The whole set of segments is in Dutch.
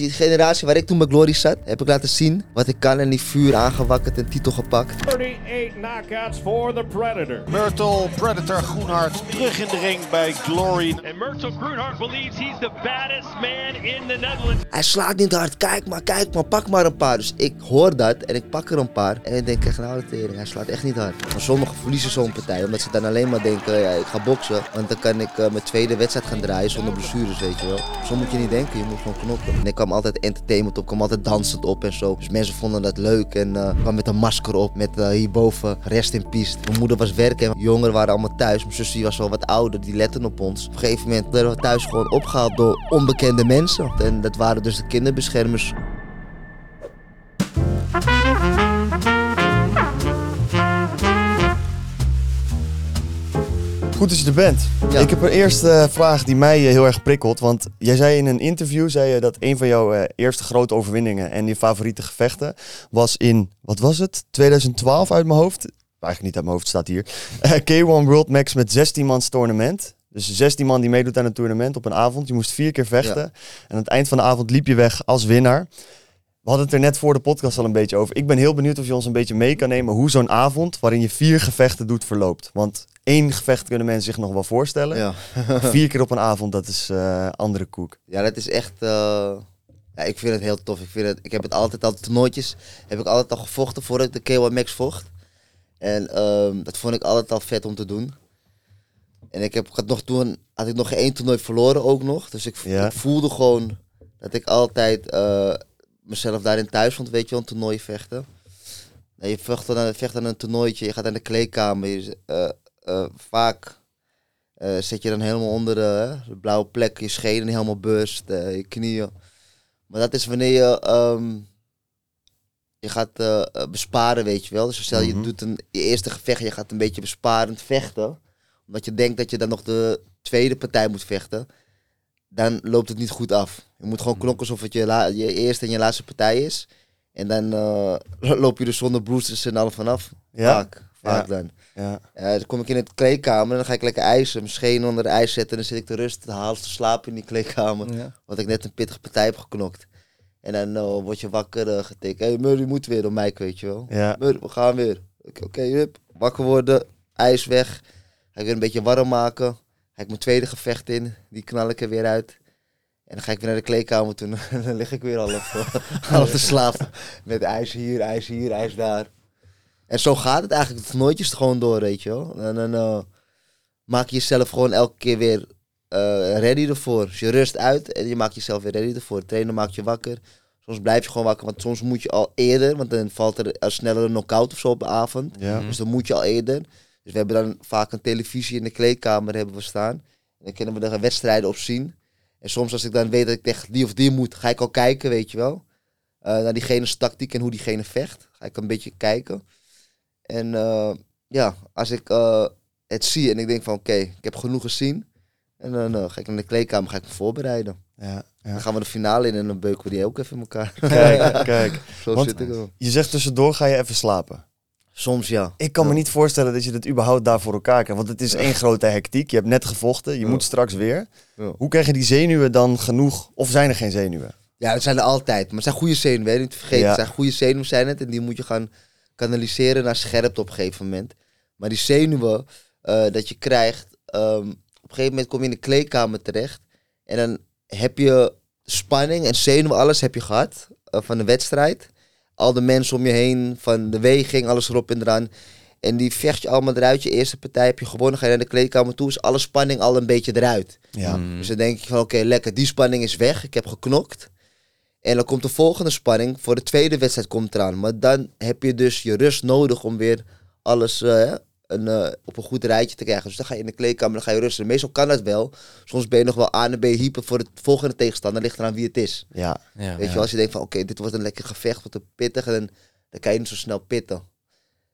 die generatie waar ik toen bij Glory zat, heb ik laten zien wat ik kan. En die vuur aangewakkerd en titel gepakt. 38 knockouts for the Predator. Myrtle Predator Groenhart terug in de ring bij Glory. And Myrtle Groenhart believes he's the baddest man in the Netherlands. Hij slaat niet hard, kijk maar, kijk maar, pak maar een paar. Dus ik hoor dat en ik pak er een paar. En ik denk, echt nou de tering, hij slaat echt niet hard. Maar sommigen verliezen zo'n partij, omdat ze dan alleen maar denken, ja, ik ga boksen. Want dan kan ik eh, mijn tweede wedstrijd gaan draaien zonder blessures, weet je wel. Zo moet je niet denken, je moet gewoon knokken. En ik kwam altijd entertainment op, kwam altijd dansend op en zo. Dus mensen vonden dat leuk en eh, kwam met een masker op met eh, hierboven rest in peace. Mijn moeder was werken jongeren waren allemaal thuis. Mijn zus die was wel wat ouder, die letten op ons. Op een gegeven moment werden we thuis gewoon opgehaald door onbekende mensen. En dat waren dus de kinderbeschermers. Goed dat je er bent. Ja. Ik heb een eerste vraag die mij eh, heel erg prikkelt. Want jij zei in een interview zei je dat een van jouw eh, eerste grote overwinningen en je favoriete gevechten was in, wat was het? 2012 uit mijn hoofd. Eigenlijk niet uit mijn hoofd, staat hier. Eh, K1 World Max met 16 mans tournament. Dus 16 man die meedoet aan een tournament op een avond. Je moest vier keer vechten. En aan het eind van de avond liep je weg als winnaar. We hadden het er net voor de podcast al een beetje over. Ik ben heel benieuwd of je ons een beetje mee kan nemen hoe zo'n avond waarin je vier gevechten doet verloopt. Want één gevecht kunnen mensen zich nog wel voorstellen. Ja. Vier keer op een avond, dat is eh, andere koek. Ja, dat is echt. eh, ja, ik vind het heel tof. Ik, vind het, ik heb het altijd al toernooitjes. Heb ik altijd al gevochten voordat ik de K1 Max vocht. En ehm, dat vond ik altijd al vet om te doen. En ik heb ik had nog toen had ik nog één toernooi verloren ook nog. Dus ik, Ja. ik voelde gewoon dat ik altijd eh, mezelf daarin thuis vond, weet je wel, een toernooi vechten. Je vecht dan, vecht aan een toernooitje, je gaat aan de kleedkamer. Je, eh, vaak eh, zit je dan helemaal onder de, blauwe plek, je schenen helemaal burst, eh, je knieën. Maar dat is wanneer je, ehm, je gaat besparen, weet je wel. Dus stel je Mhm. doet een je eerste gevecht, je gaat een beetje besparend vechten. Omdat je denkt dat je dan nog de tweede partij moet vechten. Dan loopt het niet goed af. Je moet gewoon klokken alsof het je, la- je eerste en je laatste partij is. En dan loop je er zonder bruises en al vanaf. Ja? Vaak, vaak Ja. dan. Ja. Ja, dan kom ik in het kleedkamer en dan ga ik lekker ijsen. Mijn schenen onder de ijs zetten en dan zit ik te rust, te haal te slapen in die kleedkamer. Ja. Want ik net een pittige partij heb geknokt. En dan eh, word je wakker uh, getikt. Hé, hey, Murray moet weer op mij, weet je wel. Ja. Murray, we gaan weer. Oké, hup. Wakker worden, ijs weg. Ga ik weer een beetje warm maken. Ga ik mijn tweede gevecht in. Die knal ik er weer uit. En dan ga ik weer naar de kleedkamer toe. En dan lig ik weer half, half te slapen. Met ijs hier, ijs hier, ijs daar. En zo gaat het eigenlijk. Het er gewoon door, weet je wel. En dan eh, maak je jezelf gewoon elke keer weer eh, ready ervoor. Dus je rust uit en je maakt jezelf weer ready ervoor. De trainer maakt je wakker. Soms blijf je gewoon wakker, want soms moet je al eerder. Want dan valt er een snellere knock-out of zo op de avond. Ja. Dus dan moet je al eerder. Dus we hebben dan vaak een televisie in de kleedkamer hebben we staan. En dan kunnen we de wedstrijden op zien. En soms als ik dan weet dat ik tegen die of die moet, ga ik al kijken, weet je wel. Eh, naar diegene's tactiek en hoe diegene vecht. Ga ik een beetje kijken. En eh, ja, als ik eh, het zie en ik denk van oké, ik heb genoeg gezien. En dan eh, ga ik naar de kleedkamer ga ik me voorbereiden. Ja. Dan ja. gaan we de finale in en dan beuken we die ook even in elkaar. Kijk, kijk. Zo Want- zit ik er. Je zegt tussendoor ga je even slapen. Soms ja. Ik kan me niet voorstellen dat je dat überhaupt daar voor elkaar krijgt. Want het is één grote hectiek. Je hebt net gevochten, je moet straks weer. Hoe krijg je die zenuwen dan genoeg? Of zijn er geen zenuwen? Ja, dat zijn er altijd. Maar het zijn goede zenuwen, hè. niet te vergeten. Het zijn goede zenuwen zijn het. En die moet je gaan kanaliseren naar scherpte op een gegeven moment. Maar die zenuwen eh, dat je krijgt, ehm, op een gegeven moment kom je in de kleedkamer terecht. En dan heb je spanning en zenuwen, alles heb je gehad eh, van de wedstrijd. Al de mensen om je heen, van de weging, alles erop en eraan. En die vecht je allemaal eruit. Je eerste partij heb je gewonnen, ga je naar de kleedkamer toe, is alle spanning al een beetje eruit. Ja. Dus dan denk je van oké, lekker, die spanning is weg. Ik heb geknokt. En dan komt de volgende spanning. Voor de tweede wedstrijd komt eraan. Maar dan heb je dus je rust nodig om weer alles eh, een, eh, op een goed rijtje te krijgen. Dus dan ga je in de kleedkamer, dan ga je rusten. Meestal kan dat wel. Soms ben je nog wel aan en ben je hyper voor de volgende tegenstander. ligt eraan wie het is. Ja. Ja. Weet je wel, als je denkt van oké, dit wordt een lekker gevecht, wordt een pittig. En dan, dan kan je niet zo snel pitten.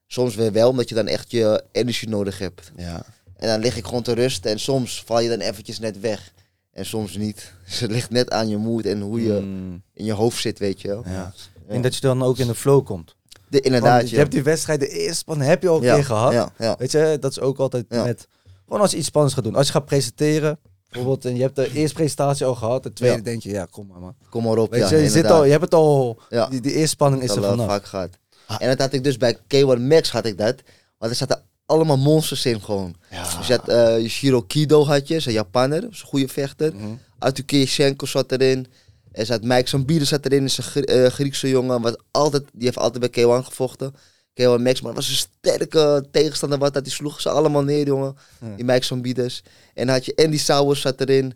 Soms weer wel, omdat je dan echt je energie nodig hebt. ja. En dan lig ik gewoon te rusten en soms val je dan eventjes net weg. En soms niet. Dus het ligt net aan je moed en hoe je Mm. in je hoofd zit, weet je wel. Ja. Denk dat je dan ook in de flow komt. De, inderdaad, Want je ja. hebt die wedstrijd, de eerste spanning heb je al een ja, keer gehad. Ja. Weet je, dat is ook altijd met... Gewoon als je iets spannends gaat doen. Als je gaat presenteren, Bijvoorbeeld, en je hebt de eerste presentatie al gehad. De tweede denk je, ja, kom maar man. Kom maar op, Weet ja, je, je, zit al, je hebt het al, Ja. die, die eerste spanning is Dat er vanaf. vaak gehad. En dat had ik dus bij K1 Max had ik dat. Want er zaten allemaal monsters in gewoon. Dus je had eh Shiro Kido had je, is een Japanner, is een goede vechter. Artur Kiyoshenko zat erin. Er zat Mike Zambide zat erin, is een eh, Griekse jongen. Was altijd, die heeft altijd bij K1 gevochten. K1 Max, maar was een sterke tegenstander. Wat dat, die sloegen ze allemaal neer, jongen. Die Mike Zambides. En had je Andy Sauers zat erin.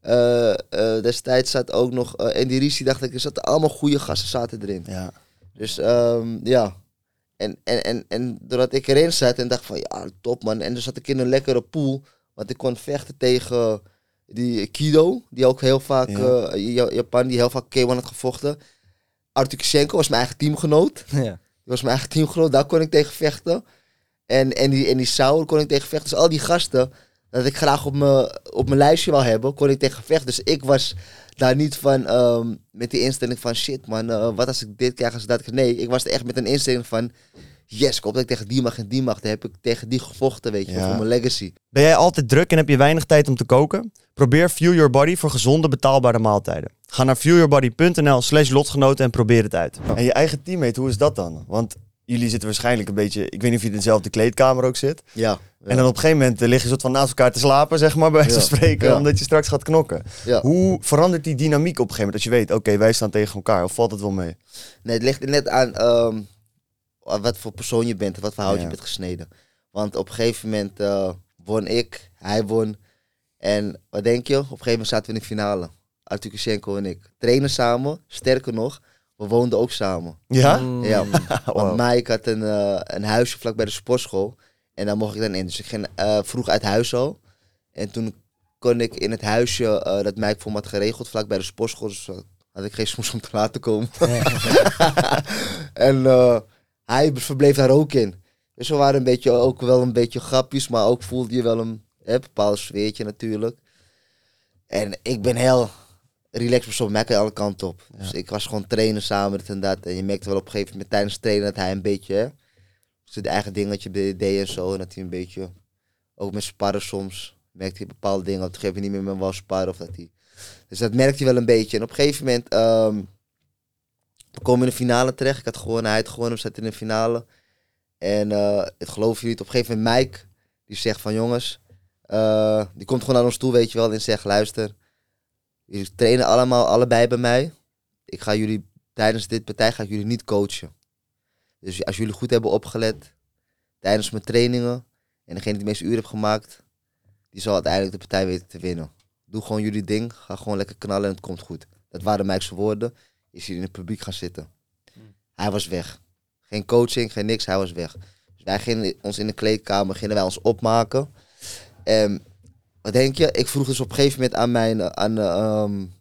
Eh, destijds zat ook nog Andy Risi, dacht ik. Er zaten allemaal goede gasten zaten erin. Ja. Dus ehm, ja. En, en, en, en doordat ik erin zat en dacht van ja, top man. En dan zat ik in een lekkere pool. Want ik kon vechten tegen die Kido, die ook heel vaak, Ja. eh, Ja- Japan, die heel vaak K1 had gevochten. Artur Kishenko was mijn eigen teamgenoot. Ja. Die was mijn eigen teamgenoot, daar kon ik tegen vechten. En, en die, en die Sauer kon ik tegen vechten. Dus al die gasten, dat ik graag op mijn, op mijn lijstje wil hebben, kon ik tegen vechten. Dus ik was daar niet van ehm, met die instelling van shit man, eh, wat als ik dit krijg, als ik dat krijg. Nee, ik was er echt met een instelling van yes, ik hoop dat ik tegen die mag en die mag. Dan heb ik tegen die gevochten, weet je, Ja. voor mijn legacy. Ben jij altijd druk en heb je weinig tijd om te koken? Probeer Fuel Your Body voor gezonde, betaalbare maaltijden. Ga naar fuelyourbody.nl slash lotgenoten en probeer het uit. En je eigen teammate, hoe is dat dan? Want jullie zitten waarschijnlijk een beetje... Ik weet niet of je in dezelfde kleedkamer ook zit. Ja. En dan op een gegeven moment eh, lig je soort van naast elkaar te slapen, zeg maar, bij wijze van spreken. Ja. Omdat je straks gaat knokken. Ja. Hoe verandert die dynamiek op een gegeven moment? Als je weet, oké, wij staan tegen elkaar. Of valt het wel mee? Nee, het ligt net aan ehm, wat voor persoon je bent, wat voor hout je bent gesneden. Want op een gegeven moment eh, won ik, hij won. En wat denk je? Op een gegeven moment zaten we in de finale. Artur Kushenko en ik. Trainen samen, sterker nog, we woonden ook samen. Ja? Mm. Ja, Wow. want Mike had een, eh, een huisje vlak bij de sportschool. En daar mocht ik dan in. Dus ik ging eh, vroeg uit huis al. En toen kon ik in het huisje eh, dat Mike voor me had geregeld, vlak bij de sportschool. Dus had ik geen smoes om te laten komen. en eh, hij verbleef daar ook in. Dus we waren een beetje, ook wel een beetje grapjes, maar ook voelde je wel een hè, bepaald sfeertje natuurlijk. En ik ben heel relaxed persoon, mij kan alle kanten op. Dus ik was gewoon trainen samen, dit en dat. En je merkte wel op een gegeven moment tijdens het trainen dat hij een beetje, zijn eigen dingetje deed en zo. En dat hij een beetje, ook met sparren soms, merkte hij bepaalde dingen. Op een gegeven moment niet meer met me wou sparren of dat hij... Dus dat merkte hij wel een beetje. En op een gegeven moment, ehm we komen in de finale terecht. Ik had gewonnen, hij had gewonnen, we zaten in de finale. En eh het geloof je niet, op een gegeven moment Mike, die zegt van jongens, eh, die komt gewoon naar ons toe, weet je wel, en zegt luister, jullie trainen allemaal, allebei bij mij. Ik ga jullie, tijdens dit partij ga ik jullie niet coachen. Dus als jullie goed hebben opgelet tijdens mijn trainingen en degene die de meeste uren heeft gemaakt, die zal uiteindelijk de partij weten te winnen. Doe gewoon jullie ding, ga gewoon lekker knallen en het komt goed. Dat waren Mike's woorden. Is hier in het publiek gaan zitten. Hij was weg. Geen coaching, geen niks, hij was weg. Dus wij gingen ons in de kleedkamer, gingen wij ons opmaken. En wat denk je? Ik vroeg dus op een gegeven moment aan mijn, aan eh, ehm, een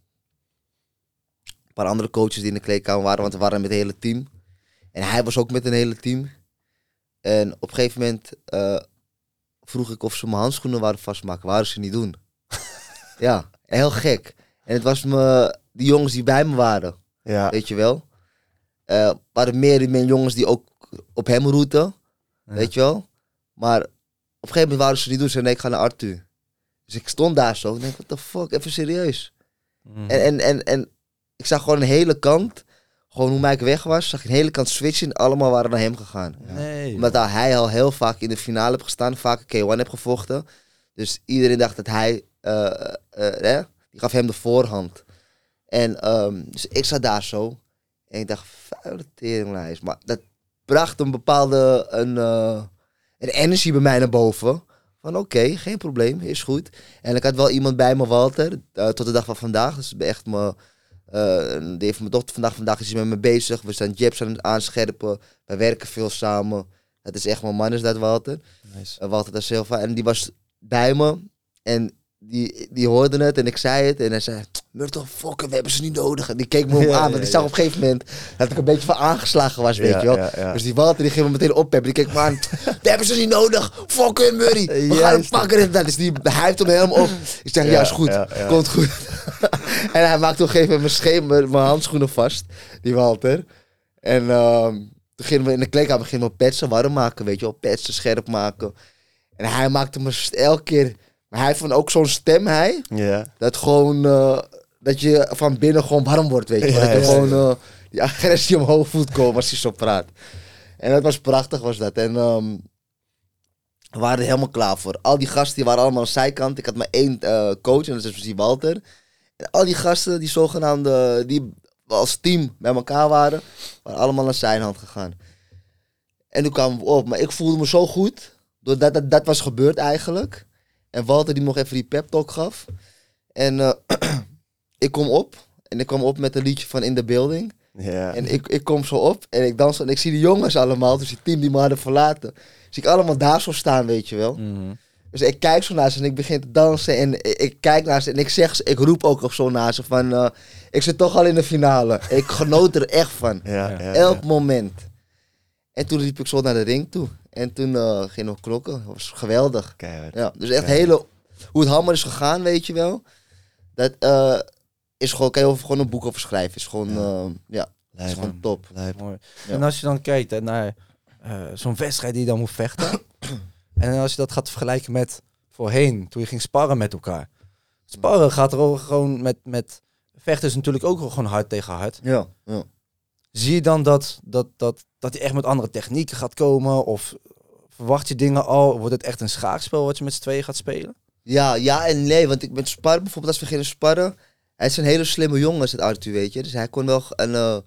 paar andere coaches die in de kleedkamer waren, want we waren met het hele team. En hij was ook met een hele team. En op een gegeven moment eh, vroeg ik of ze mijn handschoenen waren vastmaken. Waren ze niet doen. ja, heel gek. En het was me, die jongens die bij me waren, Ja. weet je wel. Eh waren meer meer jongens die ook op hem roeten, weet je wel. Maar op een gegeven moment waren ze niet doen. Ze nee, ik ga naar Arthur. Dus ik stond daar zo. Ik denk, what the fuck, even serieus. Mm. En, en, en, en ik zag gewoon een hele kant, gewoon hoe Mike weg was, zag ik een hele kant switchen en allemaal waren naar hem gegaan. Nee. Omdat hij al heel vaak in de finale heeft gestaan, vaak een K1 heeft gevochten. Dus iedereen dacht dat hij, eh, eh, eh, eh, die gaf hem de voorhand. En ehm, dus ik zat daar zo en ik dacht, vuile teringlijst. Maar dat bracht een bepaalde een, eh, een energie bij mij naar boven. Van oké, geen probleem, is goed. En ik had wel iemand bij me, Walter, eh, tot de dag van vandaag. Dus echt me, eh, die heeft mijn dochter vandaag, vandaag is hij met me bezig. We zijn jabs aan het aanscherpen. We werken veel samen. Het is echt mijn man, is dat Walter. Nice. Eh, Walter da Silva. En die was bij me. En die, die hoorde het en ik zei het. En hij zei, Murtel, fuck, we hebben ze niet nodig. En die keek me op Ja, aan. ja, Want ik zag op een gegeven moment dat ik een beetje van aangeslagen was, weet je wel. Dus die Walter die ging me meteen oppeppen. Die keek me aan, we hebben ze niet nodig. Fuck hun, Murray. We gaan hem pakken. En dat is die hij heeft hem helemaal op. Ik zeg, ja, is goed. Komt goed. en hij maakte op een gegeven moment mijn, mijn, mijn handschoenen vast. Die Walter. En ehm, toen gingen we in de kleedkamer gingen we petsen warm maken, weet je wel. Petsen scherp maken. En hij maakte me elke keer Maar hij heeft van ook zo'n stem, hij. Ja. Dat gewoon, eh, dat je van binnen gewoon warm wordt, weet je. Ja, dat je ja, gewoon eh, die agressie omhoog voelt komen als hij zo praat. En dat was prachtig, was dat. En ehm, we waren er helemaal klaar voor. Al die gasten die waren allemaal aan de zijkant. Ik had maar één eh, coach en dat is die Walter. En al die gasten, die zogenaamde, die als team bij elkaar waren, waren allemaal naar zijn hand gegaan. En toen kwamen we op. Maar ik voelde me zo goed, doordat dat, dat was gebeurd eigenlijk. En Walter die nog even die pep talk gaf. En eh, ik kom op. En ik kwam op met een liedje van In the Building. Ja. En ik, ik kom zo op en ik dans en ik zie de jongens allemaal, dus die team die me hadden verlaten. Zie ik allemaal daar zo staan, weet je wel. Mhm. Dus ik kijk zo naar ze en ik begin te dansen en ik, ik kijk naar ze en ik zeg, ze- ik roep ook op zo naar ze van, eh, ik zit toch al in de finale. Ik genoot er echt van. ja, ja, Elk ja. moment. En toen liep ik zo naar de ring toe. En toen eh gingen we klokken. Dat was geweldig. Keihard. Ja, dus echt hele... Hoe het allemaal is gegaan, weet je wel. Dat eh, is gewoon... Kan je over, gewoon een boek over schrijven. Is gewoon... Ja. Ja, ja is gewoon top. Lijp. Mooi. Ja. En als je dan kijkt hè, naar eh, zo'n wedstrijd die je dan moet vechten. en als je dat gaat vergelijken met voorheen, toen je ging sparren met elkaar. Sparren gaat er ook gewoon met, met vechten is natuurlijk ook gewoon hard tegen hard. Ja, ja. Zie je dan dat, dat, dat, dat hij echt met andere technieken gaat komen? Of verwacht je dingen al? Wordt het echt een schaakspel wat je met z'n tweeën gaat spelen? Ja, ja en nee. Want ik met sparren, bijvoorbeeld als we gingen sparren... Hij is een hele slimme jongen, is het Arthur, weet je. Dus hij kon wel... Een, eh,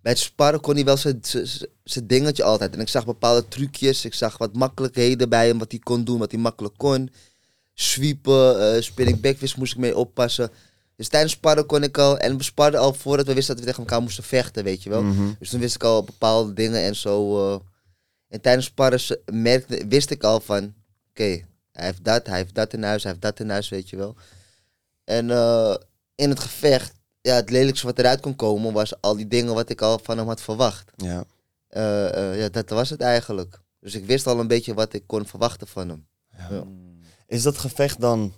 bij het sparren kon hij wel zijn- dingetje altijd. En ik zag bepaalde trucjes. Ik zag wat makkelijkheden bij hem. Wat hij kon doen, wat hij makkelijk kon. Sweepen, eh spinning backfist moest ik mee oppassen. Dus tijdens sparren kon ik al... En we sparden al voordat we wisten dat we tegen elkaar moesten vechten, weet je wel. Mhm. Dus toen wist ik al bepaalde dingen en zo. eh. en tijdens sparren merkte, wist ik al van... Oké, hij heeft dat, hij heeft dat in huis, hij heeft dat in huis, weet je wel. En eh, in het gevecht, ja, het lelijkste wat eruit kon komen... was al die dingen wat ik al van hem had verwacht. Ja. Eh, eh, ja, dat was het eigenlijk. Dus ik wist al een beetje wat ik kon verwachten van hem. Ja. Is dat gevecht dan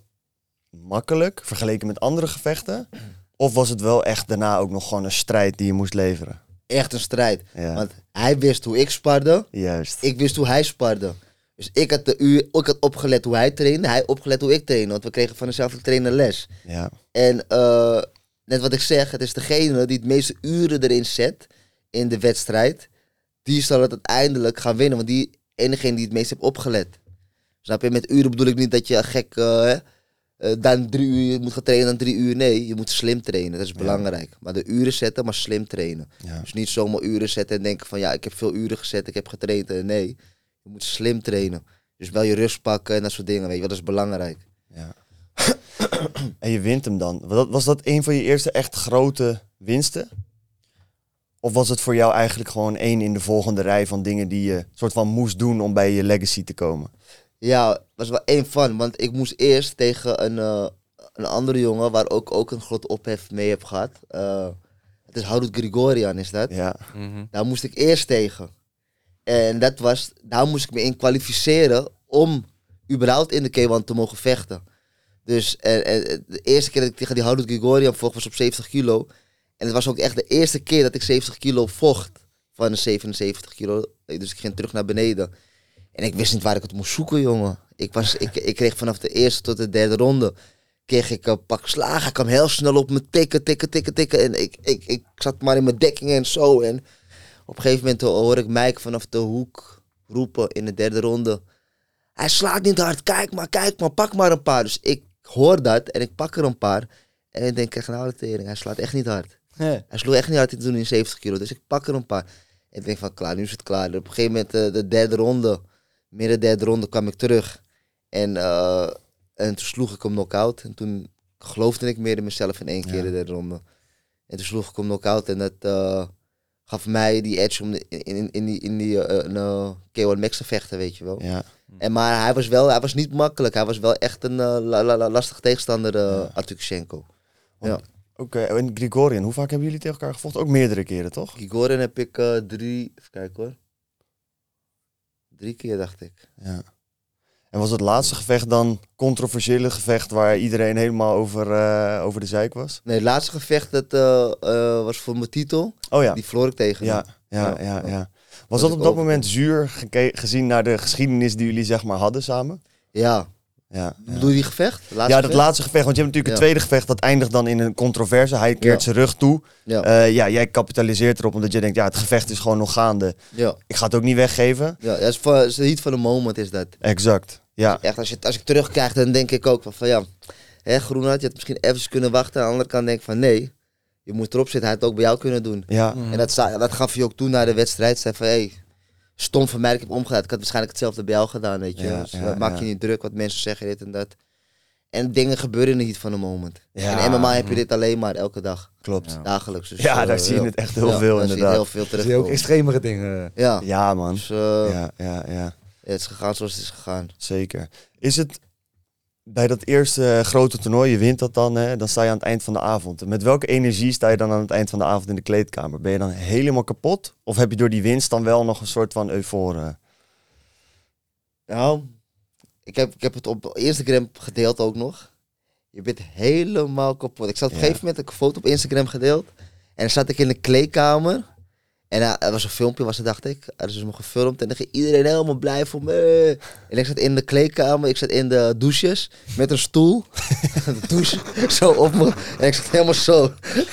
makkelijk vergeleken met andere gevechten? Of was het wel echt daarna ook nog gewoon een strijd die je moest leveren? Echt een strijd. Ja, Want hij wist hoe ik sparde. juist. Ik wist hoe hij sparde. Dus ik had, de uur, ik had opgelet hoe hij trainde. Hij opgelet hoe ik trainde. Want we kregen van dezelfde trainer les. Ja, En eh, net wat ik zeg, het is degene die het meeste uren erin zet in de wedstrijd. Die zal het uiteindelijk gaan winnen. Want die enige die het meest heeft opgelet. Snap je? Met uren bedoel ik niet dat je gek eh, eh, dan drie uur moet gaan trainen dan drie uur. Nee, je moet slim trainen. Dat is belangrijk. Maar de uren zetten, maar slim trainen. ja. Dus niet zomaar uren zetten en denken van ja, ik heb veel uren gezet, ik heb getraind. Nee, je moet slim trainen. Dus wel je rust pakken en dat soort dingen, weet je wel. Dat is belangrijk. ja. en je wint hem dan. Was dat, een van je eerste echt grote winsten? Of was het voor jou eigenlijk gewoon één in de volgende rij van dingen die je soort van moest doen om bij je legacy te komen? Ja, was wel één van. Want ik moest eerst tegen een, eh, een andere jongen waar ook, ook een grote ophef mee heb gehad. Eh, het is Harut Grigorian, is dat? Ja, Daar moest ik eerst tegen. En dat was, daar moest ik me in kwalificeren om überhaupt in de K1 te mogen vechten. Dus eh, de eerste keer dat ik tegen die Harut Grigorian vocht was op 70 kilo. En het was ook echt de eerste keer dat ik 70 kilo vocht van de 77 kilo. Dus ik ging terug naar beneden. En ik wist niet waar ik het moest zoeken, jongen. Ik, was, ik, ik kreeg vanaf de eerste tot de derde ronde kreeg ik een pak slagen. Ik kwam heel snel op me tikken, tikken, tikken, tikken. En ik, ik, ik zat maar in mijn dekking en zo. En op een gegeven moment hoor ik Mike vanaf de hoek roepen in de derde ronde. Hij slaat niet hard, kijk maar, kijk maar, pak maar een paar. Dus ik hoor dat en ik pak er een paar. En ik denk, nou de tering, hij slaat echt niet hard. Hij sloeg echt niet hard toen in 70 kilo, dus ik pak er een paar. En ik denk van, klaar, nu is het klaar. Op een gegeven moment, eh, de derde ronde, midden derde ronde, kwam ik terug. En, eh, en toen sloeg ik hem knock-out. En toen geloofde ik meer in mezelf in één keer Ja. de derde ronde. En toen sloeg ik hem knock-out en dat eh, gaf mij die edge om de- in, in, in die, in die eh, een, eh, K1 Max te vechten, weet je wel. ja. En, maar hij was wel, hij was niet makkelijk. Hij was wel echt een eh, la, la, la- lastig tegenstander, uh, Artukchenko. Oké, en Grigorian, hoe vaak hebben jullie tegen elkaar gevochten? Ook meerdere keren, toch? Gigoren heb ik eh, drie, even kijken hoor. Drie keer dacht ik. Ja. En was het laatste gevecht dan controversiële gevecht waar iedereen helemaal over, eh, over de zeik was? Nee, het laatste gevecht dat, eh, eh, was voor mijn titel. Oh ja. Die verloor ik tegen Ja, ja, Ja, ja, ja. ja. Was Dat op dat over- moment zuur gezien naar de geschiedenis die jullie zeg maar hadden samen? Ja, Ja, ja. Bedoel je die gevecht? Laatste ja, dat gevecht? laatste gevecht. Want je hebt natuurlijk een tweede gevecht. Dat eindigt dan in een controverse. Hij keert zijn rug toe. Ja. Ja, jij kapitaliseert erop omdat je denkt... Ja, het gevecht is gewoon nog gaande. ja. Ik ga het ook niet weggeven. Ja, dat is, van, dat is de heat van de moment is dat. Exact. Ja, Echt, als, je, als ik terugkrijg, dan denk ik ook van, van ja, hè, je had misschien even kunnen wachten. Aan de andere kant denk ik van nee, je moet erop zitten. Hij had het ook bij jou kunnen doen. ja. En dat, dat gaf je ook toe na de wedstrijd. Zei van, hé, hey, stom van mij, ik heb omgedraaid. Ik had waarschijnlijk hetzelfde bij jou gedaan, weet je. Ja, dus, ja, eh, maak je niet druk wat mensen zeggen, dit en dat. En dingen gebeuren heat van de moment. Ja. En in MMA heb je dit alleen maar elke dag, Klopt. dagelijks. Dus, Ja, eh, daar zie je het echt heel ja, veel daar zie je inderdaad. heel veel Zie je ook extremere dingen. Ja, Ja, man. dus eh, Ja, ja, ja. Het is gegaan zoals het is gegaan. Zeker. Is het bij dat eerste grote toernooi, je wint dat dan, hè, dan sta je aan het eind van de avond. Met welke energie sta je dan aan het eind van de avond in de kleedkamer? Ben je dan helemaal kapot? Of heb je door die winst dan wel nog een soort van euforie? Nou, ik heb, ik heb het op Instagram gedeeld ook nog. Je bent helemaal kapot. Ik zat op een Ja. gegeven moment een foto op Instagram gedeeld. En dan zat ik in de kleedkamer. En eh, er was een filmpje, was het, dacht ik. Er is me gefilmd. En dan ging iedereen helemaal blij voor me. En ik zat in de kleedkamer. Ik zat in de douches. Met een stoel. de douche. Zo op me. En ik zat helemaal zo.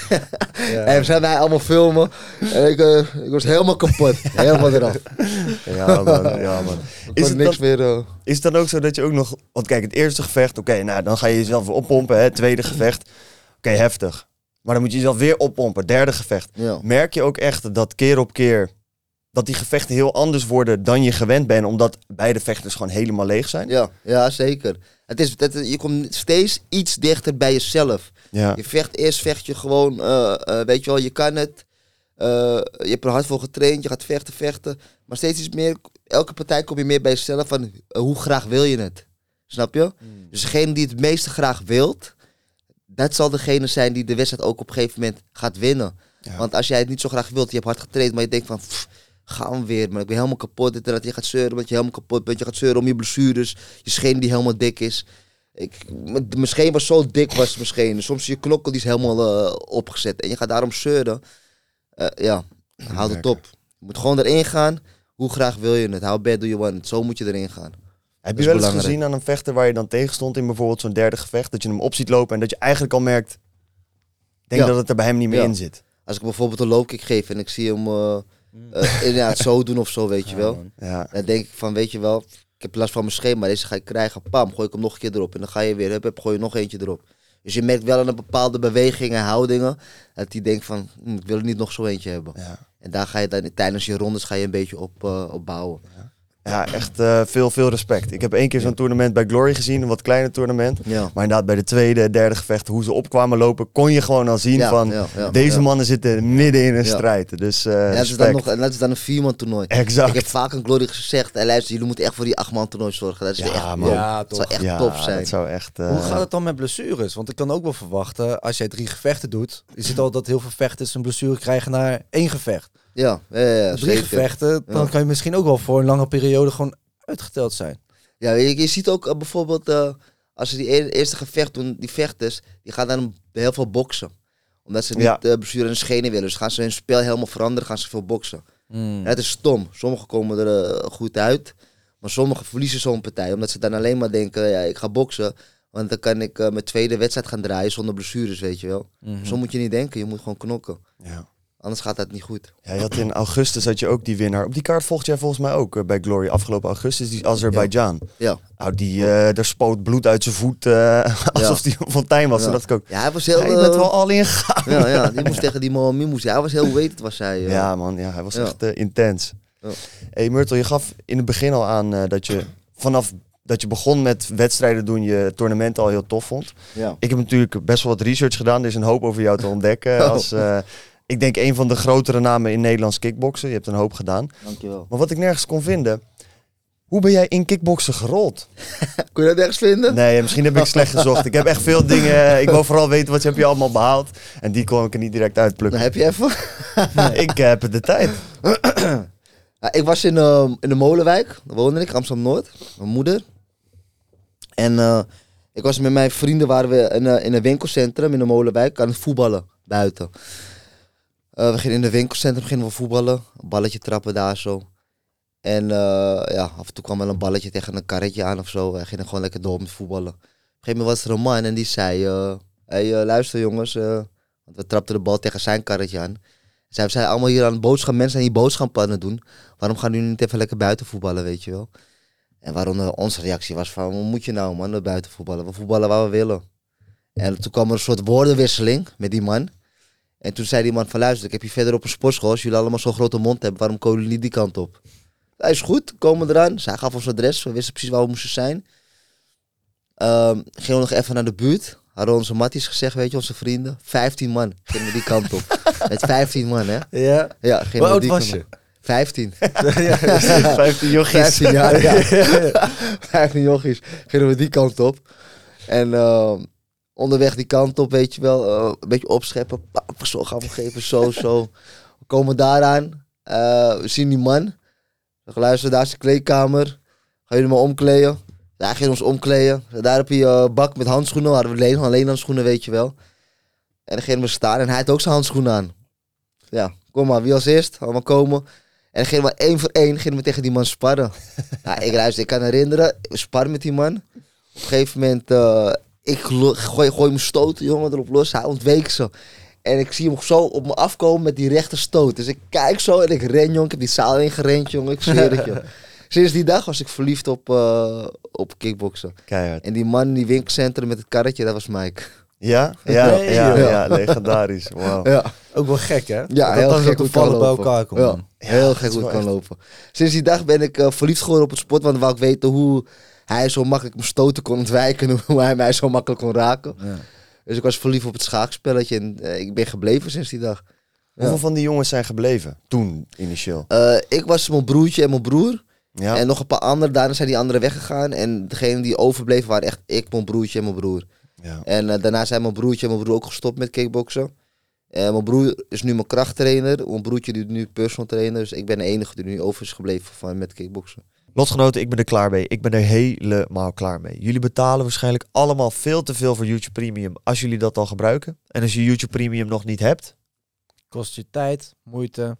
En we zijn wij allemaal filmen. En ik, eh, ik was helemaal kapot. helemaal eraf. Ja, man. Ja, man. Is het, niks dan, meer... eh, is het dan ook zo dat je ook nog... Want kijk, het eerste gevecht, oké, nou, dan ga je jezelf weer oppompen. Hè, tweede gevecht, oké, heftig. Maar dan moet je jezelf weer oppompen. Derde gevecht. ja. Merk je ook echt dat keer op keer... dat die gevechten heel anders worden dan je gewend bent... omdat beide vechters gewoon helemaal leeg zijn? Ja, ja zeker. Het is, je komt steeds iets dichter bij jezelf. Ja. Je vecht eerst, vecht je gewoon, eh, eh, weet je wel, je kan het. Eh, je hebt er hard voor getraind, je gaat vechten, vechten. Maar steeds iets meer, elke partij kom je meer bij jezelf van hoe graag wil je het. Snap je? Dus degene die het meeste graag wilt, dat zal degene zijn die de wedstrijd ook op een gegeven moment gaat winnen. Ja. Want als jij het niet zo graag wilt, je hebt hard getraind, maar je denkt van, pff, gaan we weer, maar ik ben helemaal kapot. Dit en dat, je gaat zeuren omdat je helemaal kapot bent. Je gaat zeuren om je blessures, je scheen die helemaal dik is. Ik, mijn scheen was zo dik, was mijn scheen. Soms je knokkel die is helemaal eh, opgezet. En je gaat daarom zeuren. Eh, ja, houd het op. Je moet gewoon erin gaan. Hoe graag wil je het? How bad do you want it? Zo moet je erin gaan. Heb je wel eens belangrijk. gezien aan een vechter waar je dan tegen stond in bijvoorbeeld zo'n derde gevecht, dat je hem op ziet lopen en dat je eigenlijk al merkt, denk Ja. dat het er bij hem niet meer Ja. in zit. Als ik bijvoorbeeld een loopkick geef en ik zie hem eh, eh, inderdaad zo doen of zo, weet je wel. Ja, Dan denk ik van, weet je wel, ik heb last van mijn schema, deze ga ik krijgen. Pam, gooi ik hem nog een keer erop. En dan ga je weer, hup, hup, gooi je nog eentje erop. Dus je merkt wel aan een bepaalde bewegingen en houdingen, dat hij denkt van, hm, ik wil er niet nog zo eentje hebben. ja. En daar ga je dan, tijdens je rondes ga je een beetje op, eh, op bouwen. Ja echt eh, veel, veel respect. Ik heb één keer zo'n toernooi bij Glory gezien, een wat kleiner toernooi. Ja. Maar inderdaad, bij de tweede, derde gevecht, hoe ze opkwamen lopen, kon je gewoon al zien Ja, van, ja, ja, deze ja. mannen zitten midden in een Ja. strijd. Dus eh En dat, is respect. dan nog, en dat is dan een vierman toernooi. Exact. Ik heb vaak aan Glory gezegd, en luister, jullie moeten echt voor die achtman toernooi zorgen. Dat is Ja, echt, man. Ja, dat zou toch. echt ja, top zijn. dat zou echt... eh, Hoe gaat het dan met blessures? Want ik kan ook wel verwachten, als jij drie gevechten doet, je ziet al dat heel veel vechters een blessure krijgen naar één gevecht. Ja, ja, ja, ja, drie zeker. gevechten, dan Ja. kan je misschien ook wel voor een lange periode gewoon uitgeteld zijn. Ja, je, je ziet ook eh, bijvoorbeeld, eh, als ze die e- eerste gevecht doen, die vechters, die gaan dan heel veel boksen. Omdat ze niet Ja. eh blessure in de schenen willen. Dus gaan ze hun spel helemaal veranderen, gaan ze veel boksen. En het is stom. Sommigen komen er eh, goed uit, maar sommigen verliezen zo'n partij. Omdat ze dan alleen maar denken, ja, ik ga boksen. Want dan kan ik eh, mijn tweede wedstrijd gaan draaien zonder blessures, weet je wel. Mhm. Zo moet je niet denken, je moet gewoon knokken. ja. Anders gaat dat niet goed. Ja, je had in augustus had je ook die winnaar. Op die kaart volgde jij volgens mij ook eh, bij Glory afgelopen augustus. Die Azerbeidzjan. Ja, Nou, die, eh daar spoot bloed uit zijn voet. eh, alsof die een fontein was. Ja. Toen dacht ik ook, ja hij was heel... bent eh, wel al ingegaan. ja, ja, die moest tegen die Mohamed moest. Hij was heel weet het was hij. Ja, man, ja, hij was echt intens. Ja. Hey Myrtle, je gaf in het begin al aan dat je vanaf dat je begon met wedstrijden doen, je tournament al heel tof vond. ja. Ik heb natuurlijk best wel wat research gedaan. Er is een hoop over jou te ontdekken. Oh. Als, ik denk een van de grotere namen in Nederlands kickboksen. Je hebt een hoop gedaan. Dankjewel. Maar wat ik nergens kon vinden. Hoe ben jij in kickboksen gerold? Kun je dat ergens vinden? Nee, misschien heb ik slecht gezocht. Ik heb echt veel dingen. Ik wil vooral weten wat heb je allemaal behaald. En die kon ik er niet direct Dan uitplukken. heb je even. Ik heb de tijd. Ik was in, eh, in de Molenwijk, daar woonde ik, Amsterdam-Noord, mijn moeder. En eh, ik was met mijn vrienden, waren we in, eh, in een winkelcentrum in de Molenwijk aan het voetballen buiten. Eh, we gingen in het winkelcentrum gingen we voetballen, een balletje trappen daar zo. En eh, ja, af en toe kwam wel een balletje tegen een karretje aan of zo. Hij ging er gewoon lekker door met voetballen. Op een gegeven moment was er een man en die zei... eh hey, luister jongens, want we trapten de bal tegen zijn karretje aan. Zij zijn allemaal hier aan het boodschap, mensen zijn hier boodschapplannen doen. Waarom gaan jullie niet even lekker buiten voetballen, weet je wel? En waaronder onze reactie was van, wat moet je nou man, buiten voetballen? We voetballen waar we willen. En toen kwam er een soort woordenwisseling met die man. En toen zei die man van, luister, ik heb hier verder op een sportschool. Als jullie allemaal zo'n grote mond hebben, waarom komen jullie niet die kant op? Hij is goed, komen eraan. Zij gaf ons adres, we wisten precies waar we moesten zijn. Ehm gingen we nog even naar de buurt. Hadden onze matties gezegd, weet je, onze vrienden. 15 man gingen we die kant op. Met 15 man, hè? Ja. Ja, Hoe oud die was kant je? op. 15. 15 jochies. 15 jaar, ja. 15 jochies gingen we die kant op. En ehm, onderweg die kant op, weet je wel, eh, een beetje opscheppen. Zo gaan we geven, zo, zo. We komen daaraan. eh we zien die man. We luister, daar is de kleedkamer. Gaan jullie maar omkleden? Daar gingen we ons omkleden. Daar heb je eh, bak met handschoenen. Hadden we alleen, alleen handschoenen, weet je wel. En dan gingen we staan en hij had ook zijn handschoenen aan. Ja, kom maar, wie als eerst? Allemaal komen. En dan gingen we één voor één gingen we tegen die man sparren. ja, ik luister, ik kan herinneren, we sparren met die man. Op een gegeven moment, eh, ik gooi, gooi hem stoten, jongen, erop los. Hij ontweek ze. En ik zie hem zo op me afkomen met die rechte stoot. Dus ik kijk zo en ik ren, jongen. Ik heb die zaal ingerend, jongen. Ik zweer het, je. Sinds die dag was ik verliefd op, eh, op kickboksen. Keihard. En die man in die winkelcentrum met het karretje, dat was Mike. Ja? Ja, Nee, ja, ja, legendarisch. Wauw. Ja, Ook wel gek, hè? ja dat heel dat gek zo hoe het kan toevallig bij lopen. elkaar komt. Ja, heel gek hoe het kan lopen. Sinds die dag ben ik eh, verliefd geworden op het sport, want dan wou ik weten hoe hij zo makkelijk mijn stoten kon ontwijken en hoe hij mij zo makkelijk kon raken. Ja. Dus ik was verliefd op het schaakspelletje en eh, ik ben gebleven sinds die dag. Hoeveel van die jongens zijn gebleven? Toen, initieel. Eh, ik was mijn broertje en mijn broer. Ja. En nog een paar anderen. Daarna zijn die anderen weggegaan. En degene die overbleven waren echt ik, mijn broertje en mijn broer. ja. En eh, daarna zijn mijn broertje en mijn broer ook gestopt met kickboksen. En mijn broer is nu mijn krachttrainer. Mijn broertje doet nu personal trainer. Dus ik ben de enige die nu over is gebleven van met kickboksen. Lotgenoten, ik ben er klaar mee. Ik ben er helemaal klaar mee. Jullie betalen waarschijnlijk allemaal veel te veel voor YouTube Premium als jullie dat al gebruiken. En als je YouTube Premium nog niet hebt, Kost je tijd, moeite.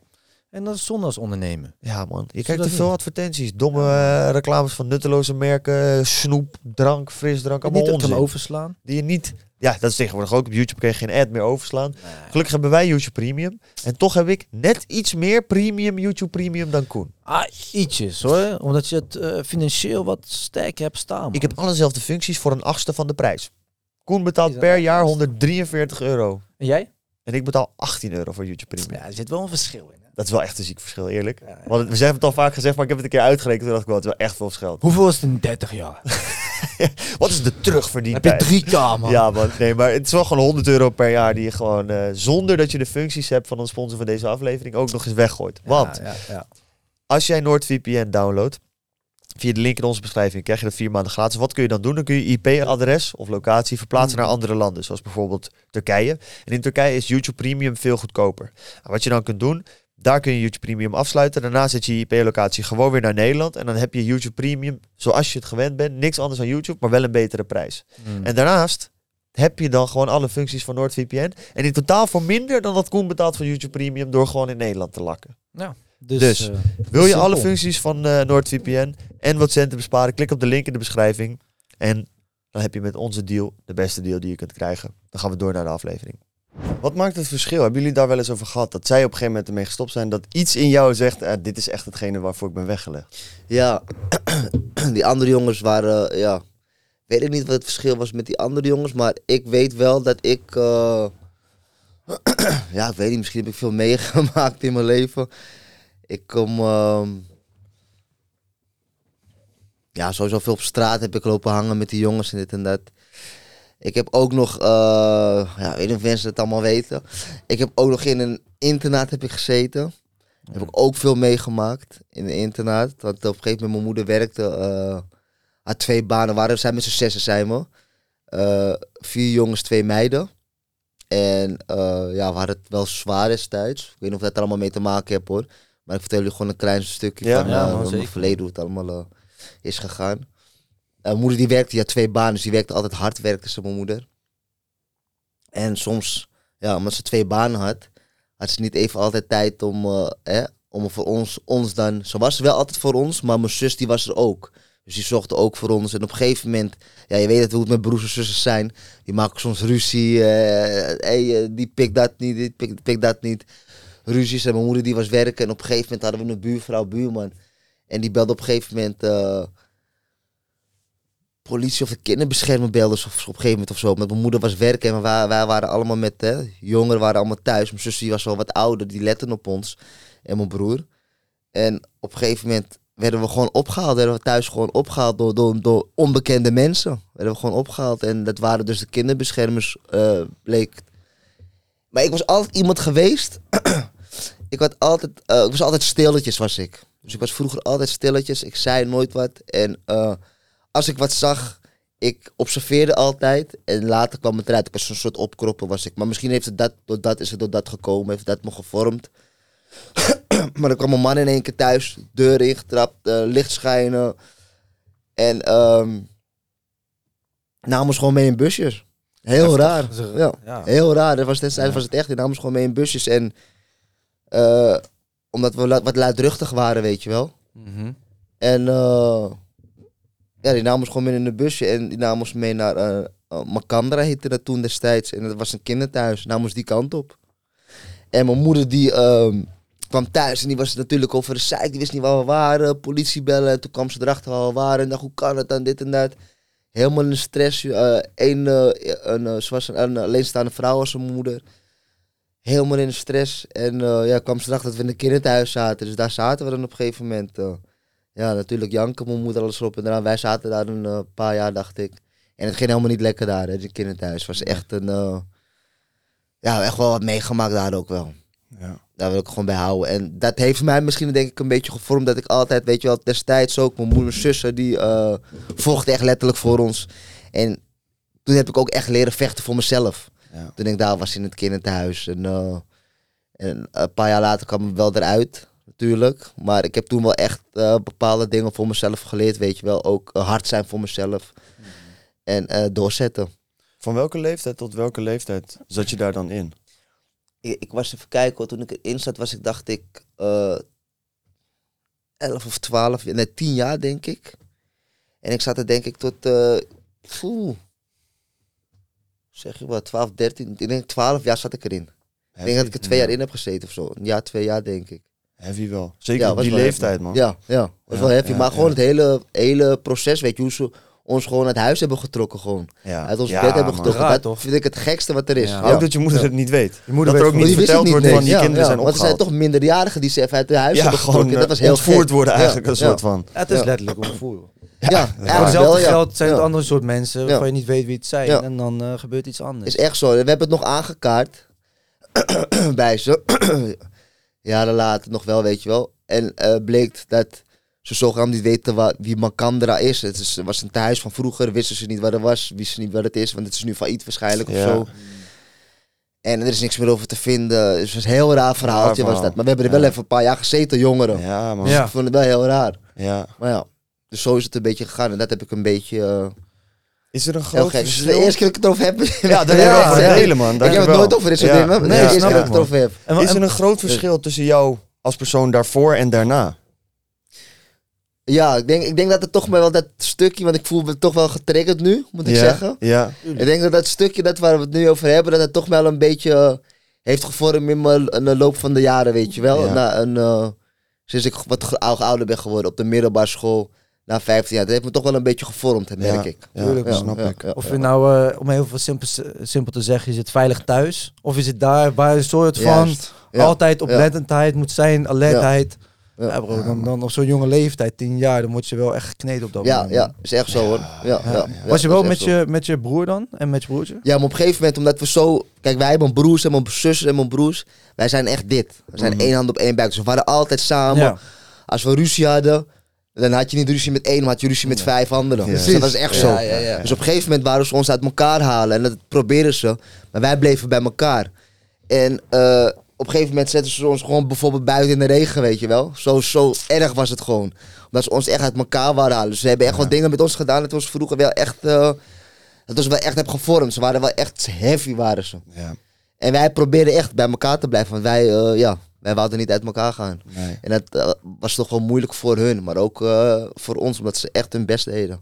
En dat is zonde als ondernemer. ja man, je kijkt dat te veel niet? advertenties. Domme eh, reclames van nutteloze merken, snoep, drank, frisdrank, allemaal niet onzin. overslaan. Die je niet, ja dat is tegenwoordig ook. Op YouTube kun je geen ad meer overslaan. Gelukkig hebben wij YouTube Premium. En toch heb ik net iets meer premium YouTube Premium dan Koen. Ah, ietsjes hoor. Omdat je het eh, financieel wat sterker hebt staan. man. Ik heb alle dezelfde functies voor een achtste van de prijs. Koen betaalt per jaar 143 euro. En jij? En ik betaal 18 euro voor YouTube Premium. Ja, er zit wel een verschil in. Dat is wel echt een ziek verschil, eerlijk. Ja. Want we hebben het al vaak gezegd, maar ik heb het een keer uitgerekend. Toen dacht ik wel, het is wel echt veel verschil. Hoeveel is het in 30 jaar? Wat is de terugverdiend heb je 3k man. Ja, man. Nee, maar het is wel gewoon 100 euro per jaar die je gewoon, eh, zonder dat je de functies hebt van een sponsor van deze aflevering, ook nog eens weggooit. Want Ja, ja, ja. als jij NordVPN downloadt, via de link in onze beschrijving, krijg je dat vier maanden gratis. Wat kun je dan doen? Dan kun je IP-adres of locatie verplaatsen Hmm. naar andere landen, zoals bijvoorbeeld Turkije. En in Turkije is YouTube Premium veel goedkoper. En wat je dan kunt doen, daar kun je YouTube Premium afsluiten. Daarna zet je je IP-locatie gewoon weer naar Nederland. En dan heb je YouTube Premium zoals je het gewend bent. Niks anders dan YouTube, maar wel een betere prijs. Hmm. En daarnaast heb je dan gewoon alle functies van NordVPN. En in totaal voor minder dan dat Koen betaalt voor YouTube Premium door gewoon in Nederland te lakken. Dus, Dus, eh, Wil je Simpel. alle functies van eh, NordVPN en wat centen besparen? Klik op de link in de beschrijving. En dan heb je met onze deal de beste deal die je kunt krijgen. Dan gaan we door naar de aflevering. Wat maakt het verschil? Hebben jullie daar wel eens over gehad? Dat zij op een gegeven moment ermee gestopt zijn. Dat iets in jou zegt, eh, dit is echt hetgene waarvoor ik ben weggelegd. Ja, die andere jongens waren, ja, weet ik niet wat het verschil was met die andere jongens, maar ik weet wel dat ik, eh, ja, ik weet niet, misschien heb ik veel meegemaakt in mijn leven. Ik kom, ehm, ja, sowieso veel op straat heb ik lopen hangen met die jongens en dit en dat. Ik heb ook nog, eh, ja, weet niet of mensen het allemaal weten. Ik heb ook nog in een internaat heb ik gezeten. Heb ik ook veel meegemaakt in een internaat. Want op een gegeven moment mijn moeder werkte. had twee banen. Waren, we zijn met z'n zessen zijn we. Eh, vier jongens, twee meiden. En ja, we hadden het wel zwaar destijds. Ik weet niet of dat er allemaal mee te maken heeft hoor. Maar ik vertel jullie gewoon een klein stukje Ja, van ja, man, mijn verleden, hoe het allemaal is gegaan. Eh, mijn moeder die werkte, die had twee banen. Dus die werkte altijd hard, werkte ze mijn moeder. En soms, ja, omdat ze twee banen had, had ze niet even altijd tijd om eh, hè, om voor ons, ons dan... Ze was wel altijd voor ons, maar mijn zus die was er ook. Dus die zochten ook voor ons. En op een gegeven moment, ja, je weet het hoe het met broers en zussen zijn. Die maken soms ruzie. eh hey, eh, die pikt dat niet, die pikt, pikt dat niet. Ruzies. En mijn moeder die was werken. En op een gegeven moment hadden we een buurvrouw, buurman. En die belde op een gegeven moment... politie of de kinderbeschermer belde of op gegeven moment of zo. Met mijn moeder was werken en wij, waren allemaal met hè, jongeren waren allemaal thuis. Mijn zus was wel wat ouder, die letten op ons en mijn broer. En op een gegeven moment werden we gewoon opgehaald. Werden we thuis gewoon opgehaald door, door, door onbekende mensen. Werden we gewoon opgehaald. En dat waren dus de kinderbeschermers, eh, bleek. Maar ik was altijd iemand geweest. ik, had altijd, eh, was altijd stilletjes, was ik. Dus ik was vroeger altijd stilletjes. Ik zei nooit wat. En eh, als ik wat zag, ik observeerde altijd. En later kwam het eruit. Ik was een soort opkroppen was ik. Maar misschien heeft het dat, door dat is het door dat gekomen. Heeft dat me gevormd. maar dan kwam een man in één keer thuis. Deur ingetrapt, eh, licht schijnen. En ehm namen ons gewoon mee in busjes. Heel Heftig. raar. Ja. ja. Heel raar. Dat was destijds was het echt. Die namen ons gewoon mee in busjes. En eh, omdat we wat luidruchtig waren, weet je wel. Mhm. En eh, ja, die namen ons gewoon mee in een busje. En die namen ons mee naar eh uh, Macandra heette dat toen destijds. En dat was een kinderthuis. Namen ons die kant op. En mijn moeder die ehm, kwam thuis en die was natuurlijk over de zeik. Die wist niet waar we waren. Politie bellen. En toen kwam ze erachter waar we waren. En dacht, hoe kan het dan, dit en dat. Helemaal in de stress. eh een, eh, een, eh, ze was een, een alleenstaande vrouw als mijn moeder. Helemaal in de stress. En eh, ja, kwam ze erachter dat we in een kinderthuis zaten. Dus daar zaten we dan op een gegeven moment. Ja, natuurlijk janken, mijn moeder alles erop en eraan. Wij zaten daar een eh, paar jaar, dacht ik. En het ging helemaal niet lekker daar, hè, in kinderthuis. Het was echt een... eh, ja, echt wel wat meegemaakt daar ook wel. Ja. Daar wil ik gewoon bij houden. En dat heeft mij misschien denk ik een beetje gevormd dat ik altijd, weet je wel, destijds ook, mijn moeder en zussen, die eh, vochten echt letterlijk voor ons. En toen heb ik ook echt leren vechten voor mezelf. Ja. Toen ik daar was in het kinderthuis. En, en een paar jaar later kwam ik wel eruit, natuurlijk. Maar ik heb toen wel echt eh, bepaalde dingen voor mezelf geleerd, weet je wel. Ook eh, hard zijn voor mezelf. En eh, doorzetten. Van welke leeftijd tot welke leeftijd zat je daar dan in? ik, ik was even kijken hoor, toen ik erin zat was ik dacht ik eh 11 of 12, nee 10 jaar denk ik. En ik zat er denk ik tot, zeg je wat, 12, 13, ik denk 12 jaar zat ik erin. Ik denk dat ik er twee jaar in heb gezeten of zo. Een jaar, twee jaar denk ik. Heavy wel. Zeker Ja, op die leeftijd, heavy. man. Ja, ja, was Ja, wel heavy. ja, maar gewoon ja. het hele, hele proces, weet je, hoe ze ons gewoon uit huis hebben getrokken gewoon. Ja. Uit ons Ja, bed hebben man. getrokken. Raar, dat toch? vind ik het gekste wat er is. Ja. Ja. Ook dat je moeder Ja. het niet weet. Je moeder dat er ook niet verteld wordt niet, van die kinderen Ja, zijn ja, Want er zijn opgehaald. toch minderjarigen die ze even uit hun huis ja, hebben gewoon getrokken. Dat was heel ontvoerd worden eigenlijk een soort van. Het is letterlijk ontvoeren. Ja, Voor eigenlijk hetzelfde wel, ja. geld zijn het andere soort mensen waarvan je niet weet wie het zijn. Ja. En dan eh, gebeurt iets anders. Is echt zo. We hebben het nog aangekaart bij ze. Jaren later nog wel, weet je wel. En eh bleek dat ze zogenaamd niet weten wa- wie Macandra is. Het is, was een thuis van vroeger, wisten ze niet wat het was, wisten ze niet wat het is, want het is nu failliet waarschijnlijk of zo. En er is niks meer over te vinden. Dus het was een heel raar verhaaltje was dat. Maar we hebben er wel Ja. even een paar jaar gezeten, jongeren. Ja, man. Ja. Ik vond het wel heel raar. Ja. Maar ja, dus zo is het een beetje gegaan. En dat heb ik een beetje... eh, Is er een heel groot gek. Dus de verschil? eerste keer dat ik het over heb... Ja, daar Ja, hebben we het delen, man. Ik heb het nooit over dit soort dingen. Nee, de eerste keer dat ik het over heb. En Is er en- een groot verschil tussen jou als persoon daarvoor en daarna? Ja, ik denk, ik denk dat het toch maar wel dat stukje, want ik voel me toch wel getriggerd nu, moet ik ja? zeggen. Ja. Ik denk dat dat stukje dat waar we het nu over hebben, dat het toch wel een beetje eh, heeft gevormd in, mijn, in de loop van de jaren, weet je wel. Ja. Na een, eh, sinds ik wat ouder ben geworden op de middelbare school, na 15 jaar. Dat heeft me toch wel een beetje gevormd, merk ik. Ja, Tuurlijk, dat Ja, snap ja, ik. ja, Of ja. je nou, eh, om heel veel simpel, simpel te zeggen, je zit veilig thuis. Of je zit daar waar een soort van altijd oplettendheid moet zijn, alertheid. Ja, Ja. bro, dan, dan op zo'n jonge leeftijd, tien jaar, dan word je wel echt gekneed op dat Ja, moment. ja, is echt zo hoor. Ja, ja, ja, Was je wel is met je, met je broer dan? En met je broertje? Ja, maar op een gegeven moment, omdat we zo... Kijk, wij hebben broers en mijn zussen en mijn broers. Wij zijn echt dit. We zijn Mhm. één hand op één buik. Dus we waren altijd samen. Ja. Als we ruzie hadden, dan had je niet ruzie met één, maar had je ruzie met vijf anderen. Ja. Dus dat was echt zo. Ja. Dus op een gegeven moment waren ze ons uit elkaar halen. En dat probeerden ze. Maar wij bleven bij elkaar. En eh, op een gegeven moment zetten ze ons gewoon bijvoorbeeld buiten in de regen, weet je wel. Zo, zo erg was het gewoon. Omdat ze ons echt uit elkaar waren halen. Dus ze hebben echt wat dingen met ons gedaan. Dat ons vroeger wel echt... eh dat ons wel echt heb gevormd. Ze waren wel echt heavy, waren ze. Ja. En wij probeerden echt bij elkaar te blijven. Want wij, eh, ja, wij wouden niet uit elkaar gaan. Nee. En dat eh, was toch wel moeilijk voor hun, maar ook eh, voor ons, omdat ze echt hun best deden.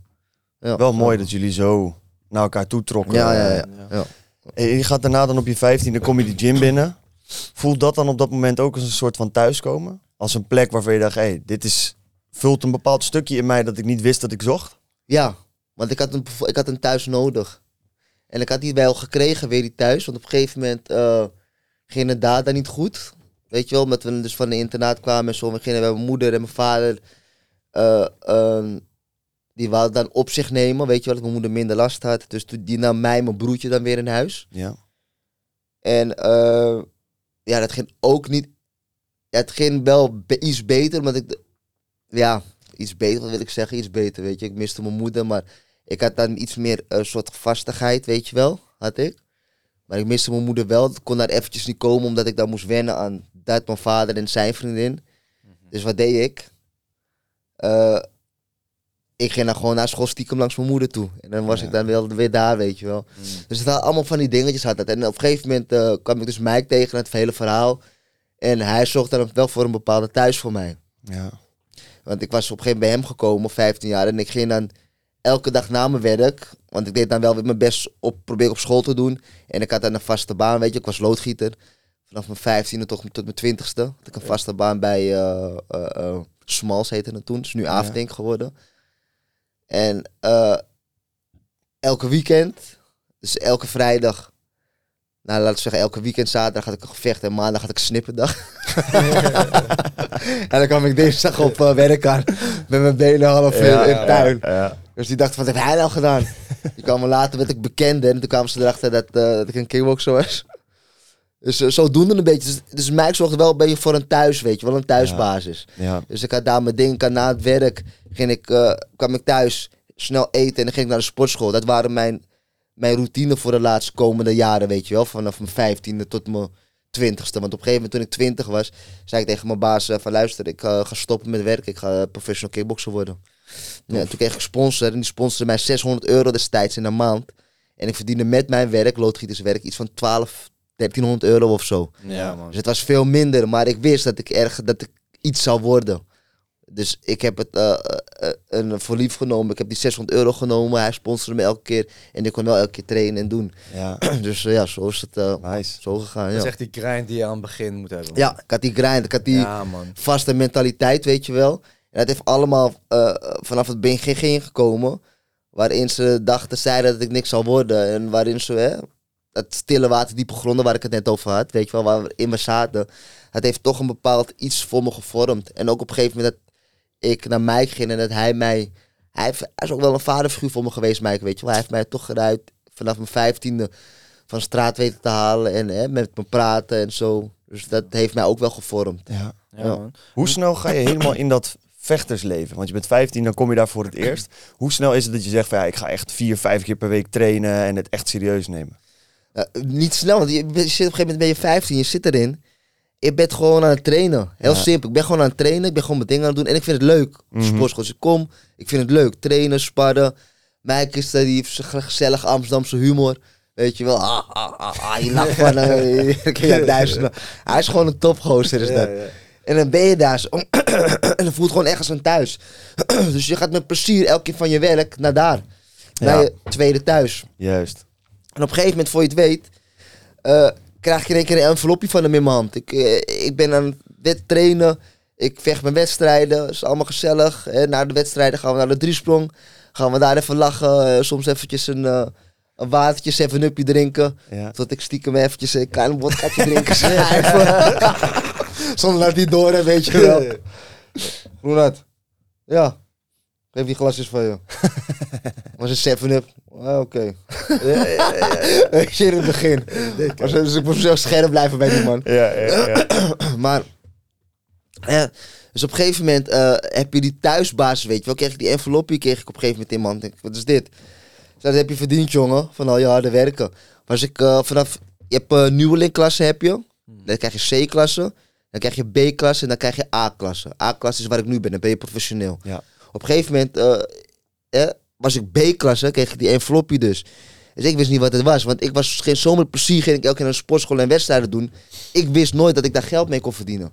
Ja. Wel mooi dat jullie zo naar elkaar toe trokken. Ja, ja, ja. ja. En je gaat daarna dan op je 15e, kom je die gym binnen. Voelt dat dan op dat moment ook als een soort van thuiskomen? Als een plek waarvan je dacht, hé, hey, dit is, vult een bepaald stukje in mij dat ik niet wist dat ik zocht? Ja, want ik had, een, ik had een thuis nodig. En ik had die wel gekregen, weer die thuis. Want op een gegeven moment eh, ging het daar dan niet goed. Weet je wel, omdat we dus van de internaat kwamen en zo. We gingen bij mijn moeder en mijn vader. eh, ehm, die wilden dan op zich nemen, weet je wel, dat mijn moeder minder last had. Dus toen- die nam mij, mijn broertje dan weer in huis. Ja. En eh, ja, dat ging ook niet. ja, het ging wel be- iets beter, omdat ik. ja, iets beter, wat wil ik zeggen? Iets beter, weet je. Ik miste mijn moeder, maar ik had dan iets meer een soort vastigheid, weet je wel. Had ik. Maar ik miste mijn moeder wel. Ik kon daar eventjes niet komen, omdat ik dan moest wennen aan dat mijn vader en zijn vriendin. Dus wat deed ik? Eh, ik ging dan gewoon naar school stiekem langs mijn moeder toe. En dan was ik dan wel weer daar, weet je wel. Dus het waren allemaal van die dingetjes had het. En op een gegeven moment eh, kwam ik dus Mike tegen, het hele verhaal. En hij zorgde dan wel voor een bepaalde thuis voor mij. Ja. Want ik was op een gegeven moment bij hem gekomen, 15 jaar. En ik ging dan elke dag na mijn werk. Want ik deed dan wel weer mijn best op, probeer op school te doen. En ik had dan een vaste baan, weet je. Ik was loodgieter. Vanaf mijn 15e tot, tot mijn 20ste. Had ik een vaste baan bij eh eh, eh, Smalls heette het toen. Het is nu Avdink geworden. En elke weekend, dus elke vrijdag. Nou, laten we zeggen, elke weekend, zaterdag had ik een gevecht en maandag had ik een snipperdag. en dan kwam ik dinsdag op eh, werk aan met mijn benen half in, in de tuin. Ja. Dus die dachten, wat heeft hij nou gedaan? Die kwamen later, werd ik bekende en toen kwamen ze erachter dat, eh, dat ik een kickboxer was. Dus uh, zodoende een beetje. Dus, dus Mike zorgde wel een beetje voor een thuis, weet je wel, een thuisbasis. Ja. Dus ik had daar mijn ding, ik had na het werk ging ik, eh, kwam ik thuis, snel eten en dan ging ik naar de sportschool. Dat waren mijn, mijn routine voor de laatste komende jaren, weet je wel. Vanaf mijn vijftiende tot mijn twintigste. Want op een gegeven moment toen ik twintig was, zei ik tegen mijn baas eh, van luister, ik eh, ga stoppen met werk. Ik ga eh, professional kickboxer worden. Ja, toen kreeg ik sponsor en die sponsorde mij 600 euro destijds in een maand. En ik verdiende met mijn werk, loodgieterswerk, iets van 12, 1300 euro of zo. Ja, man. Dus het was veel minder, maar ik wist dat ik erg dat ik iets zou worden. Dus ik heb het eh, eh, een voor lief genomen. Ik heb die 600 euro genomen. Hij sponsorde me elke keer. En ik kon wel elke keer trainen en doen. Ja. Dus eh, ja, zo is het eh, Nice. zo gegaan. Dat Ja. is echt die grind die je aan het begin moet hebben. man. ja, ik had die grind. Ik had die Ja, man. vaste mentaliteit, weet je wel. En dat heeft allemaal eh, vanaf het begin gekomen. Waarin ze dachten, zeiden dat ik niks zou worden. En waarin ze, hè, dat stille water, diepe gronden waar ik het net over had, weet je wel, waarin we zaten. Het heeft toch een bepaald iets voor me gevormd. En ook op een gegeven moment dat ik naar Mike ging en dat hij mij... Hij, is ook wel een vaderfiguur voor me geweest, Mike, weet je wel. Hij heeft mij toch eruit vanaf mijn vijftiende van straat weten te halen en hè, met me praten en zo. Dus dat heeft mij ook wel gevormd. Ja. Ja. Hoe snel ga je helemaal in dat vechtersleven? Want je bent 15, dan kom je daar voor het eerst. Hoe snel is het dat je zegt van ja, ik ga echt vier, vijf keer per week trainen en het echt serieus nemen? Niet snel, want je, zit op een gegeven moment ben je 15, je zit erin. Je bent gewoon aan het trainen. Heel Ja. simpel. Ik ben gewoon aan het trainen. Ik ben gewoon mijn dingen aan het doen. En ik vind het leuk. Mhm. Sportschool. Dus ik kom. Ik vind het leuk. Trainen, sparren. Mike is daar, die heeft zijn gezellig Amsterdamse humor. Weet je wel. Ah, ah, ah, ah, je lacht van... eh, je duizenden. Hij is gewoon een topgozer is dat. En dan ben je daar zo. en dan voelt gewoon echt als een thuis. dus je gaat met plezier elke keer van je werk naar daar. Naar je tweede thuis. Juist. En op een gegeven moment, voor je het weet, eh, krijg ik in één keer een envelopje van hem in mijn hand. Ik, eh, ik ben aan het wet trainen. Ik vecht mijn wedstrijden. Dat is allemaal gezellig. Hè. Na de wedstrijden gaan we naar de driesprong. Gaan we daar even lachen. eh, soms eventjes een, een watertje, 7-upje drinken. Ja. Tot ik stiekem eventjes een klein vodkaatje drinken. Zonder dat hij door heeft, weet je wel. Ronald. Ja. Geef die glasjes van je. Was een 7-up. Ah, Oké. Weet je, in het begin. Zo- Dus ik moest zo scherp blijven bij die man. Ja, ja, ja. Maar, eh, dus op een gegeven moment eh, heb je die thuisbasis, weet je wel. Kreeg ik die envelopje, kreeg ik op een gegeven moment in hand. Ik, Wat is dit? Dus dat heb je verdiend, jongen, van al je harde werken. Maar als ik eh, vanaf, je hebt uh, nieuwelingklasse heb je. Dan krijg je C-klasse. Dan krijg je B-klasse en dan krijg je A-klasse. A-klasse is waar ik nu ben, dan ben je professioneel. Ja. Op een gegeven moment eh, eh, was ik B-klasse, kreeg ik die envelopje dus. Dus ik wist niet wat het was. Want ik was geen zomer plezier. Ging ik elke keer naar de sportschool en wedstrijden doen. Ik wist nooit dat ik daar geld mee kon verdienen.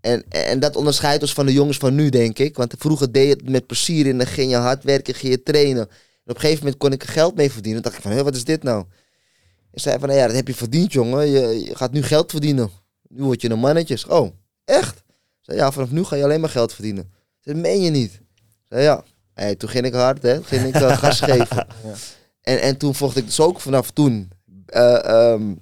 En, en dat onderscheidt ons van de jongens van nu, denk ik. Want vroeger deed je het met plezier en dan ging je hard werken, ging je trainen. En op een gegeven moment kon ik er geld mee verdienen. Dan dacht ik van, hé, wat is dit nou? En zei van, nou ja, dat heb je verdiend, jongen. Je, gaat nu geld verdienen. Nu word je een mannetje. Oh, echt? Ik zei, ja, vanaf nu ga je alleen maar geld verdienen. Ik zei, meen je niet? Ik zei, ja. Hey, toen ging ik hard, hè. Ging ik eh, gas geven. En, en toen vocht ik dus ook vanaf toen... eh, ehm,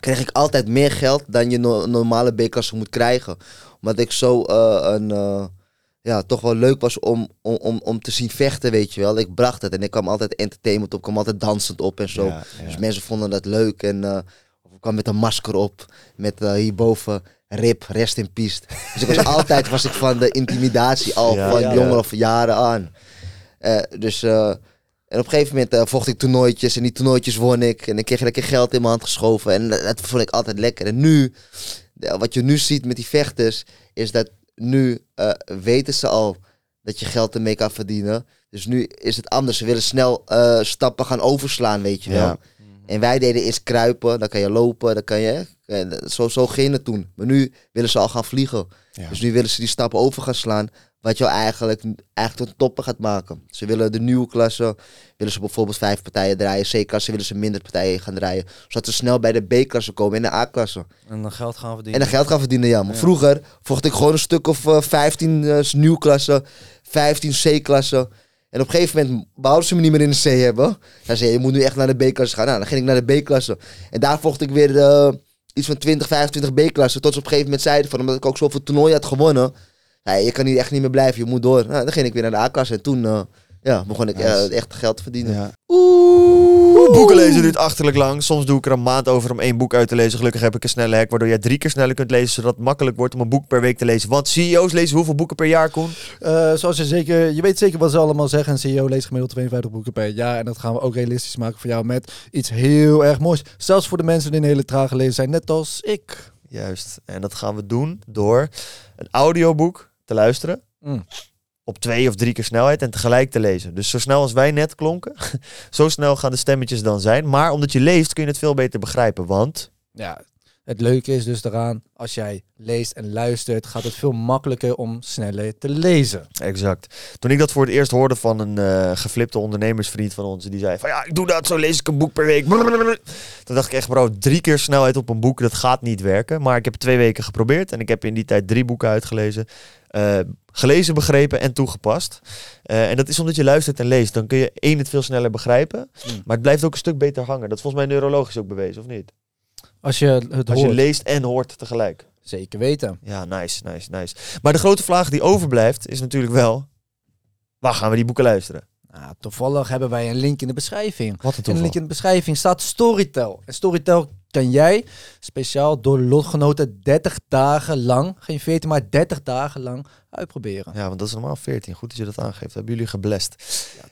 kreeg ik altijd meer geld dan je no- normale B-klasse moet krijgen. Omdat ik zo eh, een... ja, toch wel leuk was om, om, om, om te zien vechten, weet je wel. Ik bracht het en ik kwam altijd entertainment op, ik kwam altijd dansend op en zo. Ja, ja. Dus mensen vonden dat leuk en kwam met een masker op, met hierboven rip, rest in peace. Dus ik was altijd was ik van de intimidatie al Ja, van ja, jonger ja. of jaren aan. Eh, dus eh, en op een gegeven moment eh, vocht ik toernooitjes en die toernooitjes won ik en ik kreeg lekker geld in mijn hand geschoven en dat, dat vond ik altijd lekker. En nu, wat je nu ziet met die vechters, is dat nu eh, weten ze al dat je geld ermee kan verdienen. Dus nu is het anders. Ze willen snel eh, stappen gaan overslaan, weet je wel. En wij deden eerst kruipen, dan kan je lopen, dan kan je... en Zo, zo ging het toen. Maar nu willen ze al gaan vliegen. Ja. Dus nu willen ze die stappen over gaan slaan. Wat jou eigenlijk, eigenlijk tot toppen gaat maken. Ze willen de nieuwe klasse, willen ze bijvoorbeeld vijf partijen draaien. C-klasse willen ze minder partijen gaan draaien. Zodat ze snel bij de B-klasse komen en de A-klasse. En dan geld gaan verdienen. En dan geld gaan verdienen, ja. Maar vroeger vocht ik gewoon een stuk of eh, 15 eh, nieuwklasse, 15 C-klasse. En op een gegeven moment wouden ze me niet meer in de C hebben. Dan zei je, je moet nu echt naar de B-klasse gaan. Nou, dan ging ik naar de B-klasse. En daar vocht ik weer eh, iets van 20, 25 B-klassen. Tot ze op een gegeven moment zeiden van, omdat ik ook zoveel toernooien had gewonnen. Ja, je kan hier echt niet meer blijven, je moet door. Nou, dan ging ik weer naar de A-klasse. En toen eh, ja, begon ik eh, echt geld te verdienen. Ja. Oeh, boeken lezen duurt achterlijk lang. Soms doe ik er een maand over om één boek uit te lezen. Gelukkig heb ik een snelle hack, waardoor jij drie keer sneller kunt lezen, zodat het makkelijk wordt om een boek per week te lezen. Want CEO's lezen hoeveel boeken per jaar, Koen? Eh, zoals je zeker, je weet zeker wat ze allemaal zeggen. Een CEO leest gemiddeld 52 boeken per jaar. En dat gaan we ook realistisch maken voor jou met iets heel erg moois. Zelfs voor de mensen die een hele trage lezer zijn, net als ik. Juist. En dat gaan we doen door een audioboek te luisteren. Mm. Op twee of drie keer snelheid en tegelijk te lezen. Dus zo snel als wij net klonken, zo snel gaan de stemmetjes dan zijn. Maar omdat je leest kun je het veel beter begrijpen. Want Ja, het leuke is dus daaraan, als jij leest en luistert, gaat het veel makkelijker om sneller te lezen. Exact. Toen ik dat voor het eerst hoorde van een eh, geflipte ondernemersvriend van ons, die zei van ja, ik doe dat, zo lees ik een boek per week. Toen dacht ik echt, bro, drie keer snelheid op een boek, dat gaat niet werken. Maar ik heb twee weken geprobeerd en ik heb in die tijd drie boeken uitgelezen. Eh, gelezen, begrepen en toegepast. Eh, en dat is omdat je luistert en leest. Dan kun je één het veel sneller begrijpen. Mm. Maar het blijft ook een stuk beter hangen. Dat is volgens mij neurologisch ook bewezen, of niet? Als je het Als je hoort, leest en hoort tegelijk. zeker weten. Ja, nice, nice, nice. Maar de grote vraag die overblijft is natuurlijk wel... Waar gaan we die boeken luisteren? Nou, toevallig hebben wij een link in de beschrijving. Wat een In de link in de beschrijving staat Storytel. En Storytel kan jij speciaal door lotgenoten 30 dagen lang, geen 14, maar 30 dagen lang uitproberen. Ja, want dat is normaal 14. Goed dat je dat aangeeft. Hebben jullie geblest.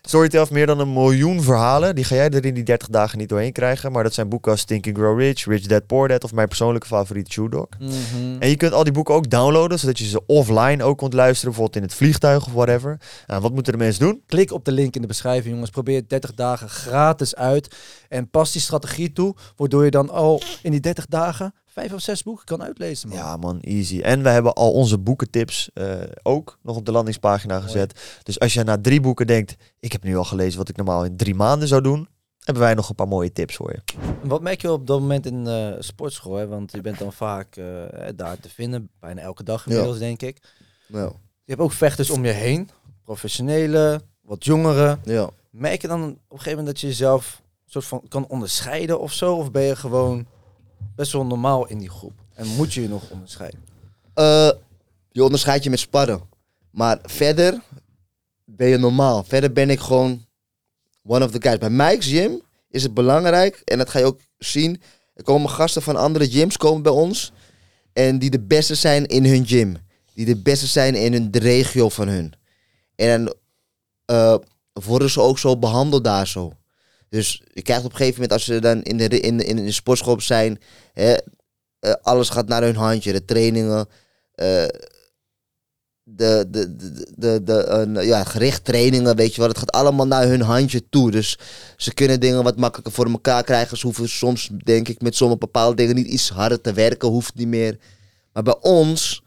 Storytel heeft meer dan een miljoen verhalen. Die ga jij er in die 30 dagen niet doorheen krijgen. Maar dat zijn boeken als Think and Grow Rich, Rich Dad Poor Dad of mijn persoonlijke favoriet Shoe Dog. Mhm. En je kunt al die boeken ook downloaden, zodat je ze offline ook kunt luisteren. Bijvoorbeeld in het vliegtuig of whatever. Nou, wat moeten de mensen doen? Klik op de link in de beschrijving, jongens. Probeer het 30 dagen gratis uit. En pas die strategie toe, waardoor je dan al in die 30 dagen vijf of zes boeken kan uitlezen. Man. Ja man, easy. En we hebben al onze boekentips eh, ook nog op de landingspagina gezet. Dus als je na drie boeken denkt, ik heb nu al gelezen wat ik normaal in drie maanden zou doen. Hebben wij nog een paar mooie tips voor je. Wat merk je op dat moment in eh sportschool? Hè? Want je bent dan vaak eh, daar te vinden, bijna elke dag inmiddels, denk ik. Ja. Je hebt ook vechters om je heen, professionele, wat jongeren. ja. Merk je dan op een gegeven moment dat je jezelf soort van kan onderscheiden of zo? Of ben je gewoon best wel normaal in die groep? En moet je je nog onderscheiden? Eh, je onderscheidt je met sparren. Maar verder ben je normaal. Verder ben ik gewoon one of the guys. Bij Mike's Gym is het belangrijk, en dat ga je ook zien. Er komen gasten van andere gyms komen bij ons. En die de beste zijn in hun gym. Die de beste zijn in hun, regio van hun. En dan eh, worden ze ook zo behandeld daar zo. Dus je krijgt op een gegeven moment, als ze dan in de, in in de zijn, hè, eh, alles gaat naar hun handje. De trainingen, eh, de, de, de, de, ja, gericht trainingen, weet je wel. Het gaat allemaal naar hun handje toe. Dus ze kunnen dingen wat makkelijker voor elkaar krijgen. Ze hoeven soms, denk ik, met sommige bepaalde dingen niet iets harder te werken. Hoeft niet meer. Maar bij ons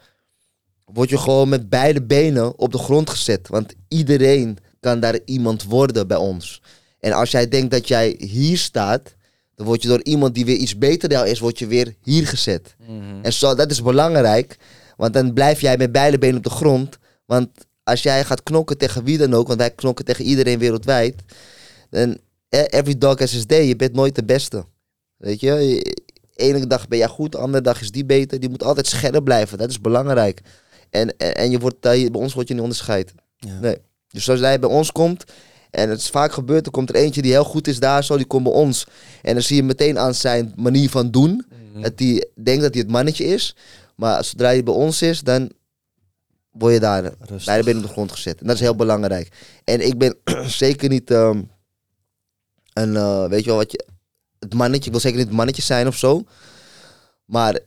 word je gewoon met beide benen op de grond gezet. Want iedereen kan daar iemand worden bij ons. En als jij denkt dat jij hier staat, dan word je door iemand die weer iets beter dan jou is, word je weer hier gezet. En zo, dat is belangrijk, want dan blijf jij met beide benen op de grond. Want als jij gaat knokken tegen wie dan ook, want wij knokken tegen iedereen wereldwijd, dan eh, every dog has his day. Je bent nooit de beste. Weet je, ene dag ben jij goed, de andere dag is die beter. Die moet altijd scherp blijven, dat is belangrijk. En, en, en je wordt, daar- bij ons word je niet onderscheid. Ja. Nee. Dus als jij bij ons komt, en het is vaak gebeurd, er komt er eentje die heel goed is daar, zo, die komt bij ons. En dan zie je meteen aan zijn manier van doen, dat hij denkt dat hij het mannetje is. Maar zodra hij bij ons is, dan word je daar Rustig. beide benen op de grond gezet. En dat is heel belangrijk. En ik ben zeker niet ehm, een, eh, weet je wel, wat je, het mannetje, ik wil zeker niet het mannetje zijn of zo. Maar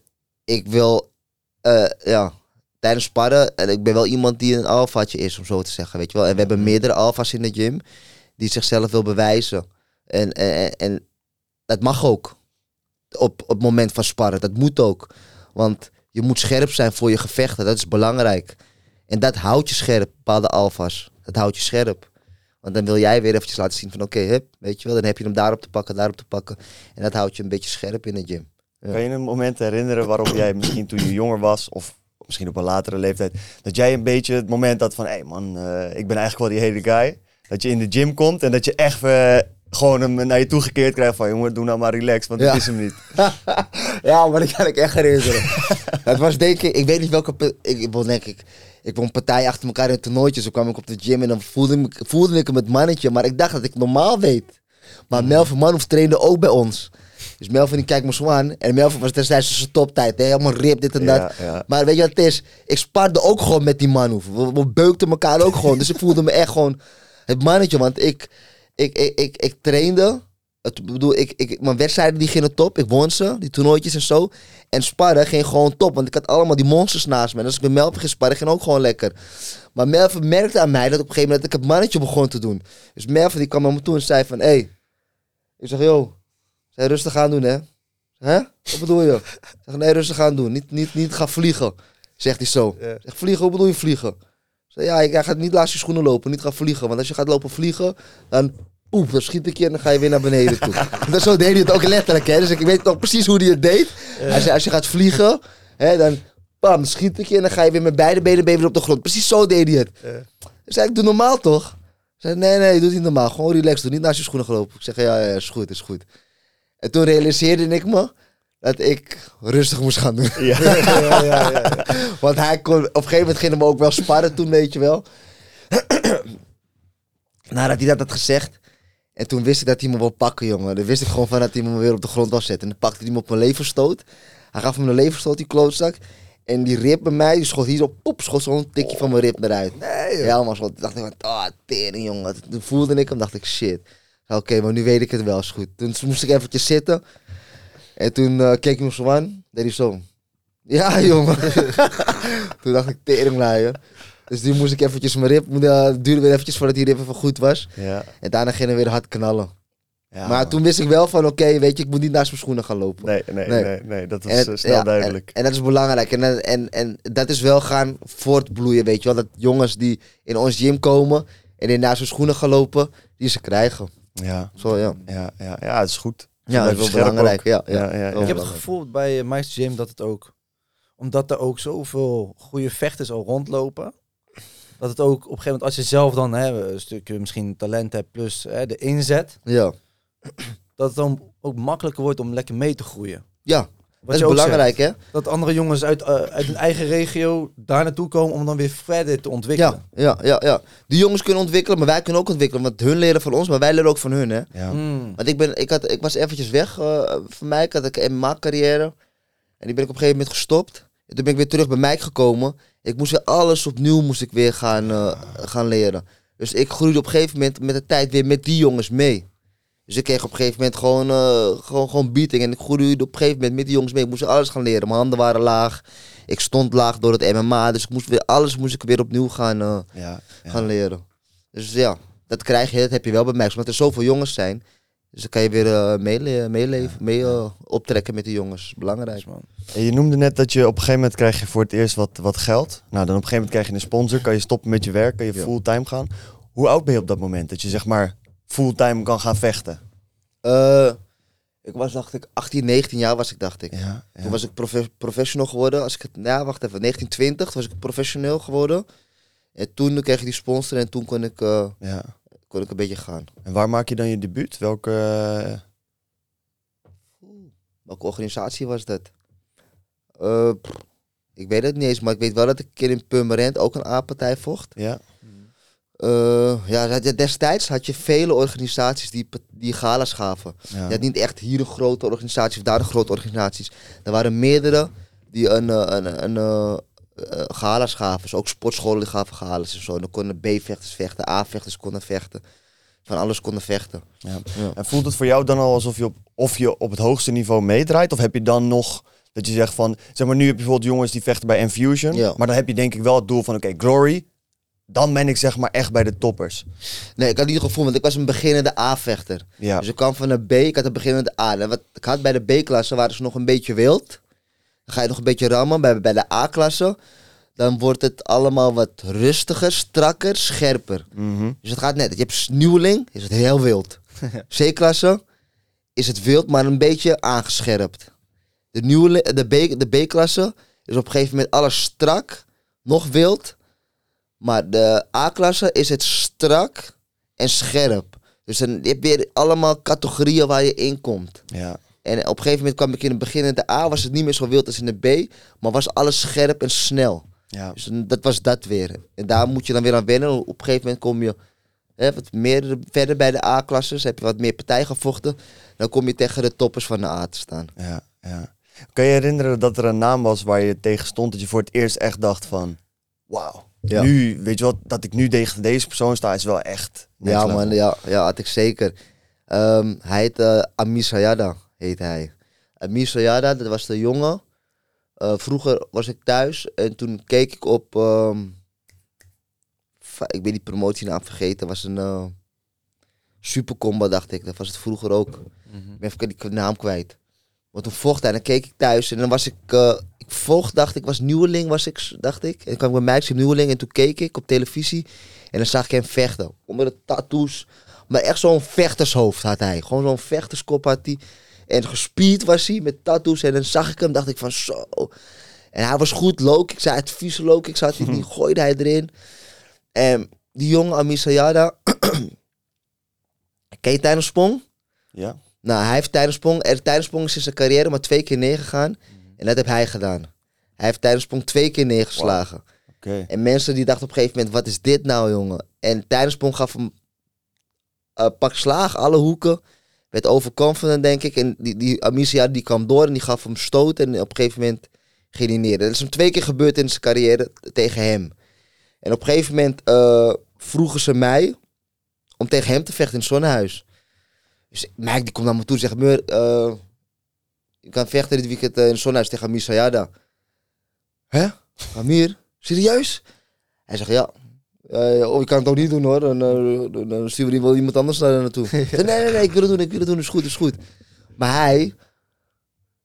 ik wil, eh, ja, tijdens sparren, en ik ben wel iemand die een alfaatje is, om zo te zeggen, weet je wel. En we hebben meerdere alfa's in de gym die zichzelf wil bewijzen. En, en, en- dat mag ook. Op, op het moment van sparren, dat moet ook. Want je moet scherp zijn voor je gevechten, dat is belangrijk. En dat houdt je scherp, bepaalde alfa's. Dat houdt je scherp. Want dan wil jij weer eventjes laten zien van oké, weet je wel, dan heb je hem daarop te pakken, daarop te pakken. En dat houdt je een beetje scherp in de gym. Ja. Kan je een moment herinneren waarop jij misschien toen je jonger was, of misschien op een latere leeftijd, dat jij een beetje het moment had van, hé hey man, eh, ik ben eigenlijk wel die hele guy. Dat je in de gym komt en dat je echt eh, gewoon hem naar je toegekeerd krijgt van, jongen, doe nou maar relax, want Ja. dat is hem niet. ja, maar dat kan ik echt herinneren. het was denk ik, ik weet niet welke, ik, won, denk ik, ik won partijen achter elkaar in toernooitjes. Toen kwam ik op de gym en dan voelde, ik, me- voelde ik hem het mannetje, maar ik dacht dat ik normaal weet. Maar Melvin Manhoef trainde ook bij ons. Dus Melvin die kijkt me zo aan. En Melvin was destijds zijn toptijd. Hè? Helemaal rip, dit en dat. Ja, ja. Maar weet je wat het is? Ik sparde ook gewoon met die Manhoef. We, we beukten elkaar ook gewoon. Dus ik voelde me echt gewoon het mannetje. Want ik, ik, ik, ik, ik trainde. Het, bedoel, ik, ik, mijn wedstrijden die gingen top. Ik won ze, die toernooitjes en zo. En sparren ging gewoon top. Want ik had allemaal die monsters naast me. En als ik met Melvin ging sparren, ging ook gewoon lekker. Maar Melvin merkte aan mij dat op een gegeven moment dat ik het mannetje begon te doen. Dus Melvin die kwam naar me toe en zei van... Hé. Hey. Ik zeg, yo. Zei rustig aan doen, hè. Hè? Wat bedoel je? Zeg, nee, rustig aan doen. Niet, niet, niet gaan vliegen. Zegt hij zo. Zeg, vliegen, hoe bedoel je vliegen? Zeg, ja, ik- jij gaat niet naast je schoenen lopen. Niet gaan vliegen. Want als je gaat lopen vliegen, dan... Oef, dan schiet ik je en dan ga je weer naar beneden toe. dat zo deed hij het ook letterlijk, hè. Dus ik weet nog precies hoe hij het deed. Hij zei, als je gaat vliegen, hè, dan... Bam, schiet ik je en dan ga je weer met beide benen weer op de grond. Precies zo deed hij het. Ik zei, ik doe normaal toch? Ik zei, nee, nee, doe het niet normaal. Gewoon relax, doe niet naast je schoenen gelopen. Ik zeg, ja, ja, is goed, is goed. En toen realiseerde ik me dat ik rustig moest gaan doen. Ja. ja, ja. Want hij kon, op een gegeven moment ging hem ook wel sparren toen, weet je wel. Nadat hij dat had gezegd. En toen wist ik dat hij me wil pakken, jongen. Dan wist ik gewoon van dat hij me weer op de grond was zetten. En dan pakte hij me op mijn leverstoot. Hij gaf me een leverstoot, die klootzak. En die rib bij mij, die schot hier zo, poep, schot zo'n tikje van mijn rib eruit. Nee, Ja, maar zo, toen dacht ik van, ah, tering, jongen. Toen voelde ik hem, dacht ik, shit. Oké, maar nu weet ik het wel, is goed. Toen moest ik eventjes zitten. En toen eh, keek ik me zo aan, deed hij zo. Ja, jongen. toen dacht ik, teringlaaien. Dus toen moest ik eventjes mijn rib, uh, het duurde weer eventjes voordat die rib even goed was. Ja. En daarna ging hij weer hard knallen. Ja, maar man. toen wist ik wel van, oké, weet je, ik moet niet naast mijn schoenen gaan lopen. Nee, nee, Nee. nee, nee, dat was En, eh, snel ja, duidelijk. En, en dat is belangrijk. En, en, en dat is wel gaan voortbloeien, weet je wel. Dat jongens die in ons gym komen en die naast hun schoenen gaan lopen, die ze krijgen. Ja. Zo, ja. Ja, ja, ja, het is goed. Ja, dat is wel belangrijk. Ja, ja. Ja, ja, ja. Wel Ik heb het gevoel bij Meister Gym dat het ook, omdat er ook zoveel goede vechters al rondlopen, dat het ook op een gegeven moment, als je zelf dan hè, een stukje misschien talent hebt plus hè, de inzet, Ja, dat het dan ook makkelijker wordt om lekker mee te groeien. ja. Wat dat is belangrijk, hè? dat andere jongens uit, eh, uit hun eigen regio daar naartoe komen om dan weer verder te ontwikkelen. Ja, ja, ja, ja. Die jongens kunnen ontwikkelen, maar wij kunnen ook ontwikkelen. Want hun leren van ons, maar wij leren ook van hun, hè? Ja. Mm. Want ik, ben, ik, had, ik was eventjes weg uh, van mij. Ik had een MMA-carrière. En die ben ik op een gegeven moment gestopt. En toen ben ik weer terug bij mij gekomen. Ik moest weer alles opnieuw moest ik weer gaan, uh, gaan leren. Dus ik groeide op een gegeven moment met de tijd weer met die jongens mee. Dus ik kreeg op een gegeven moment gewoon, eh, gewoon, gewoon beating. En ik groeide op een gegeven moment met die jongens mee. Ik moest alles gaan leren. Mijn handen waren laag. Ik stond laag door het MMA. Dus ik moest weer, alles moest ik weer opnieuw gaan, eh, Ja, ja. gaan leren. Dus ja, dat krijg je, dat heb je wel bij mij. Omdat er zoveel jongens zijn. Dus dan kan je weer meele- meeleven, mee optrekken met die jongens. Belangrijk. man. En je noemde net dat je op een gegeven moment krijg je voor het eerst wat, wat geld. Nou, dan op een gegeven moment krijg je een sponsor. Kan je stoppen met je werk, kan je fulltime gaan. Hoe oud ben je op dat moment? Dat je zeg maar fulltime kan gaan vechten. Eh, ik was, dacht ik, 18, 19 jaar was ik, dacht ik. Ja, Toen was ik profe- professional geworden. Als ik het, nou, wacht even, 1920 toen was ik professioneel geworden. En toen kreeg ik die sponsor en toen kon ik, eh, ja. kon ik een beetje gaan. En waar maak je dan je debuut? Welke... eh, Welke organisatie was dat? Ik weet het niet eens, maar ik weet wel dat ik een keer in Purmerend ook een A-partij vocht. ja? Eh, ja, destijds had je vele organisaties die, die galas gaven. Ja. Je had niet echt hier een grote organisatie of daar een grote organisaties. Er waren meerdere die een, eh, een, een, eh, galas gaven. Dus ook sportscholen die gaven galas en zo. En dan konden B-vechters vechten, A-vechters konden vechten. Van alles konden vechten. Ja. Ja. En voelt het voor jou dan al alsof je op, of je op het hoogste niveau meedraait? Of heb je dan nog dat je zegt van, zeg maar nu heb je bijvoorbeeld jongens die vechten bij Infusion. Ja. Maar dan heb je denk ik wel het doel van, oké, Glory. Dan ben ik zeg maar echt bij de toppers. Nee, ik had niet het gevoel, want ik was een beginnende A-vechter. Ja. Dus ik kwam van een B, ik had een beginnende A. En wat ik had bij de B-klasse waren ze nog een beetje wild. Dan ga je nog een beetje rammen. Bij, bij de A-klasse, dan wordt het allemaal wat rustiger, strakker, scherper. Mhm. Dus het gaat net. Je hebt nieuweling, is het heel wild. C-klasse is het wild, maar een beetje aangescherpt. De, nieuwe, de, B, de B-klasse is op een gegeven moment alles strak, nog wild. Maar de A-klasse is het strak en scherp. Dus dan heb je weer allemaal categorieën waar je in komt. Ja. En op een gegeven moment kwam ik in het begin in de A, was het niet meer zo wild als in de B, maar was alles scherp en snel. Ja. Dus dat was dat weer. En daar moet je dan weer aan wennen. Op een gegeven moment kom je hè, wat meer verder bij de A-klasses. Heb je wat meer partij gevochten. Dan kom je tegen de toppers van de A te staan. Ja, ja. Kan je herinneren dat er een naam was waar je tegen stond, dat je voor het eerst echt dacht van, wauw, Ja. nu, weet je wat, dat ik nu tegen deze persoon sta, is wel echt Ja, level. man. Ja, ja, had ik zeker. Ehm, hij heet eh Ami Sayada, heet hij. Ami Sayada, dat was de jongen. Eh, vroeger was ik thuis en toen keek ik op... ehm, ik ben die promotienaam vergeten. was een eh supercombo, dacht ik. Dat was het vroeger ook. Ik ben even die naam kwijt. Want toen vocht hij en dan keek ik thuis en dan was ik... eh, vocht, dacht ik, was nieuweling, was ik, dacht ik. En dan kwam ik bij nieuweling en toen keek ik op televisie. En dan zag ik hem vechten. Onder de tattoos. Maar echt zo'n vechtershoofd had hij. Gewoon zo'n vechterskop had hij. En gespierd was hij met tattoos. En dan zag ik hem, dacht ik van zo. En hij was goed low Ik zei het vieze low ik zat die gooide hij erin. En die jonge Amisayada. Ken je? Ja, Nou, hij heeft tijdensprong. Er tijdensprong is in zijn carrière maar twee keer neergegaan. En dat heb hij gedaan. Hij heeft tijdensprong twee keer neergeslagen. En mensen die dachten op een gegeven moment, wat is dit nou, jongen? En tijdensprong gaf hem eh, pak slaag, alle hoeken. Werd overconfident, denk ik. En die, die Amicia die kwam door en die gaf hem stoot. En op een gegeven moment ging hij neer. Dat is hem twee keer gebeurd in zijn carrière tegen hem. En op een gegeven moment eh, vroegen ze mij om tegen hem te vechten in het zonnehuis. Dus Mike die komt naar me toe en zegt, Meur, je kan vechten dit weekend eh, in het zonnehuis tegen Amir Sayada. Hè? Amir? Serieus? Hij zegt, ja. Eh, oh, ik kan het ook niet doen hoor. Dan, eh, dan, sturen we wel iemand anders daar naartoe. Ik nee, nee, nee, ik wil het doen, ik wil het doen, is goed, is goed. Maar hij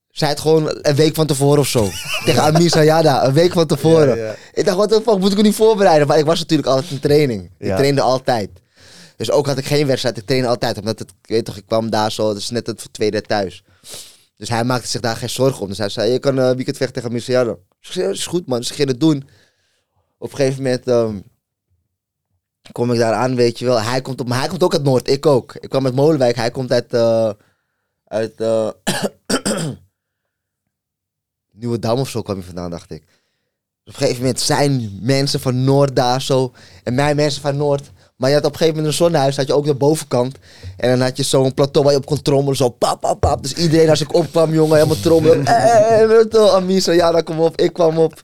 zei het gewoon een week van tevoren of zo. Tegen Amir Sayada, een week van tevoren. Ik dacht, wat de fuck, moet ik me niet voorbereiden? Maar ik was natuurlijk altijd in training. Ik Ja. trainde altijd. Dus ook had ik geen wedstrijd, ik trainde altijd. Omdat het, ik weet toch, ik kwam daar zo, dat is net het tweede thuis. Dus hij maakte zich daar geen zorgen om. Dus hij zei, je kan eh weekend vechten tegen ja, is goed man, dus ik ging het doen. Op een gegeven moment ehm, kom ik daar aan, weet je wel. Hij komt, op, hij komt ook uit Noord, ik ook. Ik kwam uit Molenwijk, hij komt uit... eh uit eh Nieuwe Dam of zo kwam hij vandaan, dacht ik. Dus op een gegeven moment zijn mensen van Noord daar zo. En mij mensen van Noord. Maar je had op een gegeven moment een zonnehuis, had je ook de bovenkant. En dan had je zo'n plateau waar je op kon trommelen, zo pap, pap, pap. Dus iedereen als ik opkwam, jongen, helemaal trommelen. Eh, Amisa, ja, dan kom op, ik kwam op.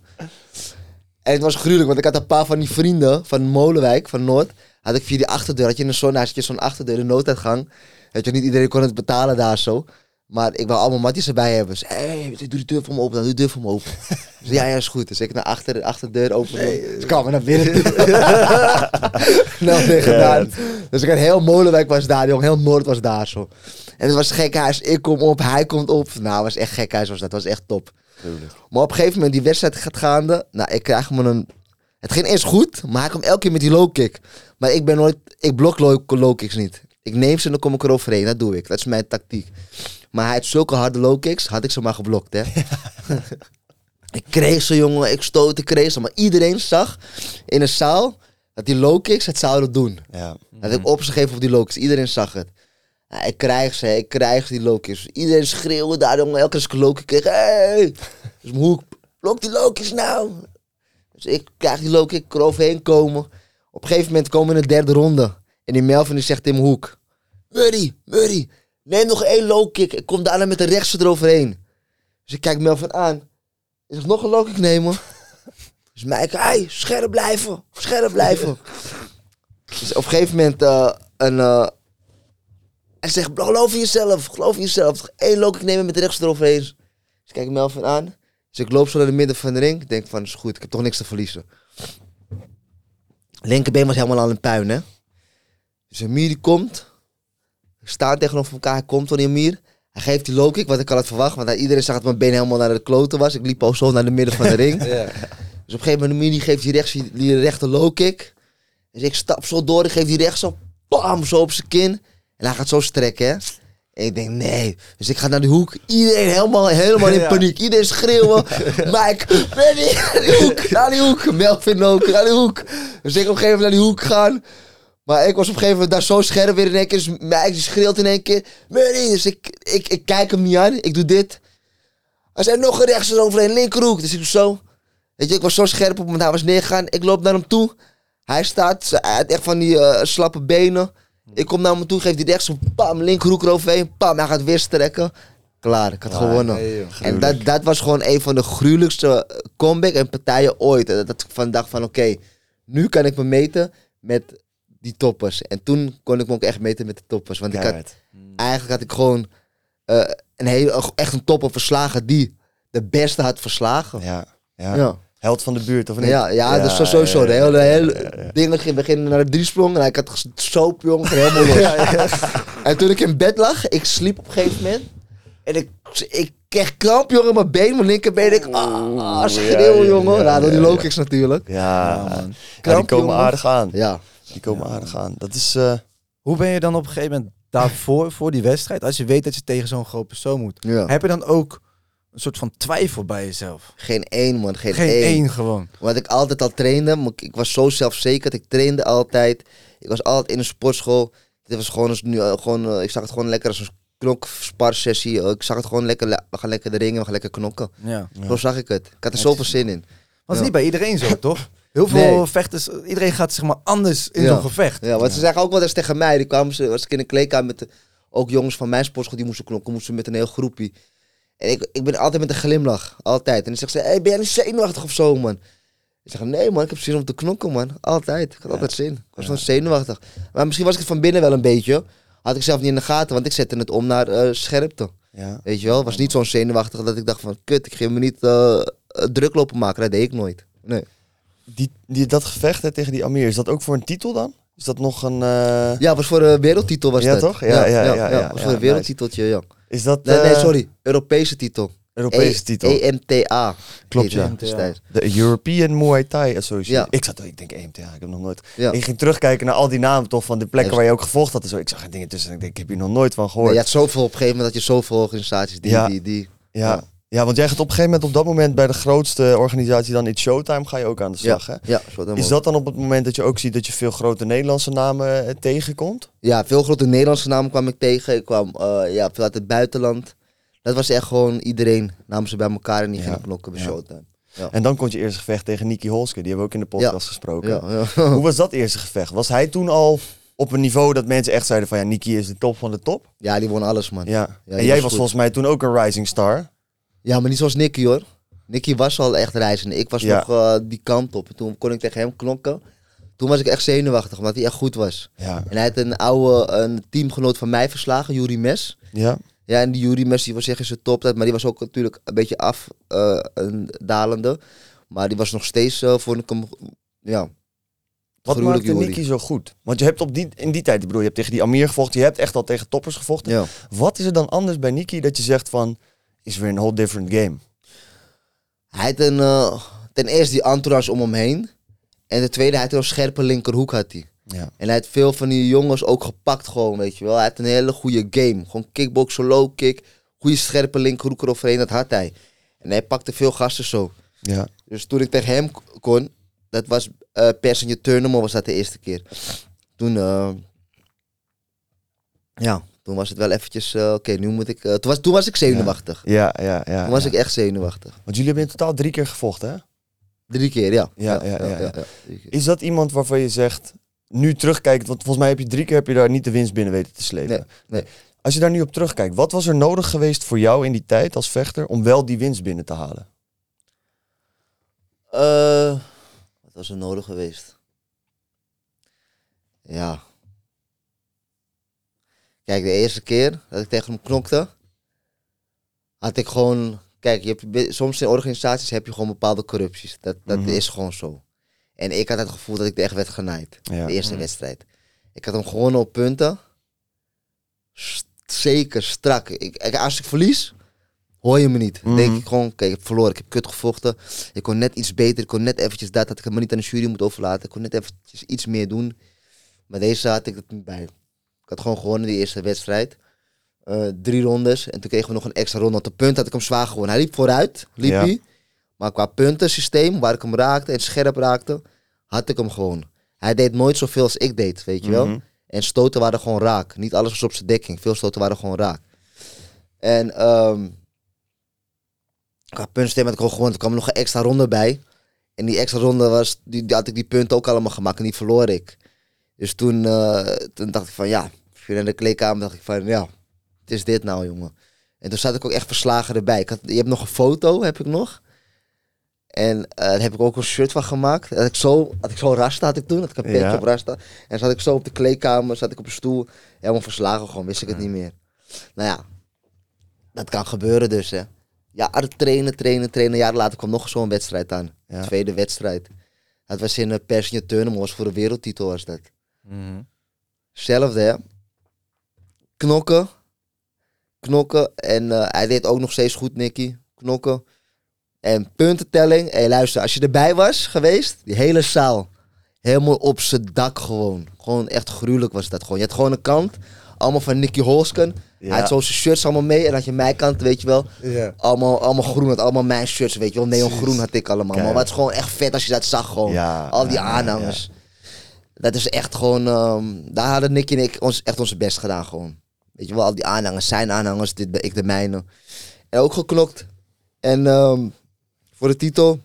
En het was gruwelijk, want ik had een paar van die vrienden van Molenwijk, van Noord. Had ik via die achterdeur, had je in een zonnehuis, had je zo'n achterdeur, de nooduitgang. Weet je, niet iedereen kon het betalen daar zo. Maar ik wou allemaal matties erbij hebben. Dus, hey, doe die deur voor me open, dan doe de deur voor me open. Dus ja, ja, is goed. Dus ik naar achter, achter de deur open. Dus kwamen naar binnen. nou, nee, gedaan. Dus ik had heel Molenwijk was daar, jong. Heel Noord was daar zo. En het was gek huis. Ik kom op, hij komt op. Nou, het was echt gek huis was dat. was echt top. Maar op een gegeven moment, die wedstrijd gaat gaande. Nou, ik krijg me een... Het ging eerst goed, maar hij komt elke keer met die low kick. Maar ik ben nooit... Ik blok low, low kicks niet. Ik neem ze en dan kom ik eroverheen. Dat doe ik. Dat is mijn tactiek. Maar hij had zulke harde low kicks, had ik ze maar geblokt, hè. ik kreeg ze, jongen. Ik stoot, ik kreeg ze. Maar iedereen zag in de zaal dat die low kicks het zouden doen. Ja. Dat ik op ze geven op die low kicks. Iedereen zag het. Ja, ik krijg ze, ik krijg die low kicks. Iedereen schreeuwde daar, jongen. Elke keer als ik een low kick kreeg, hey! Dus mijn hoek, blok die low kicks nou. Dus ik krijg die low kick, eroverheen komen. Op een gegeven moment komen we in de derde ronde. En die Melvin die zegt mijn hoek. Murray, Murray, neem nog één low kick. Ik kom daarna met de rechtse eroverheen. Dus ik kijk Melvin aan. Ik zeg, nog een low kick nemen? Dus Mike, hey, scherp blijven, scherp blijven. dus op een gegeven moment eh, een... eh, hij zegt, geloof in jezelf, geloof in jezelf. Eén low kick nemen met de rechtse eroverheen. Dus ik kijk Melvin aan. Dus ik loop zo naar de midden van de ring. Ik denk van, is goed, ik heb toch niks te verliezen. Linkerbeen was helemaal al in puin, hè. Dus Amir die komt. We staan tegenover elkaar. Hij komt van die Amir. Hij geeft die low kick, wat ik al had verwacht. Want iedereen zag dat mijn been helemaal naar de kloten was. Ik liep al zo naar de midden van de ring. Dus op een gegeven moment die geeft die, rechts, die rechte low kick. Dus ik stap zo door. Ik geef die rechts op. Bam, zo op zijn kin. En hij gaat zo strekken, hè. En ik denk, nee. Dus ik ga naar die hoek. Iedereen helemaal, helemaal in paniek. Iedereen schreeuwen. Mike, Benny, naar die hoek, naar die hoek. Melvin ook, naar die hoek. Dus ik op een gegeven moment naar die hoek gaan. Maar ik was op een gegeven moment daar zo scherp weer in één keer. Dus Mike schreeuwt in één keer. Benny, dus ik, ik, ik kijk hem niet aan. Ik doe dit. Hij zei nog een rechts overheen, linkerhoek. Dus ik doe zo. Weet je, ik was zo scherp op hem. Hij was neergegaan. Ik loop naar hem toe. Hij staat, hij had echt van die eh, slappe benen. Ik kom naar hem toe, geef die rechts een pam, linkerhoek eroverheen. Pam, hij gaat weer strekken. Klaar, ik had gewonnen. en dat, dat was gewoon een van de gruwelijkste eh, comeback en partijen ooit. Dat ik van dacht van, oké, nu kan ik me meten met die toppers. En toen kon ik me ook echt meten met de toppers. Want ik had, Keihard. eigenlijk had ik gewoon eh, een hele, echt een topper verslagen die de beste had verslagen. Ja. Ja. Ja. Held van de buurt, of niet? Ja, ja, dat is sowieso. De ja, hele, ja, hele ja, ja. dingen ging beginnen naar de driesprong. En ik had soap, jongen, ging helemaal los. En toen ik in bed lag, ik sliep op een gegeven moment. En ik, ik kreeg kramp, jongen, in mijn been, mijn linkerbeen. Ik, ah, schreeuw, ja, jongen. ja, nou, die ja, low ja. kicks natuurlijk. Ja, ja, die Kramp, komen jongen. aardig aan. Ja. Die komen aardig aan. Dat is... eh, Hoe ben je dan op een gegeven moment daarvoor, voor die wedstrijd, als je weet dat je tegen zo'n groot persoon moet, ja. heb je dan ook een soort van twijfel bij jezelf? Geen één, man. Geen, Geen één. één gewoon. Want ik altijd al trainde. maar ik- was zo zelfzeker. Ik trainde altijd. Ik was altijd in een sportschool. Dit was gewoon, als nu, eh, gewoon eh, ik zag het gewoon lekker als een knoksparsessie. Ik zag het gewoon lekker, le- we gaan lekker de ringen, we gaan lekker knokken. Ja. Zo zag ik het. Ik had er zoveel zin in. Dat is Ja. niet bij iedereen zo, toch? Heel veel Nee. vechters, iedereen gaat zeg maar anders in Ja. zo'n gevecht. Ja, want ze zeggen ook wel eens tegen mij. Die kwamen ze, was ik in een kleedkamer met de, ook jongens van mijn sportschool die moesten knokken. Moesten met een heel groepje. En ik, ik ben altijd met een glimlach. Altijd. En dan zeggen ze, hey, ben jij niet zenuwachtig of zo, man? Ik zeg, nee man, ik heb zin om te knokken, man. Altijd. Ik had altijd zin. Ik was gewoon zenuwachtig. Maar misschien was ik het van binnen wel een beetje. Had ik zelf niet in de gaten, want ik zette het om naar eh, scherpte. ja. Weet je wel? Het was niet zo'n zenuwachtig dat ik dacht van, kut, ik ga me niet eh, eh, druk lopen maken. Dat deed ik nooit. Nee. Die, die, dat gevecht hè, tegen die Amir, is dat ook voor een titel dan? Is dat nog een... eh, Ja, was voor de wereldtitel was Ja, dat. toch? Ja, ja, ja, ja, was ja, voor een wereldtiteltje, ja. Is dat... Nee, nee, eh, sorry. Europese titel. Europese E- titel. EMTA. Klopt, heette ja. destijds. De European Muay Thai Association. Ja. Ik zat ik denk EMTA, ik heb nog nooit... Ja. Ik ging terugkijken naar al die namen toch van de plekken waar je ook gevolgd had en zo. Ik zag er dingen tussen en ik denk, ik heb hier nog nooit van Nee, gehoord. je had zoveel, op een gegeven moment had je zoveel organisaties die, Ja. die, die... ja. Ja. Ja. want jij gaat op een gegeven moment op dat moment bij de grootste organisatie dan in Showtime ga je ook aan de Ja, slag, hè? ja, zo dan Is dat dan op het moment dat je ook ziet dat je veel grote Nederlandse namen eh, tegenkomt? Ja, veel grote Nederlandse namen kwam ik tegen. Ik kwam eh, ja, veel uit het buitenland. Dat was echt gewoon iedereen namen ze bij elkaar en die Ja. gingen knokken bij Ja. Showtime. En dan komt je eerste gevecht tegen Nicky Holske, die hebben we ook in de podcast gesproken. Ja, ja. Hoe was dat eerste gevecht? Was hij toen al op een niveau dat mensen echt zeiden van ja, Nicky is de top van de top? ja, die won alles, man. Ja. en jij was volgens mij toen ook een rising star. Ja, maar niet zoals Nicky hoor. Nicky was al echt reizende. Ik was Ja. nog eh, die kant op. En toen kon ik tegen hem knokken. Toen was ik echt zenuwachtig, omdat hij echt goed was. Ja. En hij had een oude een teamgenoot van mij verslagen, Yuri Mes. Ja. Ja, en die Yuri Mes die was echt in zijn toptijd, maar die was ook natuurlijk een beetje af, eh, een dalende. Maar die was nog steeds, eh vond ik hem, ja, Wat gruwelijk, maakte Yuri. Nicky zo goed? Want je hebt op die, in die tijd, ik bedoel, je hebt tegen die Amir gevochten. Je hebt echt al tegen toppers gevochten. Ja. Wat is er dan anders bij Nicky dat je zegt van, is weer een whole different game? Hij had een, eh, ten eerste die entourage om hem heen. En ten tweede, hij had een scherpe linkerhoek had hij. Ja. En hij heeft veel van die jongens ook gepakt gewoon, weet je wel. Hij had een hele goede game. Gewoon kickboxen, low kick. Goede scherpe linkerhoek eroverheen, dat had hij. En hij pakte veel gasten zo. Ja. Dus toen ik tegen hem kon, dat was eh Persianje Turnemo was dat de eerste keer. Toen, eh, ja, toen was het wel eventjes, eh, oké, nu moet ik, eh, toen, was, toen was ik zenuwachtig. Ja, ja, ja. Toen was ja. ik echt zenuwachtig. Want jullie hebben in totaal drie keer gevochten, hè? Drie keer, ja. Ja, ja, ja. Is dat iemand waarvan je zegt, nu terugkijkt, want volgens mij heb je drie keer heb je daar niet de winst binnen weten te slepen. Nee, nee. Als je daar nu op terugkijkt, wat was er nodig geweest voor jou in die tijd als vechter om wel die winst binnen te halen? Eh, wat was er nodig geweest? Ja. Kijk, de eerste keer dat ik tegen hem knokte, had ik gewoon. Kijk, je hebt, soms in organisaties heb je gewoon bepaalde corrupties. Dat, dat Mhm. is gewoon zo. En ik had het gevoel dat ik er echt werd genaaid. Ja. De eerste wedstrijd. Ik had hem gewonnen op punten. Zeker, strak. Ik, ik- als ik verlies, hoor je me niet. Dan denk Mhm. ik gewoon, kijk, ik heb verloren. Ik heb kut gevochten. Ik kon net iets beter. Ik kon net eventjes dat. Dat ik hem niet aan de jury moet overlaten. Ik kon net eventjes iets meer doen. Maar deze had ik het niet bij. Ik had gewoon gewonnen die eerste wedstrijd. Eh, drie rondes. En toen kregen we nog een extra ronde. Op de punt had ik hem zwaar gewonnen. Hij liep vooruit. Liep Ja. hij. Maar qua puntensysteem, waar ik hem raakte en scherp raakte, had ik hem gewoon. Hij deed nooit zoveel als ik deed, weet je wel. Mhm. En stoten waren gewoon raak. Niet alles was op zijn dekking. Veel stoten waren gewoon raak. En ehm qua puntensysteem had ik gewoon gewonnen. Er kwam nog een extra ronde bij. En die extra ronde was, die, die had ik die punten ook allemaal gemaakt. En die verloor ik. Dus toen, eh, toen dacht ik van ja, weer in de kleedkamer dacht ik van ja, het is dit nou jongen. En toen zat ik ook echt verslagen erbij. Ik had, je hebt nog een foto, heb ik nog. En eh, daar heb ik ook een shirt van gemaakt. Had ik zo, had ik zo rasta had ik toen, had ik een petje Ja. op rasta. En zat ik zo op de kleedkamer, zat ik op een stoel. Helemaal verslagen gewoon, wist ik het niet meer. Nou ja, dat kan gebeuren dus hè. Ja, trainen, trainen, trainen. Jaren later kwam nog zo'n wedstrijd aan. Ja. Tweede wedstrijd. Dat was in uh, Persië Turnham, was voor de wereldtitel was dat. Mhm. Zelfde hè. Knokken. Knokken. En eh, hij deed ook nog steeds goed, Nicky. Knokken. En puntentelling. Hé, luister, als je erbij was geweest, die hele zaal. Helemaal op zijn dak gewoon. Gewoon echt gruwelijk was dat gewoon. Je had gewoon een kant. Allemaal van Nicky Holsken. Ja. Hij had zo zijn shirts allemaal mee. En had je mijn kant, weet je wel. Ja. Allemaal, allemaal groen. Had allemaal mijn shirts, weet je wel. Neongroen had ik allemaal. Maar het is gewoon echt vet als je dat zag gewoon. Ja, Al die aanhangers. Dat is echt gewoon... ehm, daar hadden Nicky en ik ons, echt onze best gedaan gewoon. Weet je wel, al die aanhangers. Zijn aanhangers, dit ben ik de mijne. En ook geknokt. En ehm, voor de titel...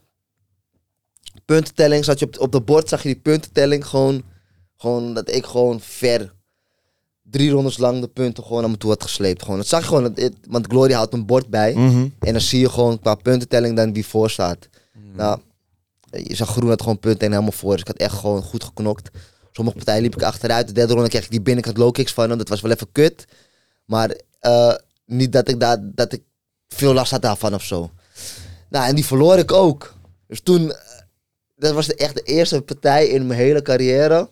Puntentelling, zat je op, op de bord, zag je die puntentelling gewoon... Gewoon dat ik gewoon ver drie rondes lang de punten gewoon naar me toe had gesleept. Gewoon. Dat zag je gewoon, dat het- want Glory houdt een bord bij. Mhm. En dan zie je gewoon qua puntentelling dan wie voor staat. Nou, je zag Groen had gewoon punten en helemaal voor. Dus ik had echt gewoon goed geknokt. Sommige partijen liep ik achteruit. De derde ronde kreeg ik die binnenkant low kicks van hem. Dat was wel even kut. Maar eh, niet dat ik, daar, dat ik veel last had daarvan of zo. Nou, en die verloor ik ook. Dus toen, eh, dat was de, echt de eerste partij in mijn hele carrière.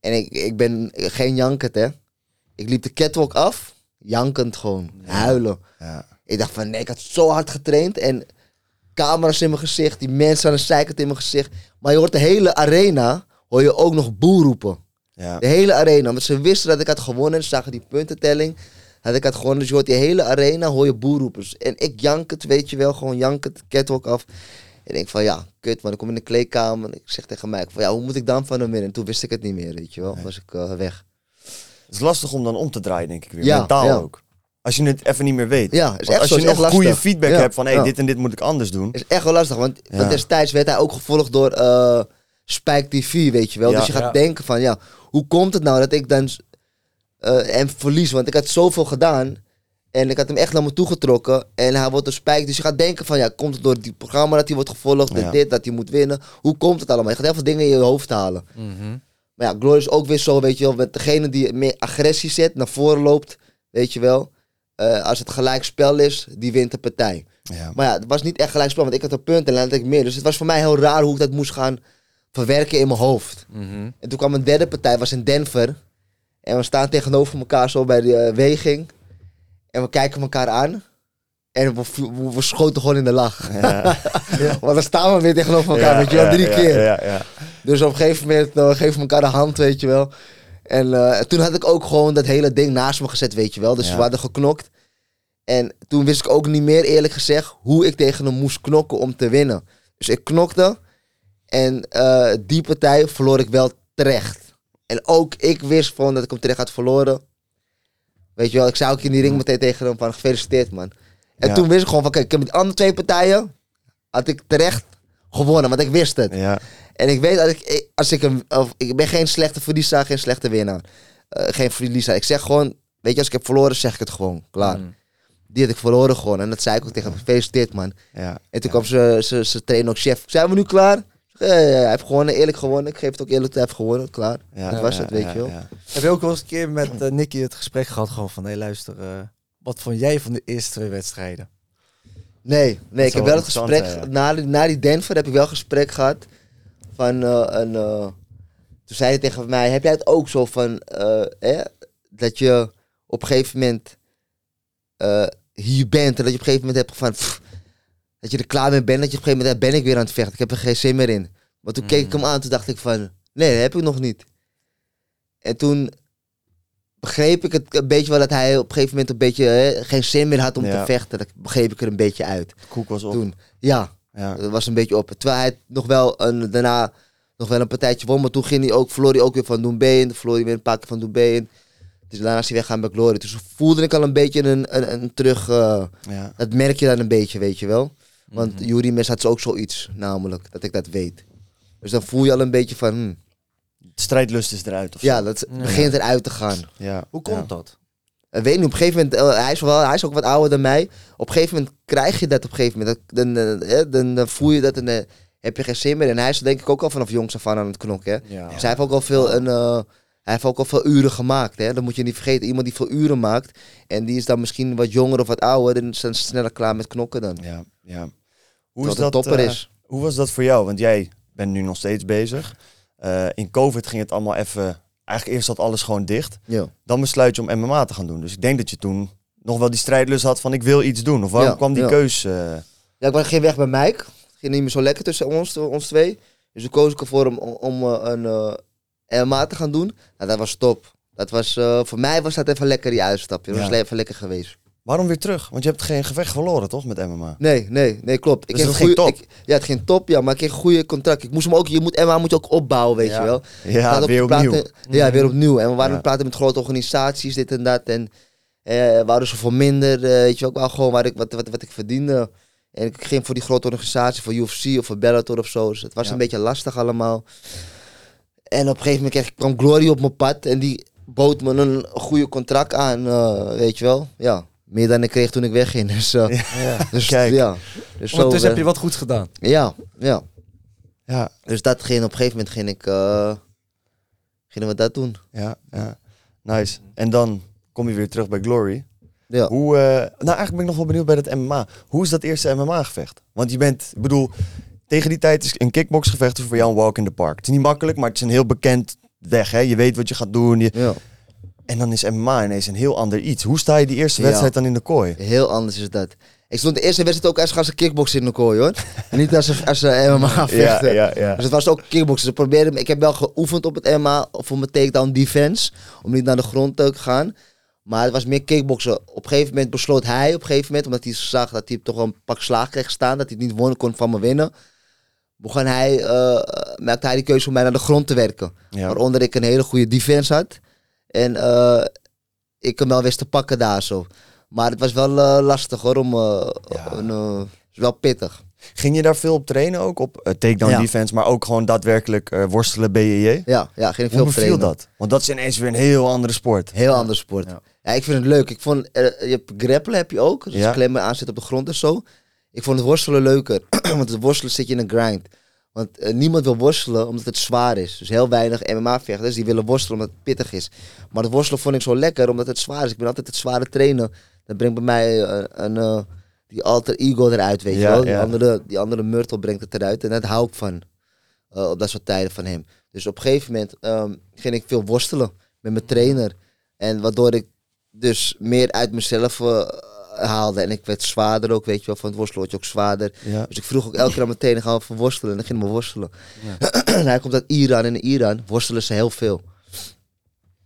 En ik, ik ben geen jankend, hè. Ik liep de catwalk af, jankend gewoon, huilen. Ja. Ik dacht van nee, ik had zo hard getraind en camera's in mijn gezicht, die mensen aan de zijkant in mijn gezicht. Maar je hoort de hele arena, hoor je ook nog boer roepen. Ja. De hele arena, want ze wisten dat ik had gewonnen, ze zagen die puntentelling. Dat ik had gewonnen, dus je hoort die hele arena, hoor je boer roepen. En ik jankend, weet je wel, gewoon jankend, catwalk af. En ik denk van ja, kut man, ik kom in de kleedkamer en ik zeg tegen mij van ja, hoe moet ik dan van hem winnen? En toen wist ik het niet meer, weet je wel, was ik eh, weg. Het is lastig om dan om te draaien, denk ik weer. Ja, Mentaal ja. ook. Als je het even niet meer weet. Ja, is Want echt als zo, je is echt nog goede feedback hebt van hey, dit en dit moet ik anders doen. is echt wel lastig, want destijds werd hij ook gevolgd door eh Spike TV, weet je wel. Ja. Dus je gaat Ja. denken van, ja, hoe komt het nou dat ik dan eh en verlies? Want ik had zoveel gedaan En ik had hem echt naar me toe getrokken. En hij wordt een spijk. Dus je gaat denken van, ja, komt het door het programma dat hij wordt gevolgd? Ja. dit, dat hij moet winnen? Hoe komt het allemaal? Je gaat heel veel dingen in je hoofd halen. Mhm. Maar ja, Glory is ook weer zo, weet je wel. Met degene die meer agressie zet, naar voren loopt, weet je wel. Eh, als het gelijk spel is, die wint de partij. Ja. Maar ja, het was niet echt gelijk spel, want ik had een punt en dan had ik meer. Dus het was voor mij heel raar hoe ik dat moest gaan verwerken in mijn hoofd. Mhm. En toen kwam een derde partij, was in Denver. En we staan tegenover elkaar zo bij de eh, weging. En we kijken elkaar aan. En we, we, we schoten gewoon in de lach. Want dan staan we weer tegenover elkaar, weet je wel, drie ja, keer. Ja, ja. Dus op een gegeven moment eh, geven we elkaar de hand, weet je wel. En eh, toen had ik ook gewoon dat hele ding naast me gezet, weet je wel. Dus Ja. we hadden geknokt. En toen wist ik ook niet meer, eerlijk gezegd, hoe ik tegen hem moest knokken om te winnen. Dus ik knokte. En eh, die partij verloor ik wel terecht. En ook ik wist gewoon dat ik hem terecht had verloren. Weet je wel, ik zei ook in die ring meteen tegen hem van gefeliciteerd man. En Ja. toen wist ik gewoon van kijk, ik heb met die andere twee partijen had ik terecht gewonnen, want ik wist het. Ja. En ik weet dat ik, als ik een, of, ik ben geen slechte verliezer, geen slechte winnaar. Eh, geen verliezer. Ik zeg gewoon, weet je, als ik heb verloren, zeg ik het gewoon. Klaar. Mm. Die had ik verloren gewoon. En dat zei ik ook tegen hem. Gefeliciteerd, man. ja. En toen kwam ze, ze, ze trainer ook chef. Zijn we nu klaar? Ja, ja, hij heeft gewonnen, eerlijk gewonnen. Ik geef het ook eerlijk, hij heeft gewonnen. Klaar. Ja, dat was het, weet ja, je wel. ja. Heb je ook wel eens een keer met eh, Nicky het gesprek gehad? Gewoon van, hé luister, eh, wat vond jij van de eerste twee wedstrijden? Nee, nee ik heb wel het gesprek, na, die- na die Denver heb ik wel een gesprek gehad van eh, een, eh, toen zei hij tegen mij, heb jij het ook zo van, eh, hè, dat je op een gegeven moment eh, hier bent en dat je op een gegeven moment hebt van, pff, dat je er klaar mee bent, dat je op een gegeven moment, ben ik weer aan het vechten, ik heb er geen zin meer in. Maar toen keek ik hem aan, toen dacht ik van, nee, dat heb ik nog niet. En toen begreep ik het een beetje wel dat hij op een gegeven moment een beetje hè, geen zin meer had om Ja. te vechten. Dat begreep ik er een beetje uit Koek was op. toen. Ja, Ja. dat was een beetje op. Terwijl hij nog wel een, daarna nog wel een partijtje won. Maar toen ging hij ook, verloor hij ook weer van Doembeen. Toen verloor hij weer een paar keer van Doembeen. Dus daarna is hij weggaan bij Glory. Dus voelde ik al een beetje een, een, een terug... eh, Ja. dat merk je dan een beetje, weet je wel. Want. Yuri Mes had ook zoiets, namelijk. Dat ik dat weet. Dus dan voel je al een beetje van... hm, Strijdlust is eruit. Of ja, dat Ja. begint eruit te gaan. ja. Hoe komt ja. dat? Ik weet niet, op een gegeven moment, eh, hij, is wel, hij is ook wat ouder dan mij. Op een gegeven moment krijg je dat op een gegeven moment. Dat- Dan, eh, eh, dan, dan voel je dat en dan heb je geen zin meer. En hij is denk ik ook al vanaf jongs af aan aan het knokken. Hè? Ja. Dus hij heeft ook al veel, een, eh, hij heeft ook al veel uren gemaakt. Hè? Dat moet je niet vergeten. Iemand die veel uren maakt en die is dan misschien wat jonger of wat ouder. Dan is dan sneller klaar met knokken dan. Ja, ja. Hoe, is dat, topper eh, is. hoe was dat voor jou? Want jij bent nu nog steeds bezig. Eh, in COVID ging het allemaal even... Eigenlijk eerst zat alles gewoon dicht. Ja. Dan besluit je om MMA te gaan doen. Dus ik denk dat je toen nog wel die strijdlust had van ik wil iets doen. Of waarom Ja, kwam die ja. keus? eh, Ja, ik geen weg bij Mike. Het ging niet meer zo lekker tussen ons, ons twee. Dus toen koos ik ervoor om, om een MMA te gaan doen. Nou, dat was top. Dat was, voor mij was dat even lekker die uitstapje. Dat was even lekker geweest. Waarom weer terug? Want je hebt geen gevecht verloren, toch? Met MMA. Nee, nee, nee, klopt. Ik Dus dat een ging goeie- ik- ja, het ging top, ja, maar ik kreeg een goede contract. Ik moest hem ook, je moet, MMA moet je ook opbouwen, weet Ja. je wel. Ja, op weer opnieuw. praten- Ja, weer opnieuw. En we waren Ja. het praten met grote organisaties, dit en dat. En eh waren ze voor minder, eh, weet je wel, ook wel gewoon waar ik, wat, wat, wat ik verdiende. En ik ging voor die grote organisatie, voor UFC of voor Bellator of zo. Dus het was Ja. een beetje lastig allemaal. En op een gegeven moment kreeg, ik- kwam Glory op mijn pad en die bood me een goede contract aan, eh, weet je wel. Ja, meer dan ik kreeg toen ik wegging. Dus, dus Kijk. ja. Dus zo, Ondertussen eh, heb je wat goed gedaan. Ja, ja. Ja, Dus dat ging, op een gegeven moment ging ik, eh, gingen we dat doen. ja, ja. Nice. En dan kom je weer terug bij Glory. Ja. Hoe, eh, nou, eigenlijk ben ik nog wel benieuwd bij het MMA. Hoe is dat eerste MMA-gevecht? Want je bent, ik bedoel, tegen die tijd is een kickboxgevecht voor jou een walk in the park. Het is niet makkelijk, maar het is een heel bekend weg. Hè? Je weet wat je gaat doen. Je... Ja. En dan is MMA ineens een heel ander iets. Hoe sta je die eerste Ja. wedstrijd dan in de kooi? Heel anders is dat. Ik stond de eerste wedstrijd ook als als een kickboxer in de kooi hoor. En niet als een, als een MMA vechten. ja, ja. Dus het was ook kickboksen. Ze probeerden, ik heb wel geoefend op het MMA voor mijn takedown defense. Om niet naar de grond te gaan. Maar het was meer kickboksen. Op een gegeven moment besloot hij, op een gegeven moment, omdat hij zag dat hij toch wel een pak slaag kreeg staan. Dat hij het niet won, kon van me winnen. Begon hij, eh, maakte hij die keuze om mij naar de grond te werken. Ja. Waaronder ik een hele goede defense had. En eh, ik hem wel wist te pakken daar zo. Maar het was wel eh, lastig hoor, om... eh, Ja. is wel pittig. Ging je daar veel op trainen ook? Op takedown Ja. defense, maar ook gewoon daadwerkelijk worstelen BJJ? Ja, ja, ging ik Hoe veel beviel trainen. dat? Want dat is ineens weer een heel andere sport. Heel ander sport. Ja. Ik vind het leuk. Ik vond, je hebt grappelen heb je ook. Dus klemmen aanzetten op de grond en zo. Ik vond het worstelen leuker. Want het worstelen zit je in een grind. Want eh, niemand wil worstelen omdat het zwaar is. Dus heel weinig MMA-vechters die willen worstelen omdat het pittig is. Maar het worstelen vond ik zo lekker omdat het zwaar is. Ik ben altijd het zware trainen. Dat brengt bij mij eh, een, eh, die alter ego eruit, weet Ja, je wel. Die, ja. andere, die andere Myrtle brengt het eruit. En dat hou ik van. op dat soort tijden van hem. Dus op een gegeven moment ehm, ging ik veel worstelen met mijn trainer. En waardoor ik dus meer uit mezelf haalde. En ik werd zwaarder ook, weet je wel. Van het worstelen word je ook zwaarder. Ja. Dus ik vroeg ook elke keer aan mijn gaan we even worstelen? En dan gingen we worstelen. en hij komt uit Iran. En in Iran worstelen ze heel veel.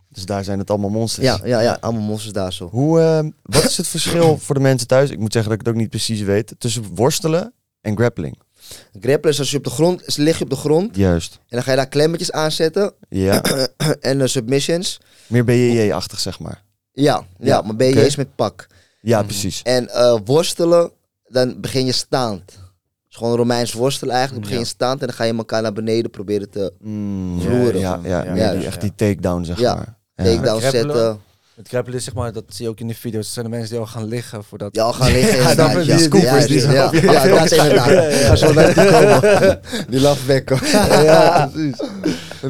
Dus daar zijn het allemaal monsters. Ja, ja, ja. Allemaal monsters daar zo. Hoe, eh, wat is het verschil voor de mensen thuis? Ik moet zeggen dat ik het ook niet precies weet. Tussen worstelen en grappling. Grappelen is als je op de grond, lig je op de grond. Juist. En dan ga je daar klemmetjes aanzetten. Ja. en eh, submissions. Meer BJJ-achtig, zeg maar. Ja, ja, Ja, maar oké. eens met pak. Ja, precies. En eh, worstelen, dan begin je staand. Dus gewoon Romeins worstelen eigenlijk. Dan begin je staand en dan ga je elkaar naar beneden proberen te Mm, Vloeren. Ja, ja, Ja, ja, die, ja. echt die takedown, zeg Ja. maar. takedown zetten. Het grappelen is zeg maar, dat zie je ook in de video's. Dat zijn de mensen die al gaan liggen voordat... Ja, al gaan liggen. Ja, dan ja. die scoopers Ja, die zo ja, ja, dat is inderdaad. Ga zo naar die komen. Die ja, precies.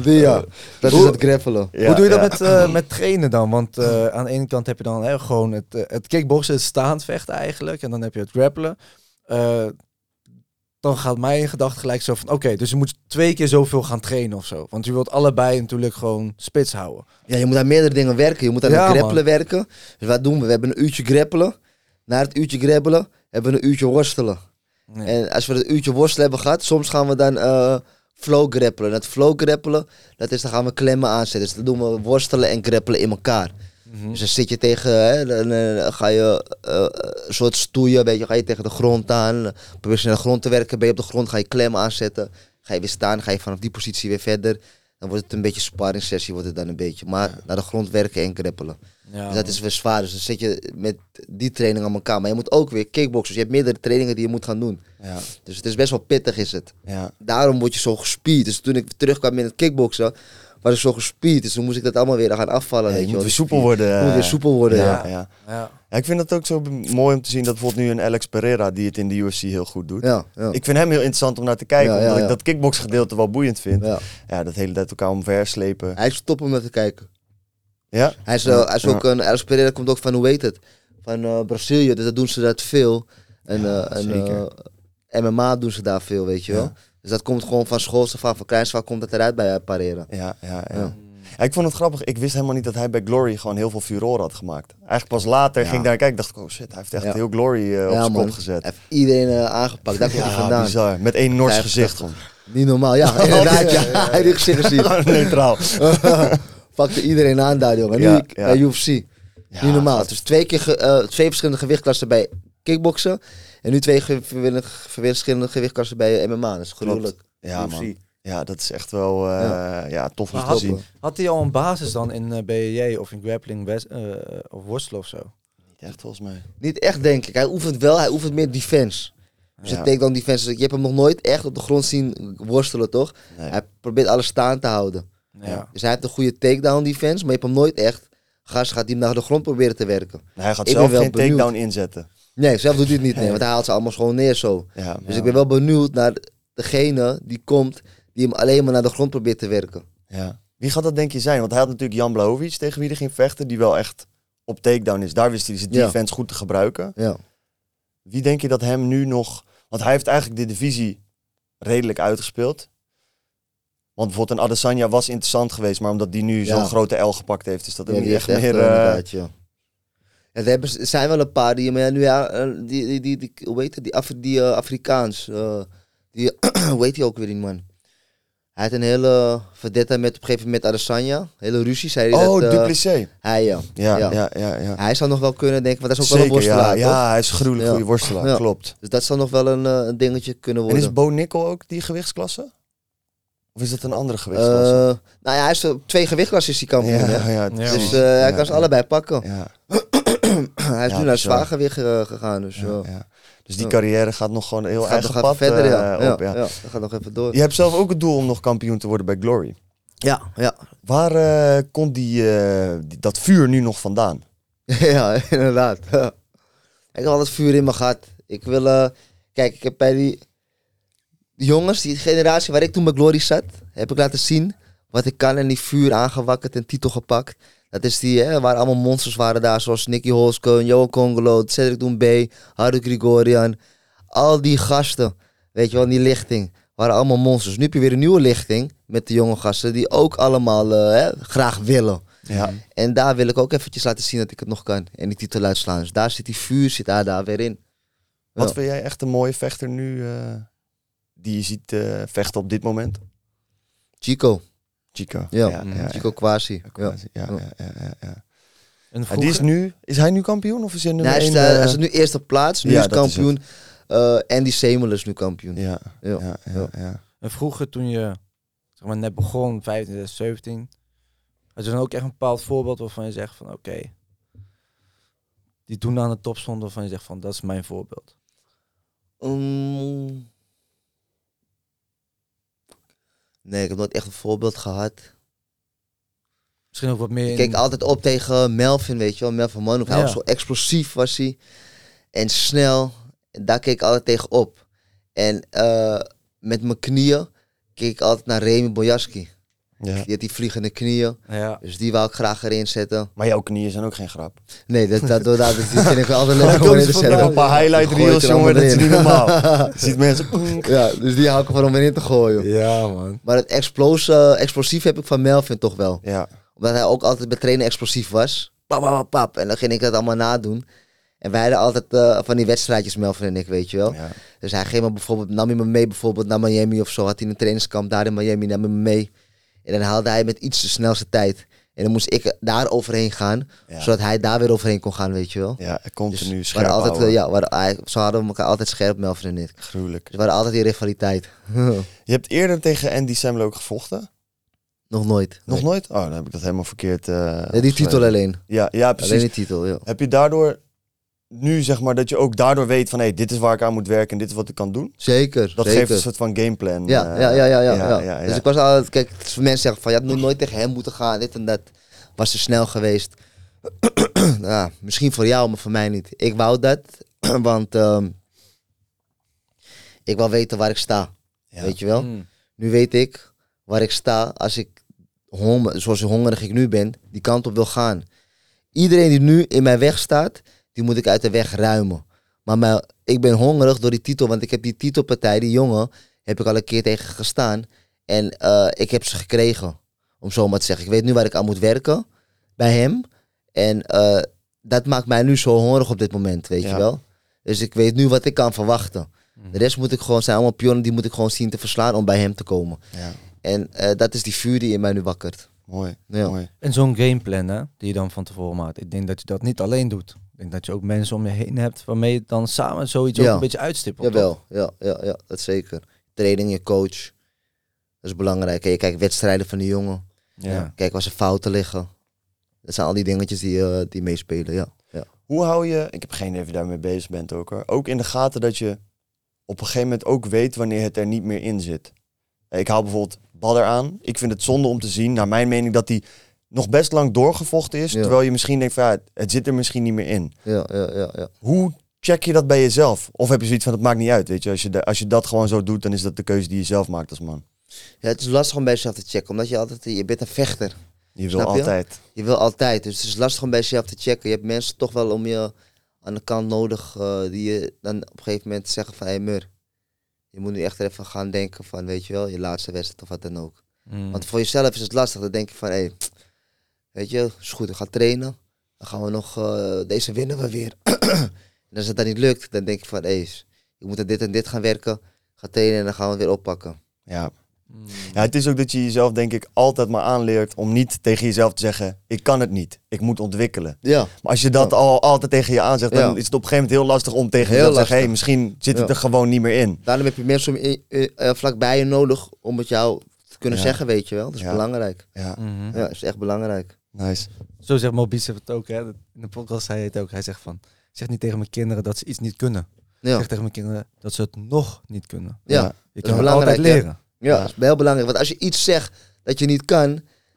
Ja. Dat is het grappelen. Hoe doe je dat met, eh, met trainen dan? Want eh, aan de ene kant heb je dan hè, gewoon het, eh, het kickboksen, het staand vechten eigenlijk. En dan heb je het grappelen. Eh, dan gaat mijn gedachte gelijk zo van... Oké, dus je moet twee keer zoveel gaan trainen of zo. Want je wilt allebei natuurlijk gewoon spits houden. Ja, je moet aan meerdere dingen werken. Je moet aan het man. grappelen werken. Dus wat doen we? We hebben een uurtje grappelen. Na het uurtje grappelen hebben we een uurtje worstelen. En als we het uurtje worstelen hebben gehad, soms gaan we dan eh, flow grappelen. En het flow grappelen, dat is dan gaan we klemmen aanzetten. Dus dan doen we worstelen en grappelen in elkaar. Mhm. Dus dan zit je tegen, hè, dan, eh, ga je eh, een soort stoeien, weet je, ga je tegen de grond aan. Probeer je naar de grond te werken, ben je op de grond, ga je klemmen aanzetten. Ga je weer staan, ga je vanaf die positie weer verder. Dan wordt het een beetje sparring sessie, wordt het dan een beetje. Maar naar de grond werken en grappelen. Ja, dus dat is weer zwaar. Dus dan zit je met die training aan elkaar. Maar je moet ook weer kickboksen. Dus je hebt meerdere trainingen die je moet gaan doen. Ja, Dus het is best wel pittig is het. ja. Daarom word je zo gespied. Dus toen ik terugkwam in het kickboksen, was ik zo gespied. Dus toen moest ik dat allemaal weer gaan afvallen. Ja, weet je je moet weer soepel spier. worden. Je moet weer eh. soepel worden, ja. Ja, ja. ja. Ja, ik vind het ook zo mooi om te zien dat bijvoorbeeld nu een Alex Pereira, die het in de UFC heel goed doet. Ja, ja. Ik vind hem heel interessant om naar te kijken, Ja, ja, omdat ja. ik dat kickboxgedeelte wel boeiend vind. Ja, ja. dat hele tijd elkaar omverslepen. Hij is top om naar te kijken. Ja? Hij is, hij is ook een, Alex Pereira komt ook van, hoe heet het? Van eh, Brazilië, dus dat doen ze dat veel. En, eh, en eh, MMA doen ze daar veel, weet je wel. Dus dat komt gewoon van school af, van kleins komt dat eruit bij Pereira. Ja, ja, ja. Ik vond het grappig. Ik wist helemaal niet dat hij bij Glory gewoon heel veel furoren had gemaakt. Eigenlijk pas later Ja. ging ik daar kijken. dacht ik, oh shit, hij heeft echt Ja. heel Glory op zijn kop gezet. Hij heeft iedereen aangepakt, daar komt hij vandaan. bizar. Met één Nors gezicht. Niet normaal, ja, inderdaad, ja. Hij heeft gezicht gezien. Neutraal. Pakte iedereen aan daar, jongen. Nu Ja, ik- ja. bij UFC. Ja, Niet normaal. Dus twee, keer ge- eh, twee verschillende gewichtklassen bij kickboksen. En nu twee ge- verschillende gewichtklassen bij eh, MMA. Dat is gruwelijk. Ja, UFC. man. Ja, dat is echt wel eh, ja. tof om te had, zien. had hij al een basis dan in eh BJJ of in grappling eh, of worstelen of zo? Niet echt volgens mij. Niet echt, denk ik. Hij oefent wel, hij oefent meer defense. Dus Ja. dan defense. Je hebt hem nog nooit echt op de grond zien worstelen, toch? Nee. Hij probeert alles staan te houden. Ja. Dus hij heeft een goede takedown defense, maar je hebt hem nooit echt... Gast gaat hij naar de grond proberen te werken. Hij gaat Ik zelf wel geen benieuwd. takedown inzetten. Nee, zelf doet hij het niet, nee. Want hij haalt ze allemaal gewoon neer zo. Ja, Dus ik ben wel benieuwd naar degene die komt, die hem alleen maar naar de grond probeert te werken. Ja. Wie gaat dat denk je zijn? Want hij had natuurlijk Jan Blachowicz tegen wie hij ging vechten, die wel echt op takedown is. Daar wist hij zijn defense goed te gebruiken. Ja. Wie denk je dat hem nu nog... Want hij heeft eigenlijk de divisie redelijk uitgespeeld. Want bijvoorbeeld een Adesanya was interessant geweest, maar omdat die nu Ja. zo'n grote L gepakt heeft, is dat Ja, niet echt meer... inderdaad, ja. Ja, er hebben, zijn wel een paar die, maar ja, nu ja, eh, die, die, die, die, hoe heet het, die, Af, die eh, Afrikaans, die, hoe heet die ook weer die man? Hij had een hele verdetta met op een gegeven moment Adesanya, hele ruzie, zei hij Oh, dat, hij ja. Ja, ja. ja, ja. ja, Hij zou nog wel kunnen denken, want dat is ook wel een ja. worstelaar, toch? Ja, hij is gruwelijk Ja. goede worstelaar, Ja. klopt. Dus dat zal nog wel een, een dingetje kunnen En worden. is Bo Nickel ook die gewichtsklasse? Of is dat een andere gewichtsklasse? Eh, nou ja, hij is twee gewichtklassen is hij kampioen, ja, hè? ja, Ja, Dus eh, hij Ja, kan ze ja. allebei pakken. Ja. Hij is Ja, nu naar zwaargewicht gegaan. Dus, Ja, ja. ja. Dus die Ja. carrière gaat nog gewoon een heel gaat eigen even pad verder, eh, ja. op. ja, Ja. ja. Dat gaat nog even door. Je hebt zelf ook het doel om nog kampioen te worden bij Glory. Ja, ja. Waar eh, komt die, eh, die- dat vuur nu nog vandaan? ja, inderdaad. Ik heb altijd vuur in me gehad. Ik wil... eh, kijk, ik heb bij die, die jongens, die generatie waar ik toen bij Glory zat, heb ik laten zien wat ik kan en die vuur aangewakkerd en titel gepakt. Dat is die, hè, waar allemaal monsters waren daar, zoals Nicky Holsken, Johan Congolo, Cedric Doumbé, Haru Grigorian. Al die gasten, weet je wel, in die lichting, waren allemaal monsters. Nu heb je weer een nieuwe lichting met de jonge gasten die ook allemaal eh, hè, graag willen. Ja. En daar wil ik ook eventjes laten zien dat ik het nog kan. En die titel uitslaan. Dus daar zit die vuur, zit daar, daar weer in. Wat Ja. vind jij echt een mooie vechter nu eh, die je ziet eh, vechten op dit moment? Chico. Chico. Ja, ja, ja, Chico Kwasi. ja. Ja. Ja, ja, ja, ja, ja. En Ja, die is, nu, is hij nu kampioen of is hij Nee, nummer hij, is, één, eh, eh, hij is nu eerste plaats. Nu ja, is kampioen. Eh Andy Semel is nu kampioen. Ja, Ja. ja, ja, ja. En vroeger toen je zeg maar, net begon, 15, 17, had je dan ook echt een bepaald voorbeeld waarvan je zegt van oké, die toen aan de top stond waarvan je zegt van dat is mijn voorbeeld. Mm. Nee, ik heb nooit echt een voorbeeld gehad. Misschien ook wat meer Ik in... keek altijd op tegen Melvin, weet je wel. Melvin Manhoef. Hij Ja. was zo explosief was hij. En snel. Daar keek ik altijd tegen op. En eh, met mijn knieën keek ik altijd naar Remy Bojaski. Ja. Die had die vliegende knieën. Ja. Dus die wou ik graag erin zetten. Maar jouw knieën zijn ook geen grap. Nee, dat, dat, dat, vind ik wel altijd leuk om erin ze te zetten. Een paar highlight reels, jongen, dat is niet normaal. Je ziet mensen... Ja, dus die hou ik ervan om erin te gooien. ja man. Maar het explos, eh, explosief heb ik van Melvin toch wel. Ja, Omdat hij ook altijd bij trainen explosief was. Pap, pap, pap. En dan ging ik dat allemaal nadoen. En wij hadden altijd eh, van die wedstrijdjes, Melvin en ik, weet je wel. ja. Dus hij ging me bijvoorbeeld, nam hij me mee bijvoorbeeld naar Miami of zo. Had hij een trainingskamp daar in Miami, nam hij me mee. En dan haalde hij met iets de snelste tijd. En dan moest ik daar overheen gaan, Ja. zodat hij daar weer overheen kon gaan, weet je wel. Ja, continu Dus scherp altijd, houden. eh, ja, waren, hij- zo hadden we elkaar altijd scherp, Melvin en ik. Gruwelijk. Dus we hadden altijd die rivaliteit. Je hebt eerder tegen Andy Semler ook gevochten? Nog nooit. Nog Nee. nooit? Oh, dan heb ik dat helemaal verkeerd. Ja, die titel alleen. Ja, ja, precies. Alleen die titel, ja. Heb je daardoor nu zeg maar dat je ook daardoor weet van hé, dit is waar ik aan moet werken en dit is wat ik kan doen? Zeker, Dat zeker. geeft een soort van gameplan. Ja, eh, ja, ja, ja, ja, ja, ja. ja, ja. Dus ik was altijd, kijk, mensen zeggen van, je had nog nooit tegen hem moeten gaan, dit en dat. Was te snel geweest. ja, misschien voor jou, maar voor mij niet. Ik wou dat, want ehm, ik wil weten waar ik sta. Ja. Weet je wel? Mm. Nu weet ik waar ik sta als ik, honger, zoals hongerig ik nu ben, die kant op wil gaan. Iedereen die nu in mijn weg staat, die moet ik uit de weg ruimen. Maar mijn- ik ben hongerig door die titel, want ik heb die titelpartij, die jongen, heb ik al een keer tegen gestaan. En eh, ik heb ze gekregen, om zo maar te zeggen. Ik weet nu waar ik aan moet werken bij hem. En eh, dat maakt mij nu zo hongerig op dit moment, weet Ja. je wel. Dus ik weet nu wat ik kan verwachten. De rest moet ik gewoon, zijn allemaal pionnen, die moet ik gewoon zien te verslaan om bij hem te komen. Ja, En eh, dat is die vuur die in mij nu wakkert. mooi. Ja. mooi. En zo'n gameplan hè, die je dan van tevoren maakt. Ik denk dat je dat niet alleen doet. Ik denk dat je ook mensen om je heen hebt waarmee je dan samen zoiets ook een beetje uitstippelt. Jawel, ja, ja, ja, dat zeker. Training, je coach. Dat is belangrijk. En je kijkt wedstrijden van die jongen. Ja. Kijk waar ze fouten liggen. Dat zijn al die dingetjes die, eh, die meespelen, ja. ja. Hoe hou je, ik heb geen idee of je daarmee bezig bent ook hoor, ook in de gaten dat je op een gegeven moment ook weet wanneer het er niet meer in zit. Ik haal bijvoorbeeld Badder aan. Ik vind het zonde om te zien, naar mijn mening, dat hij nog best lang doorgevochten is. Ja. Terwijl je misschien denkt van ja, het zit er misschien niet meer in. Ja, ja, ja, ja. Hoe check je dat bij jezelf? Of heb je zoiets van het maakt niet uit, weet je? Als je, de- als je dat gewoon zo doet, dan is dat de keuze die je zelf maakt als man. ja het is lastig om bij jezelf te checken, omdat je altijd, je bent een vechter. Je wil je? altijd. Je wil altijd, dus het is lastig om bij jezelf te checken. Je hebt mensen toch wel om je aan de kant nodig, eh, die je dan op een gegeven moment zeggen van, hé hey, Mur, je moet nu echt even gaan denken van, weet je wel, je laatste wedstrijd of wat dan ook. Mm. Want voor jezelf is het lastig. Dan denk je van, hé, weet je, is goed, we gaan trainen. Dan gaan we nog, eh, deze winnen we weer. en als het dan niet lukt, dan denk je van, hé, ik moet aan dit en dit gaan werken. Ga trainen en dan gaan we het weer oppakken. Ja. Ja, het is ook dat je jezelf denk ik altijd maar aanleert om niet tegen jezelf te zeggen, ik kan het niet, ik moet ontwikkelen. Ja, Maar als je dat Ja. al altijd tegen je aanzegt, dan Ja. is het op een gegeven moment heel lastig om tegen Heel jezelf te zeggen, hey, misschien zit het Ja. er gewoon niet meer in. daarom heb je mensen in- eh, vlakbij je nodig om het jou te kunnen Ja. zeggen, weet je wel. Dat is Ja. belangrijk. Ja, Mhm. Ja, dat is echt belangrijk. Nice. Zo zegt Mo Bicep het ook. Hè. In de podcast zei hij het ook. Hij zegt van, zeg niet tegen mijn kinderen dat ze iets niet kunnen. Ja, Zeg tegen mijn kinderen dat ze het nog niet kunnen. ja. Ja. Je kan het altijd leren. ja. dat is heel belangrijk. Want als je iets zegt dat je niet kan,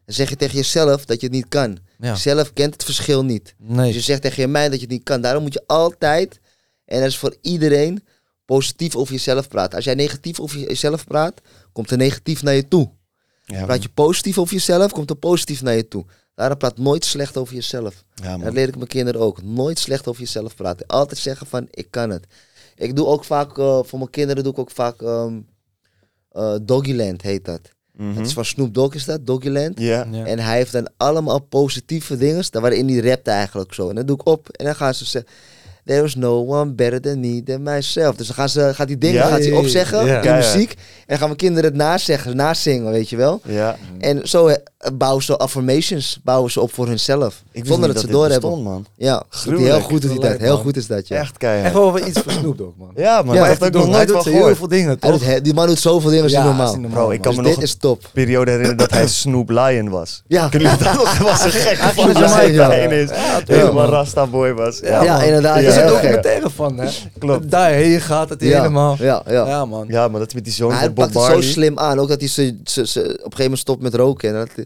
dan zeg je tegen jezelf dat je het niet kan. Ja. Jezelf kent het verschil niet. Nee. Dus je zegt tegen je mij dat je het niet kan. Daarom moet je altijd, en dat is voor iedereen, positief over jezelf praten. Als jij negatief over jezelf praat, komt er negatief naar je toe. Ja, Praat je positief over jezelf, komt er positief naar je toe. Daarom praat nooit slecht over jezelf. ja, Dat leer ik mijn kinderen ook. Nooit slecht over jezelf praten. Altijd zeggen van, ik kan het. Ik doe ook vaak, eh, voor mijn kinderen doe ik ook vaak ehm eh, Doggyland heet dat. Mhm. Het is van Snoop Dogg is dat, Doggyland. En hij heeft dan allemaal positieve dingen, daar waarin hij rapt eigenlijk zo. En dan doe ik op en dan gaan ze zeggen, there is no one better than me than myself. Dus dan gaan ze, gaat die dingen Ja, gaat hij opzeggen ja. in de muziek. En dan gaan mijn kinderen het nazeggen, nazingen, weet je wel. ja. En zo eh, bouwen ze affirmations, bouwen ze op voor hunzelf. Ik wist Zonder niet dat ze doorhebben. bestond, man. Ja, hij heel Gruwelijk. goed doet hij dat. Heel goed is dat, ja. Echt keihard. Echt wel iets voor Snoop Dogg, man. Ja, man. Ja, Ja, echt dat Doen. nog Hij nooit doet van heel gehoord. veel dingen, toch? doet die man doet zoveel dingen, is Ja, is normaal. normaal, Bro, ik kan Dus me nog dit is top. periode herinneren dat hij Snoop Lion was. Ja, Kunnen jullie dat nog? Dat was een gekke Ja, van heen is. Helemaal. Rasta boy was. Ja, inderdaad. Er is heel gek. documentaire van, hè? Klopt. Daarheen gaat het helemaal. Ja, ja. Ja, man. Ja, maar dat met die zoon Maar hij pakt het zo slim aan. Ook dat hij ze, ze, ze op een gegeven moment stopt met roken. En dat,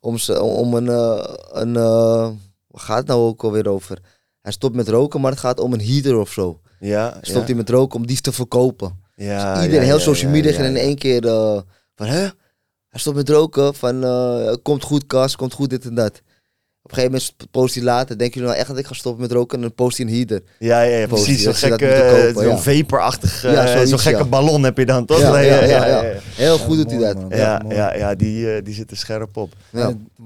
om, ze, om een... eh, een eh, waar gaat het nou ook alweer over? Hij stopt met roken, maar het gaat om een heater of zo. Ja, Stopt ja. hij met roken om die te verkopen. Ja, Dus iedereen, heel social media ging in één keer eh, van... Hè? Hij stopt met roken. Van, eh, komt goed, Kas. Komt goed, dit en dat. Op een gegeven moment post hij later. Denken jullie nou echt dat ik ga stoppen met roken? En dan post hij een heater. Ja, ja, ja, precies. Zo'n gekke, zo'n ja. vaporachtig, eh, Ja, zoiets, zo'n gekke ja. ballon heb je dan, toch? Ja, ja, ja, ja. ja. Heel goed doet hij dat. man. Ja, ja, ja, die, eh, die zit er scherp op.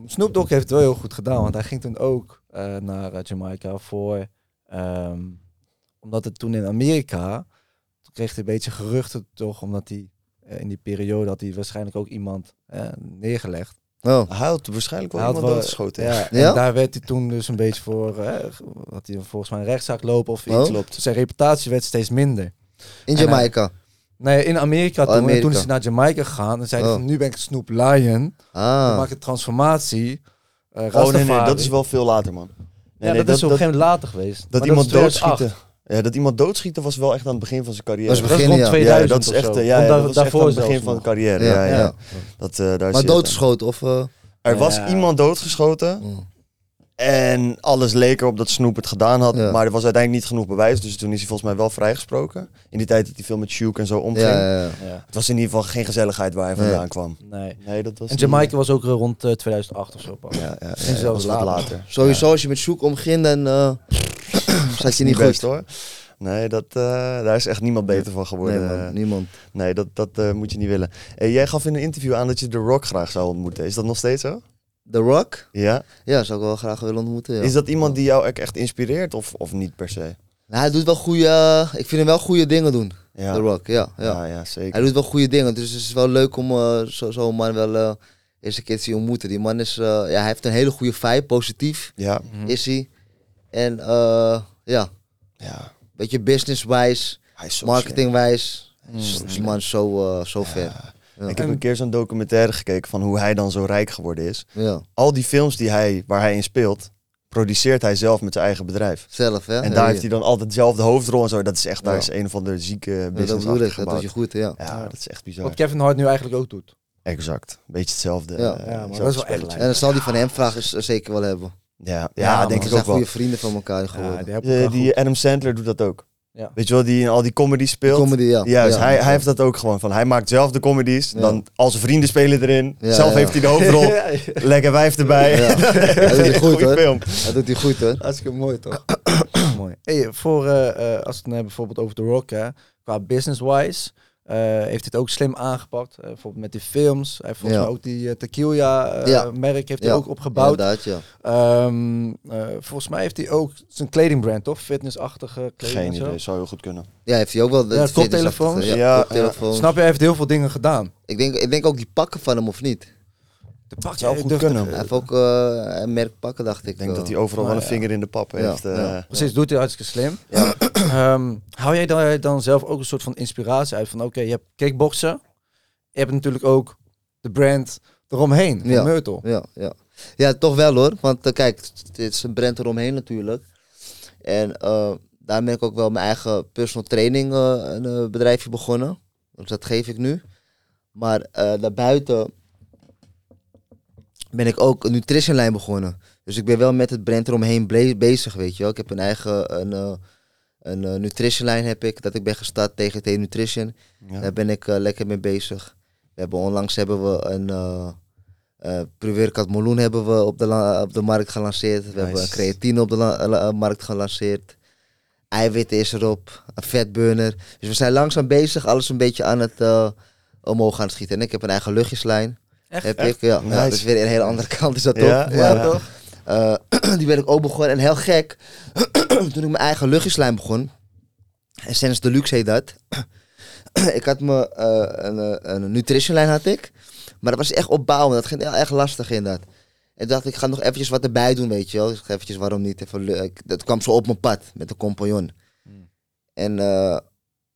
Snoop Dogg heeft het wel heel goed gedaan, want hij ging toen ook eh, naar eh, Jamaica voor, ehm, omdat het toen in Amerika, toen kreeg hij een beetje geruchten toch, omdat hij eh, in die periode had hij waarschijnlijk ook iemand eh, neergelegd. Oh. Hij had waarschijnlijk wel Hij iemand wel- doodgeschoten. Ja, Ja? en daar werd hij toen dus een beetje voor, eh, had hij volgens mij een rechtszaak lopen of iets. Oh. Klopt. Zijn reputatie werd steeds minder. In En hij- Jamaica. Nee, in Amerika toen, en Amerika. toen is hij naar Jamaica gegaan en zei hij Oh. van nu ben ik Snoop Lion. Dan Ah. maak ik transformatie. eh Oh nee, nee, dat is wel veel later, man. Nee, ja, nee, dat, is op een gegeven moment later geweest. dat Maar iemand is 2008. doodschieten. Ja, dat iemand doodschieten was wel echt aan het begin van zijn carrière. Dat is Dat is Begin, rond ja. 2000 ja, dat is echt, eh, ja, ja, dat was echt daarvoor aan het begin van de carrière. Ja, Ja, ja. ja. Dat, eh, daar Maar doodgeschoten of... eh. Er was Ja. iemand doodgeschoten mm. en alles leek erop dat Snoop het gedaan had, Ja. maar er was uiteindelijk niet genoeg bewijs, dus toen is hij volgens mij wel vrijgesproken. In die tijd dat hij veel met Shook en zo omging. ja, ja, ja. Ja. Het was in ieder geval geen gezelligheid waar hij Nee. vandaan kwam. Nee. Nee, dat was En Jamaica was ook eh, rond eh, 2008 of zo. pas. Ja, ja, ja, Misschien ja, zelfs later. later. Sowieso, als je met zoek omging, dan eh zat je niet goed. best hoor. Nee, dat, eh, daar is echt niemand beter van Nee, geworden. man, niemand. Nee, dat, dat eh, moet je niet willen. Hey, jij gaf in een interview aan dat je The Rock graag zou ontmoeten. Is dat nog steeds zo? The Rock? Ja. Ja, zou ik wel graag willen ontmoeten. Ja. Is dat iemand die jou echt inspireert of, of niet per se? Nou, hij doet wel goede... ik vind hem wel goede dingen doen, Ja, The Rock. Ja, ja. ja, ja zeker. Hij doet wel goede dingen, dus het is wel leuk om eh, zo- zo'n man wel eh eens een keer te zien ontmoeten. Die man is... eh, ja, hij heeft een hele goede vibe, positief Ja, is hij. En eh, ja, ja. beetje business-wise, Hij is. Mm. is Die man is zo, eh, zo ver. Ja. Ja. Ik heb een keer zo'n documentaire gekeken van hoe hij dan zo rijk geworden is. Ja, Al die films die hij, waar hij in speelt, produceert hij zelf met zijn eigen bedrijf. zelf hè. En Ja, daar ja. heeft hij dan altijd dezelfde hoofdrol en zo. Dat is echt, daar Ja. is een van de zieke Ja, dat business ik, achter dat doet je goed, ja. Ja, dat is echt bizar. Wat Kevin Hart nu eigenlijk ook doet. Exact. Beetje hetzelfde. Ja. eh, Ja, maar dat is wel echt. En dan zal die van hem vragen is- zeker wel hebben. Ja, ja, denk ik ook wel. goede vrienden van elkaar geworden. Ja, die die goed. Adam Sandler doet dat ook. Ja. Weet je wel, die in al die comedy speelt. Comedy, ja. Juist, Ja. hij, hij heeft dat ook gewoon van. Hij maakt zelf de comedies. Ja. Dan al zijn vrienden spelen erin. Ja, zelf ja. heeft hij de hoofdrol. Lekker wijf erbij. Ja. Dat doet hij goed hoor. film. Dat doet hij goed hoor. Hartstikke mooi toch? mooi. Hey, voor, eh, eh, als we het hebben bijvoorbeeld over The Rock, hè, qua business-wise, heeft hij het ook slim aangepakt. Eh, bijvoorbeeld met die films. Hij heeft volgens Ja. mij ook die eh, tequila eh, Ja. merk heeft hij Ja. ook opgebouwd. Inderdaad, ja. Ehm, eh, volgens mij heeft hij ook zijn kledingbrand, toch? Fitnessachtige kleding Geen idee, zou heel goed kunnen. Ja, heeft hij ook wel. de Ja, koptelefoons. Ja, Ja, koptelefoons. Snap je, hij heeft heel veel dingen gedaan. Ik denk, ik denk ook die pakken van hem of niet. De pak Zou goed kunnen. Hij heeft ook eh, een merk pakken, dacht ik. Ik denk eh. dat hij overal wel een ja. vinger in de pap Ja, heeft. eh. ja. Precies, doet hij hartstikke slim. Ehm, hou jij daar dan zelf ook een soort van inspiratie uit van oké, je hebt kickboksen. Je hebt natuurlijk ook de brand eromheen, Ja. Myrtle. Ja, ja. Ja, toch wel hoor. Want kijk, het is een brand eromheen natuurlijk. En eh, daar ben ik ook wel mijn eigen personal training een bedrijfje begonnen. Dus dat geef ik nu. Maar eh, daarbuiten ben ik ook een nutritionlijn begonnen. Dus ik ben wel met het brand eromheen bezig, weet je wel. Ik heb een eigen een, eh, een eh, nutritionlijn heb ik, dat ik ben gestart tegen T Nutrition. Ja. Daar ben ik eh, lekker mee bezig. We hebben onlangs hebben we een uh, Pruvercat Moloen hebben we op de, op de markt gelanceerd. We hebben een creatine op de markt gelanceerd. Eiwit is erop, een vetburner. Dus we zijn langzaam bezig, alles een beetje aan het omhoog aan het schieten. En ik heb een eigen luchtjeslijn. Echt? Heb ik, ja, dat is weer een hele andere kant, is dat toch? Ja, toch? eh, die ben ik ook begonnen. En heel gek, toen ik mijn eigen luchtjeslijn begon, en sinds Deluxe heet dat, ik had me eh, een, eh, een nutritionlijn had ik, maar dat was echt opbouwen. Dat ging heel erg lastig inderdaad. En dacht ik ga nog eventjes wat erbij doen, weet je wel. Ik ga eventjes waarom niet. Even, dat kwam zo op mijn pad met een compagnon. En eh,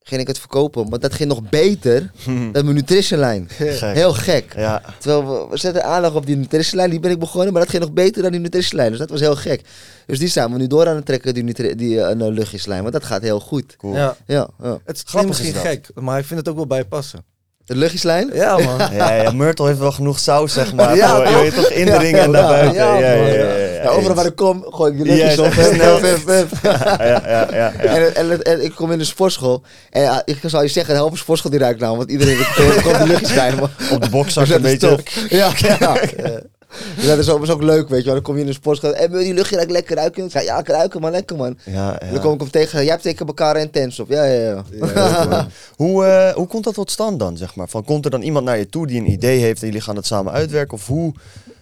ging ik het verkopen, maar dat ging nog beter dan mijn nutritionlijn. Gek. Heel gek. Ja, Terwijl we, we zetten aandacht op die nutritionlijn, die ben ik begonnen, maar dat ging nog beter dan die nutritionlijn. Dus dat was heel gek. Dus die zijn we nu door aan het trekken, die, nutri- die eh, een luchtjeslijn, want dat gaat heel goed. cool. Ja. Ja, ja. Het is Grappig misschien is dat. gek, maar ik vind het ook wel bij je passen. De luchtjeslijn? Ja, man. Ja, ja, Myrtle heeft wel genoeg saus, zeg maar. Ja, voor- je toch? weet toch, in de ring en daarbuiten. ja, Ja, ja, man, ja. ja. ja, ja, Ja, overal waar ik kom, gooi ik die luchtjes Ja, op. Ja, ja, ja. En, en, en ik kom in de sportschool. En ja, ik zou je zeggen, de helft sportschool die ruikt nou. Want iedereen komt de luchtjes bij me. Op de bokzak Dus een beetje. Ja, ja. ja. Dus dat is ook, ook leuk, weet je wel. Dan kom je in de sportschool. En wil je die luchtje ruikt lekker ruiken? Ik zei, ja, ik ruiken man, lekker man. Ja, En dan kom ik hem tegen. Jij hebt zeker elkaar intens op. Ja, ja, ja. Hoe, eh, hoe komt dat tot stand dan, zeg maar? Van, komt er dan iemand naar je toe die een idee heeft en jullie gaan het samen uitwerken? Of hoe?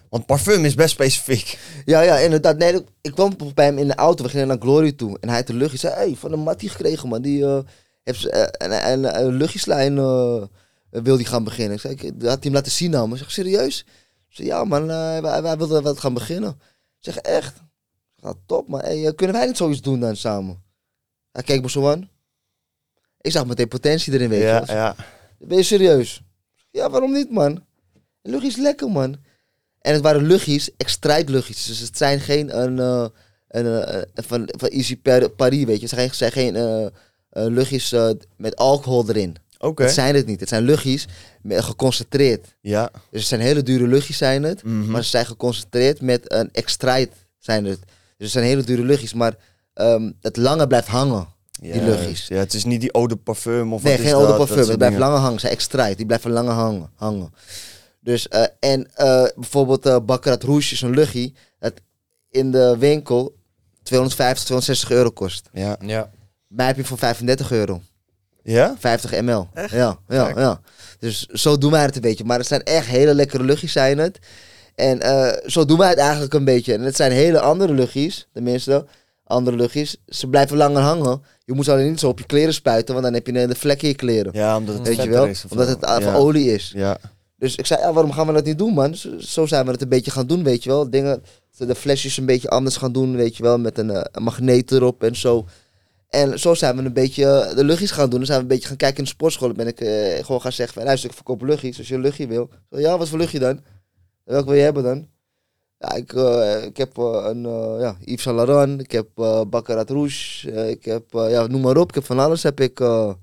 Want parfum is best specifiek. Ja, ja, inderdaad. Nee, ik- kwam bij hem in de auto. We gingen naar Glory toe. En hij had de luchtje. zei, hey, van een Mattie gekregen, man. Die eh, heeft ze- eh, een, een, een luchtjeslijn eh, wil die gaan beginnen. Ik zei, ik had hij hem laten zien nou. Maar ik zeg, serieus? Zei, ja man, eh, wij, wij wilden wat gaan beginnen. Ik zeg, echt? Zeg, top man. Hey, eh, kunnen wij niet zoiets doen dan samen? Hij keek me zo aan. Ik zag meteen potentie erin, weet je Ja, ja. Ben je serieus? Ja, waarom niet, man? Luchtjes lekker, man. En het waren luchtjes, luchtjes. Dus het zijn geen een, eh, een, eh, van, van Easy Par- Paris, weet je. Het zijn, geen- zijn geen luchtjes met alcohol erin. Oké. Dat zijn het niet. Het zijn luchtjes met, geconcentreerd. Ja. Dus het zijn hele dure luchtjes, zijn het. Mhm. Maar ze zijn geconcentreerd met een extract, zijn het. Dus het zijn hele dure luchtjes. Maar ehm, het lange blijft hangen, die Juist. luchtjes. Ja, het is niet die eau de parfum of Nee, wat geen is eau de dat? Dat parfum. Het blijft dingen. langer hangen. Zijn extract. Die blijven langer hangen. hangen. Dus, eh, en eh, bijvoorbeeld eh Baccarat Rouge is een luchtje dat in de winkel 250, 260 euro kost. Ja. Ja. Mij heb je voor 35 euro. Ja? 50 ml. Echt? Ja, ja, Kijk. ja. Dus zo doen wij het een beetje. Maar het zijn echt hele lekkere luchtjes zijn het. En eh, zo doen wij het eigenlijk een beetje. En het zijn hele andere luchtjes, tenminste, andere luchtjes. Ze blijven langer hangen. Je moet ze alleen niet zo op je kleren spuiten, want dan heb je een vlek in je kleren. Ja, omdat het Weet je wel? is Omdat het aan ja. van olie is. Ja. Dus ik zei, ja, waarom gaan we dat niet doen, man? Zo, zo zijn we het een beetje gaan doen, weet je wel. Dingen, de flesjes een beetje anders gaan doen, weet je wel. Met een, eh, een magneet erop en zo. En zo zijn we een beetje eh, de luchtjes gaan doen. Dan zijn we een beetje gaan kijken in de sportschool. Dan ben ik eh, gewoon gaan zeggen van, luister, ik verkoop luchtjes. Als je een luchtje wil. Zo, ja, wat voor luchtje dan? Welke wil je hebben dan? Ja, ik, eh, ik heb een ja, Yves Saint Laurent. Ik heb Baccarat Rouge. ik heb, ja, noem maar op. Ik heb van alles heb ik... op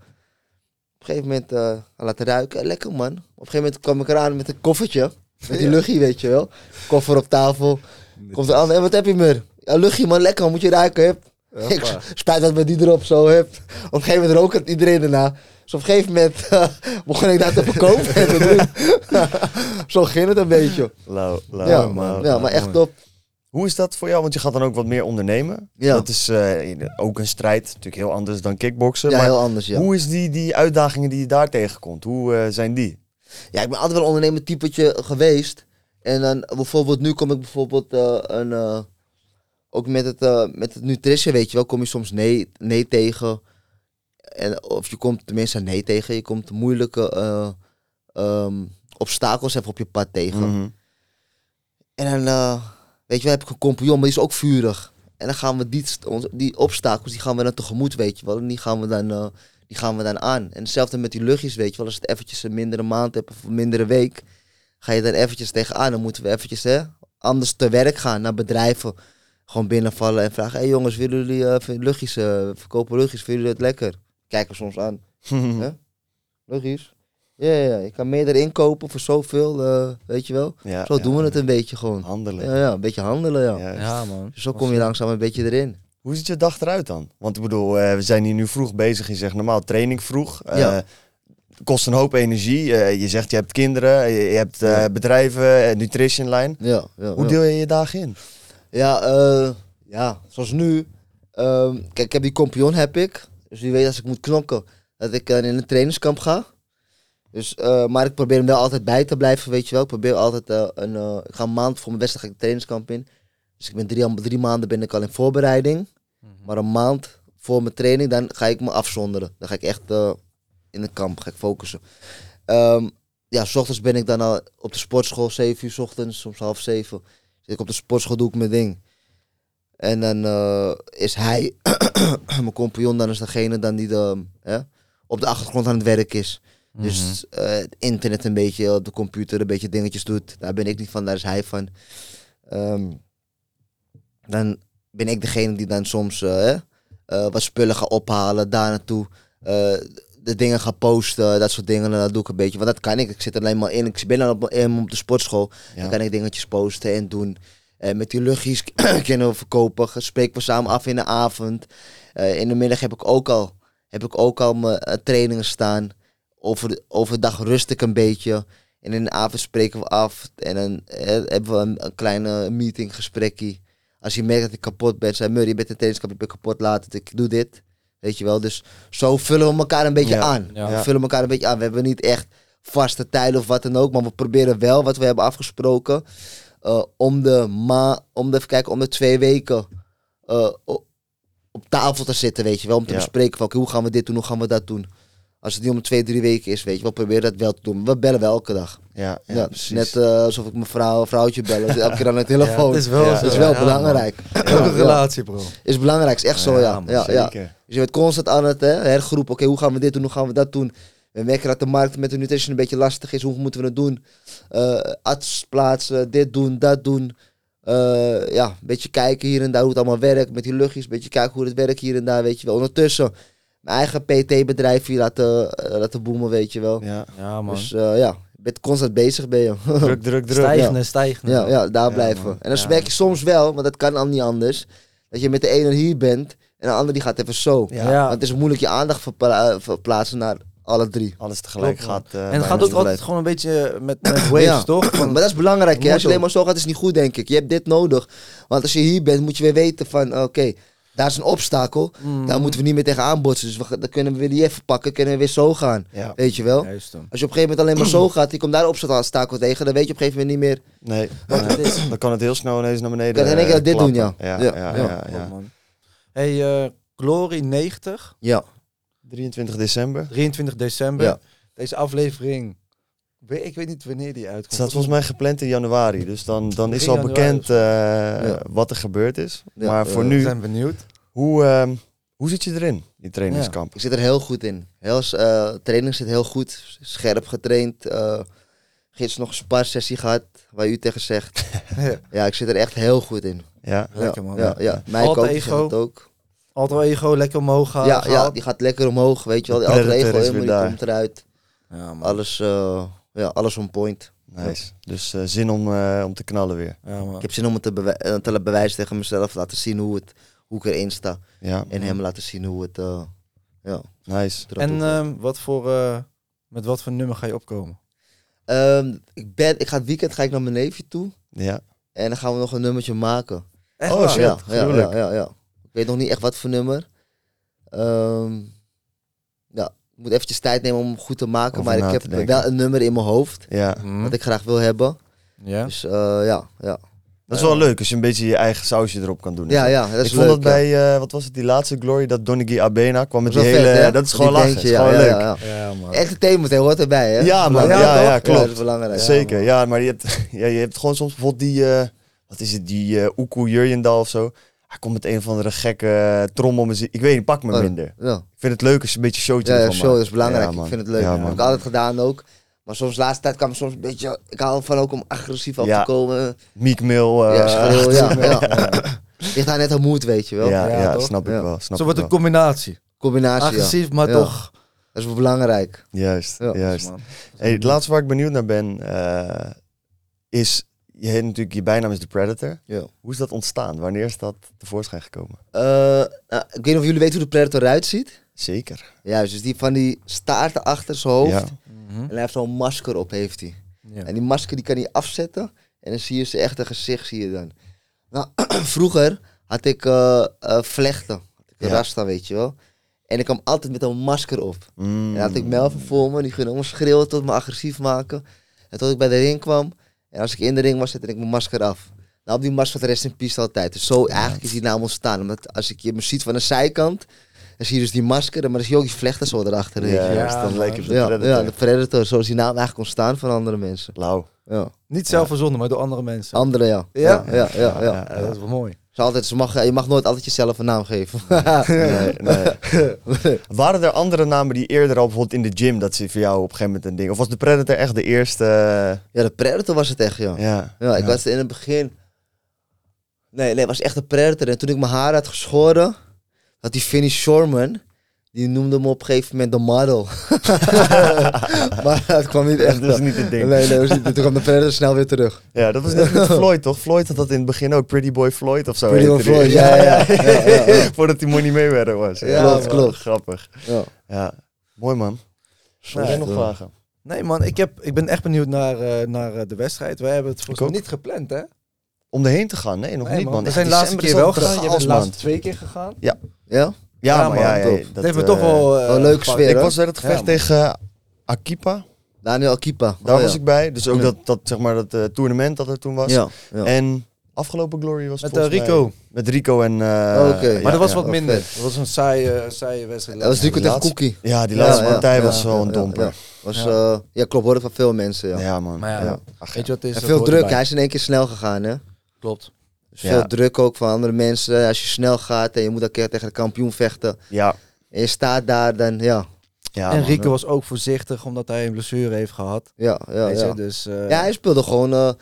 een gegeven moment laten ruiken. Lekker man. Op een gegeven moment kwam ik eraan met een koffertje. Met die luchtje, weet je wel. Koffer op tafel. Komt er aan. En wat heb je meer? Ja, luchtje man. Lekker. Moet je ruiken. Ik spijt dat met die erop zo. Hup. Op een gegeven moment rookt iedereen daarna. Dus op een gegeven moment eh, begon ik dat te verkopen. en te doen. zo ging het een beetje. Lauw, lauw, ja, lauw. Ja, maar echt top. Hoe is dat voor jou? Want je gaat dan ook wat meer ondernemen. Ja. Dat is eh, ook een strijd. Natuurlijk heel anders dan kickboksen. Ja, maar heel anders, ja. hoe is die, die uitdagingen die je daar tegenkomt? Hoe eh, zijn die? Ja, ik ben altijd wel een ondernemer typetje geweest. En dan bijvoorbeeld nu kom ik bijvoorbeeld een... ook met het, eh, met het nutrition, weet je wel, kom je soms nee, nee tegen. En, of je komt tenminste nee tegen. Je komt moeilijke eh, ehm, obstakels even op je pad tegen. Mhm. En dan, eh, weet je wel, heb ik een compagnon, maar die is ook vurig. En dan gaan we die, die obstakels, die gaan we dan tegemoet, weet je wel. En die gaan we dan, die gaan we dan aan. En hetzelfde met die luchtjes, weet je wel. Als het eventjes een mindere maand hebt of een mindere week, ga je dan eventjes tegenaan. Dan moeten we eventjes, hè, anders te werk gaan naar bedrijven. Gewoon binnenvallen en vragen: hey jongens, willen jullie eh, v- luchtjes eh, verkopen? Luchtjes, vinden jullie het lekker? Kijken soms aan. Hè? Luchtjes? Ja, ja, ja, je kan meer erin kopen voor zoveel, eh, weet je wel. Ja, Zo ja. doen we het een beetje gewoon. Handelen. Ja, ja, een beetje handelen, ja. Juist. Ja, man. Dus zo kom je langzaam een beetje erin. Hoe ziet je dag eruit dan? Want ik bedoel, eh, we zijn hier nu vroeg bezig. Je zegt normaal training vroeg. Eh, Ja. Kost een hoop energie. Eh, je zegt je hebt kinderen, je, je hebt eh, Ja. bedrijven, nutrition line. Ja, ja, Hoe ja. deel je je dagen in? Ja, eh, ja, zoals nu. Ehm, kijk, ik heb die kompion heb ik. Dus wie weet als ik moet knokken, dat ik dan in een trainingskamp ga. Dus, eh, maar ik probeer hem wel altijd bij te blijven, weet je wel. Ik probeer altijd eh, een... eh, ik ga een maand voor mijn wedstrijd ga ik de trainingskamp in. Dus ik ben drie, drie maanden ben ik al in voorbereiding. Maar een maand voor mijn training, dan ga ik me afzonderen. Dan ga ik echt eh, in een kamp, ga ik focussen. Ehm, ja, s ochtends ben ik dan al op de sportschool, 7 uur s ochtends, soms half zeven. Zit ik op de sportschool, doe ik mijn ding. En dan eh, is hij, mijn compagnon, dan is degene dan die de, op de achtergrond aan het werk is. Dus Mhm. eh, het internet een beetje, op de computer een beetje dingetjes doet. Daar ben ik niet van, daar is hij van. Ehm, dan ben ik degene die dan soms eh, wat spullen gaat ophalen, daar naartoe. De dingen gaan posten, dat soort dingen. Dat doe ik een beetje. Want dat kan ik. Ik zit alleen maar in. Ik ben dan op, op de sportschool. Ja. Dan kan ik dingetjes posten en doen. Eh, met die luchtjes kunnen we verkopen. Spreken we samen af in de avond. Eh, in de middag heb ik ook al, heb ik ook al mijn eh, trainingen staan. Over, de- overdag rust ik een beetje. En in de avond spreken we af. En dan hebben we een, een kleine meeting, gesprekje. Als je merkt dat ik kapot ben, zei Murray, je bent een trainingskamp, ik ben kapot, laat het, ik doe dit. Weet je wel, dus zo vullen we elkaar een beetje Ja, aan. ja. We vullen elkaar een beetje aan. We hebben niet echt vaste tijden of wat dan ook, maar we proberen wel wat we hebben afgesproken. eh, om de ma om de, even kijken, om de twee weken eh, op tafel te zitten, weet je wel. Om te bespreken van, hoe gaan we dit doen, hoe gaan we dat doen. Als het niet om twee, drie weken is, weet je wel, proberen dat wel te doen. We bellen wel elke dag. Ja, ja, net eh, alsof ik mijn vrouw, vrouwtje bel. Elke keer aan de telefoon. het is wel. Dat is wel belangrijk. relatie, bro. Is belangrijk, is echt zo, Ja, ja. man, ja. Zeker. Dus je bent constant aan het hè, hergroepen. Oké, hoe gaan we dit doen, hoe gaan we dat doen? We merken dat de markt met de nutrition een beetje lastig is. Hoe moeten we het doen? Eh arts plaatsen, dit doen, dat doen. Eh, ja, een beetje kijken hier en daar hoe het allemaal werkt. Met die luchtjes, een beetje kijken hoe het werkt hier en daar, weet je wel. Ondertussen mijn eigen PT-bedrijf hier laten, eh, laten boomen, weet je wel. Ja. Ja, man. Dus eh, ja, je bent constant bezig, ben je. Druk, druk, druk. Stijgende, stijgende. Ja, ja daar Ja, blijven. man. En dan Ja. merk je soms wel, want dat kan al niet anders, dat je met de ene hier bent en de andere die gaat even zo. Ja. Ja. Want het is moeilijk je aandacht verpla- eh, verplaatsen naar alle drie. Alles tegelijk Klopt, gaat. En het gaat ook altijd gewoon een beetje met, met waves, Ja. toch? Van- Maar dat is belangrijk, hè? Als je alleen maar zo gaat, is het niet goed, denk ik. Je hebt dit nodig. Want als je hier bent, moet je weer weten van, oké, daar is een obstakel. Mm. Daar moeten we niet meer tegenaan botsen. Dus we, dan kunnen we weer die even pakken, kunnen we weer zo gaan. Ja. Weet je wel? Juist. Als je op een gegeven moment alleen maar zo gaat, je komt daar obstakel tegen, dan weet je op een gegeven moment niet meer. Nee, Wat het is. dan kan het heel snel ineens naar beneden. Kan in één keer eh, dit doen, ja. Ja, Ja, ja, ja. Hey, eh, Glory 90, Ja. 23 december. 23 december. Ja. Deze aflevering, ik weet niet wanneer die uitkomt. Het staat volgens mij gepland in januari. Dus dan, dan is 3 al bekend eh, Ja. wat er gebeurd is. Ja, maar voor eh, We nu, zijn benieuwd. hoe, ehm, hoe zit je erin, die trainingskamp? Ik zit er heel goed in. Heel, eh, training zit heel goed. Scherp getraind. eh gisteren nog een sparsessie gehad, waar u tegen zegt. Ja. Ja, ik zit er echt heel goed in. Ja, Lekker, ja, man. Ja, ja. Mijn coach zegt ego. het ook. Alter ego, lekker omhoog gaan. ja, ja, die gaat lekker omhoog, weet je wel. Die alter ego, helemaal, die komt eruit. Ja, man. Alles, eh, ja, alles on point. nice. Dus eh, zin om, eh, om te knallen weer. Ja. Ik heb zin om het te, bewe- eh, te bewijzen tegen mezelf. Laten zien hoe, het, hoe ik erin sta. Ja, En hem laten zien hoe het eh ja, nice. En ehm, wat voor, eh, met wat voor nummer ga je opkomen? Ehm, ik, ben, ik ga het weekend ga ik naar mijn neefje toe. Ja. En dan gaan we nog een nummertje maken. Echt Oh, shit. ja, ja, ja, ja. Ik weet nog niet echt wat voor nummer. Ehm, ja, ik moet eventjes tijd nemen om hem goed te maken. Over maar ik heb denken. wel een nummer in mijn hoofd. ja. Wat ik graag wil hebben. Ja? Dus eh, ja, ja. Dat is wel leuk als je een beetje je eigen sausje erop kan doen. Ja, ja, dat is ik vond leuk. dat bij, eh, wat was het, die laatste Glory, dat Donny Abena kwam met Dat die is hele... vet, dat is gewoon lachen, bandje, is ja, gewoon ja, leuk. ja, ja. Ja, man. Entertainment hè, hoort erbij, hè? Ja, man. Ja, ja, Ja, klopt. dat is belangrijk. Zeker, ja, maar je hebt, ja, je hebt gewoon soms bijvoorbeeld die, eh, wat is het, die eh Oekoe Jurjendal of zo. Hij komt met een of andere gekke uh, trommelmuziek. Ik weet niet, pak me Oh, minder. Ja, Ik vind het leuk als je een beetje showtje ja, ja show maakt. is belangrijk. Ik vind het leuk. Ja, dat man. heb ik altijd gedaan ook. Maar soms, de laatste tijd kwam soms een beetje... Ik hou ervan ook om agressief op Ja. te komen. Meek Mill. eh, ja, ja, ja. Ligt daar net aan moed, weet je wel. ja, Ja, ja, toch? snap ik Ja. wel. Snap Zo wordt een combinatie. Combinatie, Agressief, maar Ja. toch... Dat is wel belangrijk. Juist, Ja. juist. Hey, het laatste waar ik benieuwd naar ben, eh, is... Je hebt natuurlijk, je bijnaam is The Predator. Ja. Hoe is dat ontstaan? Wanneer is dat tevoorschijn gekomen? Eh, nou, ik weet niet of jullie weten hoe de Predator eruit ziet. Zeker. Juist, dus die van die staarten achter zijn hoofd. Ja. Mhm. En hij heeft zo'n masker op, heeft hij. Ja. En die masker die kan hij afzetten. En dan zie je zijn echte gezicht, zie je dan. Nou, vroeger had ik eh, eh, vlechten. Had ik een Ja. rasta, weet je wel. En ik kwam altijd met een masker op. Mm. En dan had ik Melvin voor me, die ging allemaal schreeuwen tot me agressief maken. En tot ik bij de ring kwam. En als ik in de ring was, zette ik mijn masker af. Nou, op die masker de rest in peace altijd. Dus zo eigenlijk is die naam ontstaan. Omdat als ik je me ziet van de zijkant, dan zie je dus die masker. Maar dan zie je ook die vlechten zo erachter. weet je. Ja, Ja, juist, dan lijkt je op de Ja, Predator. ja, de Predator. Zo is die naam eigenlijk ontstaan van andere mensen. Lauw. Ja. Niet zelf verzonnen, maar door andere mensen. Andere, ja. Ja? Ja, ja, ja. ja, Ja, Ja, dat is wel mooi. Ze altijd, mag, je mag nooit altijd jezelf een naam geven. Nee, nee. Waren er andere namen die eerder al bijvoorbeeld in de gym, dat ze voor jou op een gegeven moment een ding... Of was de Predator echt de eerste... ja, de Predator was het echt, ja. ja. Ja, ik was in het begin... Nee, nee, het was echt een Predator. En toen ik mijn haar had geschoren, had die Vinnie Shorman... Die noemde me op een gegeven moment de model. maar dat kwam niet echt. Dat is niet het ding. Nee, nee, dat was niet. Toen kwam de Predator snel weer terug. Ja, dat was net met Floyd, toch? Floyd had dat in het begin ook. Pretty Boy Floyd of zo. Pretty Boy. Floyd, ja, ja, ja, ja, ja. Voordat hij Money Mayweather was. Ja, klopt, klopt. Grappig. Ja. Ja. Mooi, man. Nee, jij nog vragen? Nee man, ik, heb, ik ben echt benieuwd naar, eh, naar eh, de wedstrijd. Wij hebben het volgens mij niet gepland hè? Om erheen te gaan? Nee, nog Nee, niet, man. man. We zijn de laatste keer wel gegaan. Je bent de laatste twee keer gegaan. Ja? Ja, Ja, maar man, ja, dat, Dat heeft me eh, toch wel... eh, wel leuke gepakt. sfeer, Ik hè? was bij het gevecht tegen Akipa. Daniel Akipa. Daar Oh, was ja. ik bij. Dus ook Ja. dat, dat, zeg maar, dat eh, tournament dat er toen was. Ja, ja. En afgelopen Glory was Met eh, Rico. mij- met Rico en... eh, Oh, oké. ja, maar dat was ja. wat minder. Dat was een saaie, saaie wedstrijd. Dat was Rico tegen Cookie. Ja, die laatste ja, partij ja, was ja, wel een domper. Ja, was, Ja. klopt, hoorde van veel mensen. Ja. Ja, man. Maar ja, ja. Ach, Weet je wat het is? En veel druk, hij is in één keer snel gegaan, hè? Klopt. Dus Ja. Veel druk ook van andere mensen. Als je snel gaat en je moet een keer tegen de kampioen vechten. Ja. En je staat daar, dan ja. Ja, en. Rico was ook voorzichtig omdat hij een blessure heeft gehad. Ja, ja, ja. Dus, eh, ja hij speelde gewoon... eh, ik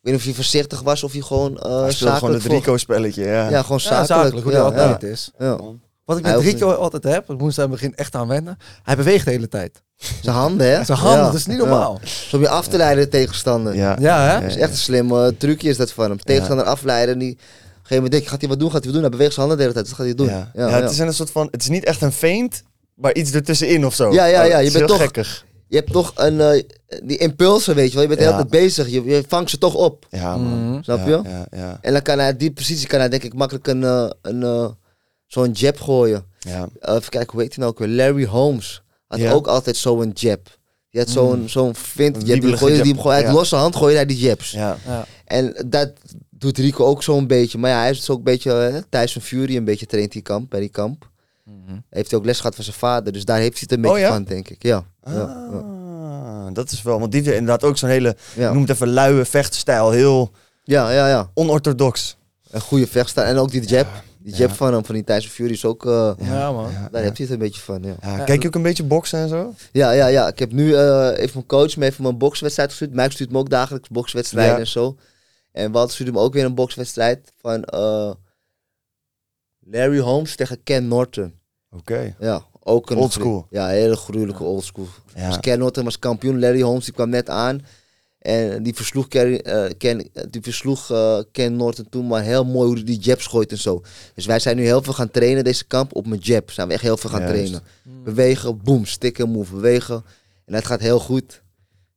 weet niet of hij voorzichtig was of hij gewoon eh Hij speelde gewoon zakelijk het Rico-spelletje, ja. Ja, gewoon ja, zakelijk. zakelijk, hoe ja, altijd is. ja. Wat ik met Rico altijd heb, ik moest aan het begin echt aan wennen. Hij beweegt de hele tijd. Zijn handen, hè? Zijn handen, Ja, dat is niet ja. normaal. Zo om je af te leiden de tegenstander. Ja. Ja, hè? Dat is echt een slim trucje is dat van hem. Tegenstander afleiden. Die, op een gegeven moment denk je, gaat hij wat doen, gaat hij wat doen. Hij beweegt zijn handen de hele tijd. Dat gaat hij doen. Ja. Ja, Ja, ja. het is een soort van... Het is niet echt een feint, maar iets ertussenin of zo. Ja, ja, Oh, ja, het je is bent heel toch- gekkig. Je hebt toch een, eh, die impulsen, weet je wel. Je bent de Ja. hele tijd bezig. Je, je vangt ze toch op. Ja, man. Mhm. Snap Ja, je? Ja, ja, En dan kan hij, die positie kan hij denk ik makkelijk een, eh, een, eh, zo'n jab gooien. ja. Eh, even kijken, hoe heet hij nou ook weer? Larry Holmes had Ja. ook altijd zo'n jab. Die had zo'n zo'n vind, jab, die gooide die hem gewoon uit Ja. losse hand gooide hij die jabs. ja. Ja. En dat doet Rico ook zo'n beetje. Maar ja, hij is ook een beetje, uh, Tyson Fury een beetje traint die kamp, bij die kamp. Mhm. Heeft hij ook les gehad van zijn vader, dus daar heeft hij het een beetje Oh, ja? van, denk ik. Ja. Ah, dat is wel... Want die heeft inderdaad ook zo'n hele... Ja. Noem het even luie vechtstijl. Heel ja, ja, ja. onorthodox. Een goede vechtstijl. En ook die jab. Die jab Ja. van hem, van die Tyson Fury, is ook... eh, Ja, man. Daar ja. heeft hij het een beetje van, ja. Ja, kijk je ook een beetje boksen en zo? Ja, ja, ja. Ik heb nu eh, even mijn coach me even mijn bokswedstrijd gestuurd. Mike stuurt me ook dagelijks bokswedstrijden Ja. en zo. En Walter stuurde me ook weer een bokswedstrijd van eh, Larry Holmes tegen Ken Norton. Oké. Ja, ook een Old school. Ja, hele gruwelijke oldschool. Ja. Dus Ken Norton was kampioen. Larry Holmes die kwam net aan. En die versloeg, Kerry, eh, Ken, die versloeg eh, Ken Norton toen maar heel mooi hoe hij die jabs gooit en zo. Dus wij zijn nu heel veel gaan trainen deze kamp op mijn jab. Zijn we echt heel veel gaan Juist. trainen. Bewegen, boom, stick en move, bewegen. En dat gaat heel goed.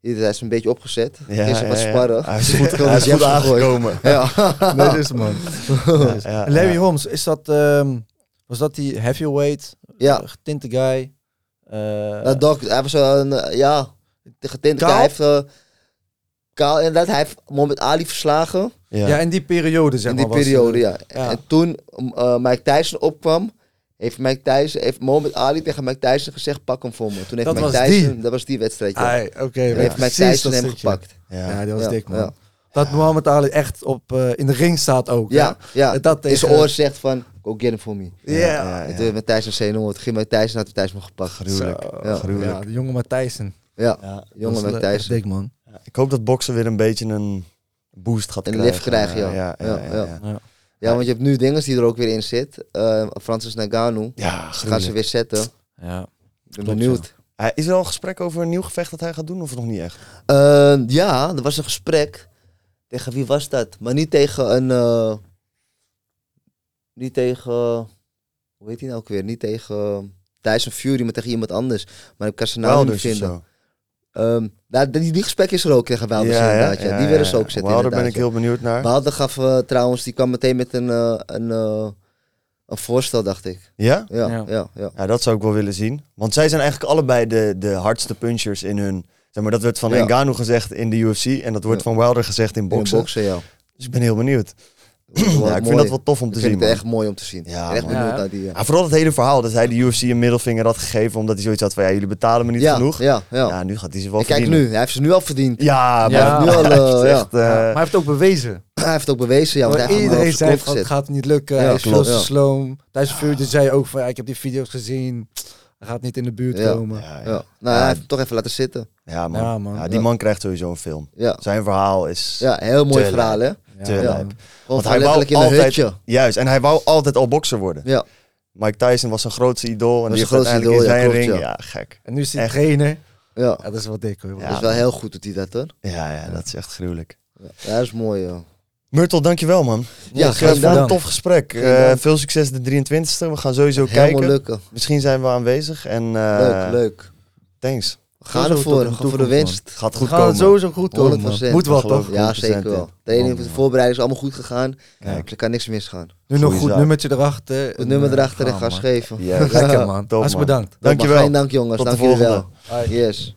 Hij is een beetje opgezet. Ja, Gisteren wat ja, ja. sparren. Hij is goed, Ik wil hij is goed gegooid. aangekomen. Ja. Nee, dit is man. Ja, Larry ja. Holmes, is dat, ehm, was dat die heavyweight, ja. eh, getinte guy? Eh, Nou, Doc, hij was een, ja, getint. Kaal? Hij heeft, kaal, inderdaad, hij heeft Mohamed Ali verslagen. Ja. ja. in die periode zeg in die maar. was, periode, ja. ja. En toen uh, Mike Tyson opkwam, heeft Mike Tyson, heeft Mohamed Ali tegen Mike Tyson gezegd, pak hem voor me. Toen heeft Dat Mike was Tyson, die? dat was die wedstrijd, ja. Ai, Oké, Toen ja, heeft Mike Tyson dat hem stukje. gepakt. Ja. Ja, die was Ja, dik man. ja. Dat Mohammed Ali echt op, eh, in de ring staat ook. Ja, ja. Dat in zijn tegen- oor zegt van, go get him for me. Ja. Ja, En ja. toen heeft Mike Tyson zenuwen, toen ging Mike Tyson, had Mike Tyson me gepakt. Gruwelijk. Zo, Ja. Ja, de jonge Matthijsen. Ja, Ja, jongen Dat is met echt Thijssen. dik, man. Ik hoop dat boksen weer een beetje een boost gaat Een krijgen. lift krijgen, ja. Ja, ja, ja. Ja, ja. Ja, want je hebt nu dinges die er ook weer in zit. Eh Francis Ngannou. Ja, Gaan ze weer zetten. Ja. Ik ben Klopt, benieuwd. Hij- Is er al een gesprek over een nieuw gevecht dat hij gaat doen of nog niet echt? Eh, ja, er was een gesprek. Tegen wie was dat? Maar niet tegen een. eh, niet tegen. Hoe heet hij nou ook weer? Niet tegen Tyson Fury, maar tegen iemand anders. Maar ik kan zijn naam niet vinden. Ehm, daar- die, die gesprek is er ook tegen Wilder inderdaad. Ja, die willen ze ook zetten. Wilder ben ik ja. heel benieuwd naar. Wilder gaf eh, trouwens, die kwam meteen met een, eh, een, eh, een voorstel, dacht ik. Ja? Ja, Ja. ja, ja. Ja, dat zou ik wel willen zien. Want zij zijn eigenlijk allebei de, de hardste punchers in hun... Zeg maar, dat werd van Ja. Ngannou gezegd in de UFC en dat wordt Ja. van Wilder gezegd in In boksen. boksen, ja. Dus ik ben heel benieuwd. Ja, ik vind dat wel tof om Ik te vind zien. het man. echt mooi om te zien. Ja, Ik echt benieuwd Ja. naar die. Ja, Ja, vooral het hele verhaal dat hij de UFC een middelvinger had gegeven omdat hij zoiets had van ja, jullie betalen me niet ja, genoeg. Ja, ja. Ja, nu gaat hij ze wel En kijk nu, hij heeft ze nu al verdiend. Ja, maar. Nu al, eh, eh, maar hij heeft ook bewezen. Hij heeft het ook bewezen, ja. Want iedereen zei het gaat niet lukken. Ja, hij is veel te sloom. Thijs Vuurder zei ook van, ja, ik heb die video's gezien. Hij gaat niet in de buurt Ja. komen. ja, ja. Ja. Nou, hij heeft hem toch even laten zitten. Ja, man. Ja, man. Ja, die Ja. man krijgt sowieso een film. Ja, Zijn verhaal is ja heel mooi verhaal, hè? Ja, te lijp. Gewoon hij wou in altijd- hutje. Juist, en hij wou altijd al bokser worden. Ja, Mike Tyson was zijn grootste idool. En Was die heeft grootste uiteindelijk in idool, zijn ja, ring... Ja, gek. En nu is hij Echt. trainer. ja. Ja, dat is wel dik hoor. Ja. dat is wel heel goed doet hij dat, hoor. Ja, ja, dat is echt gruwelijk. Ja, dat is mooi, ja. Myrtle, dankjewel man. Ja, geen het dank. een tof gesprek. Geen Eh, veel succes de 23e. We gaan sowieso Helemaal kijken. lukken. Misschien zijn we aanwezig. En eh, Leuk, leuk. thanks. Gaan tot ervoor, gaan voor de winst. Gaat Het goed gaat komen. sowieso goed komen. 100%. man. Moet wel toch? Ja, 100% zeker wel. De Man, de voorbereiding is allemaal goed gegaan. Kijk. Er kan niks misgaan. Nu nog goed zaak. nummertje erachter. Het en, nummer eh, erachter en gaan, gas man. geven. Juist. Lekker man. Top, Hartstikke bedankt. Dankjewel. Geen dank jongens, dank jullie wel. Yes.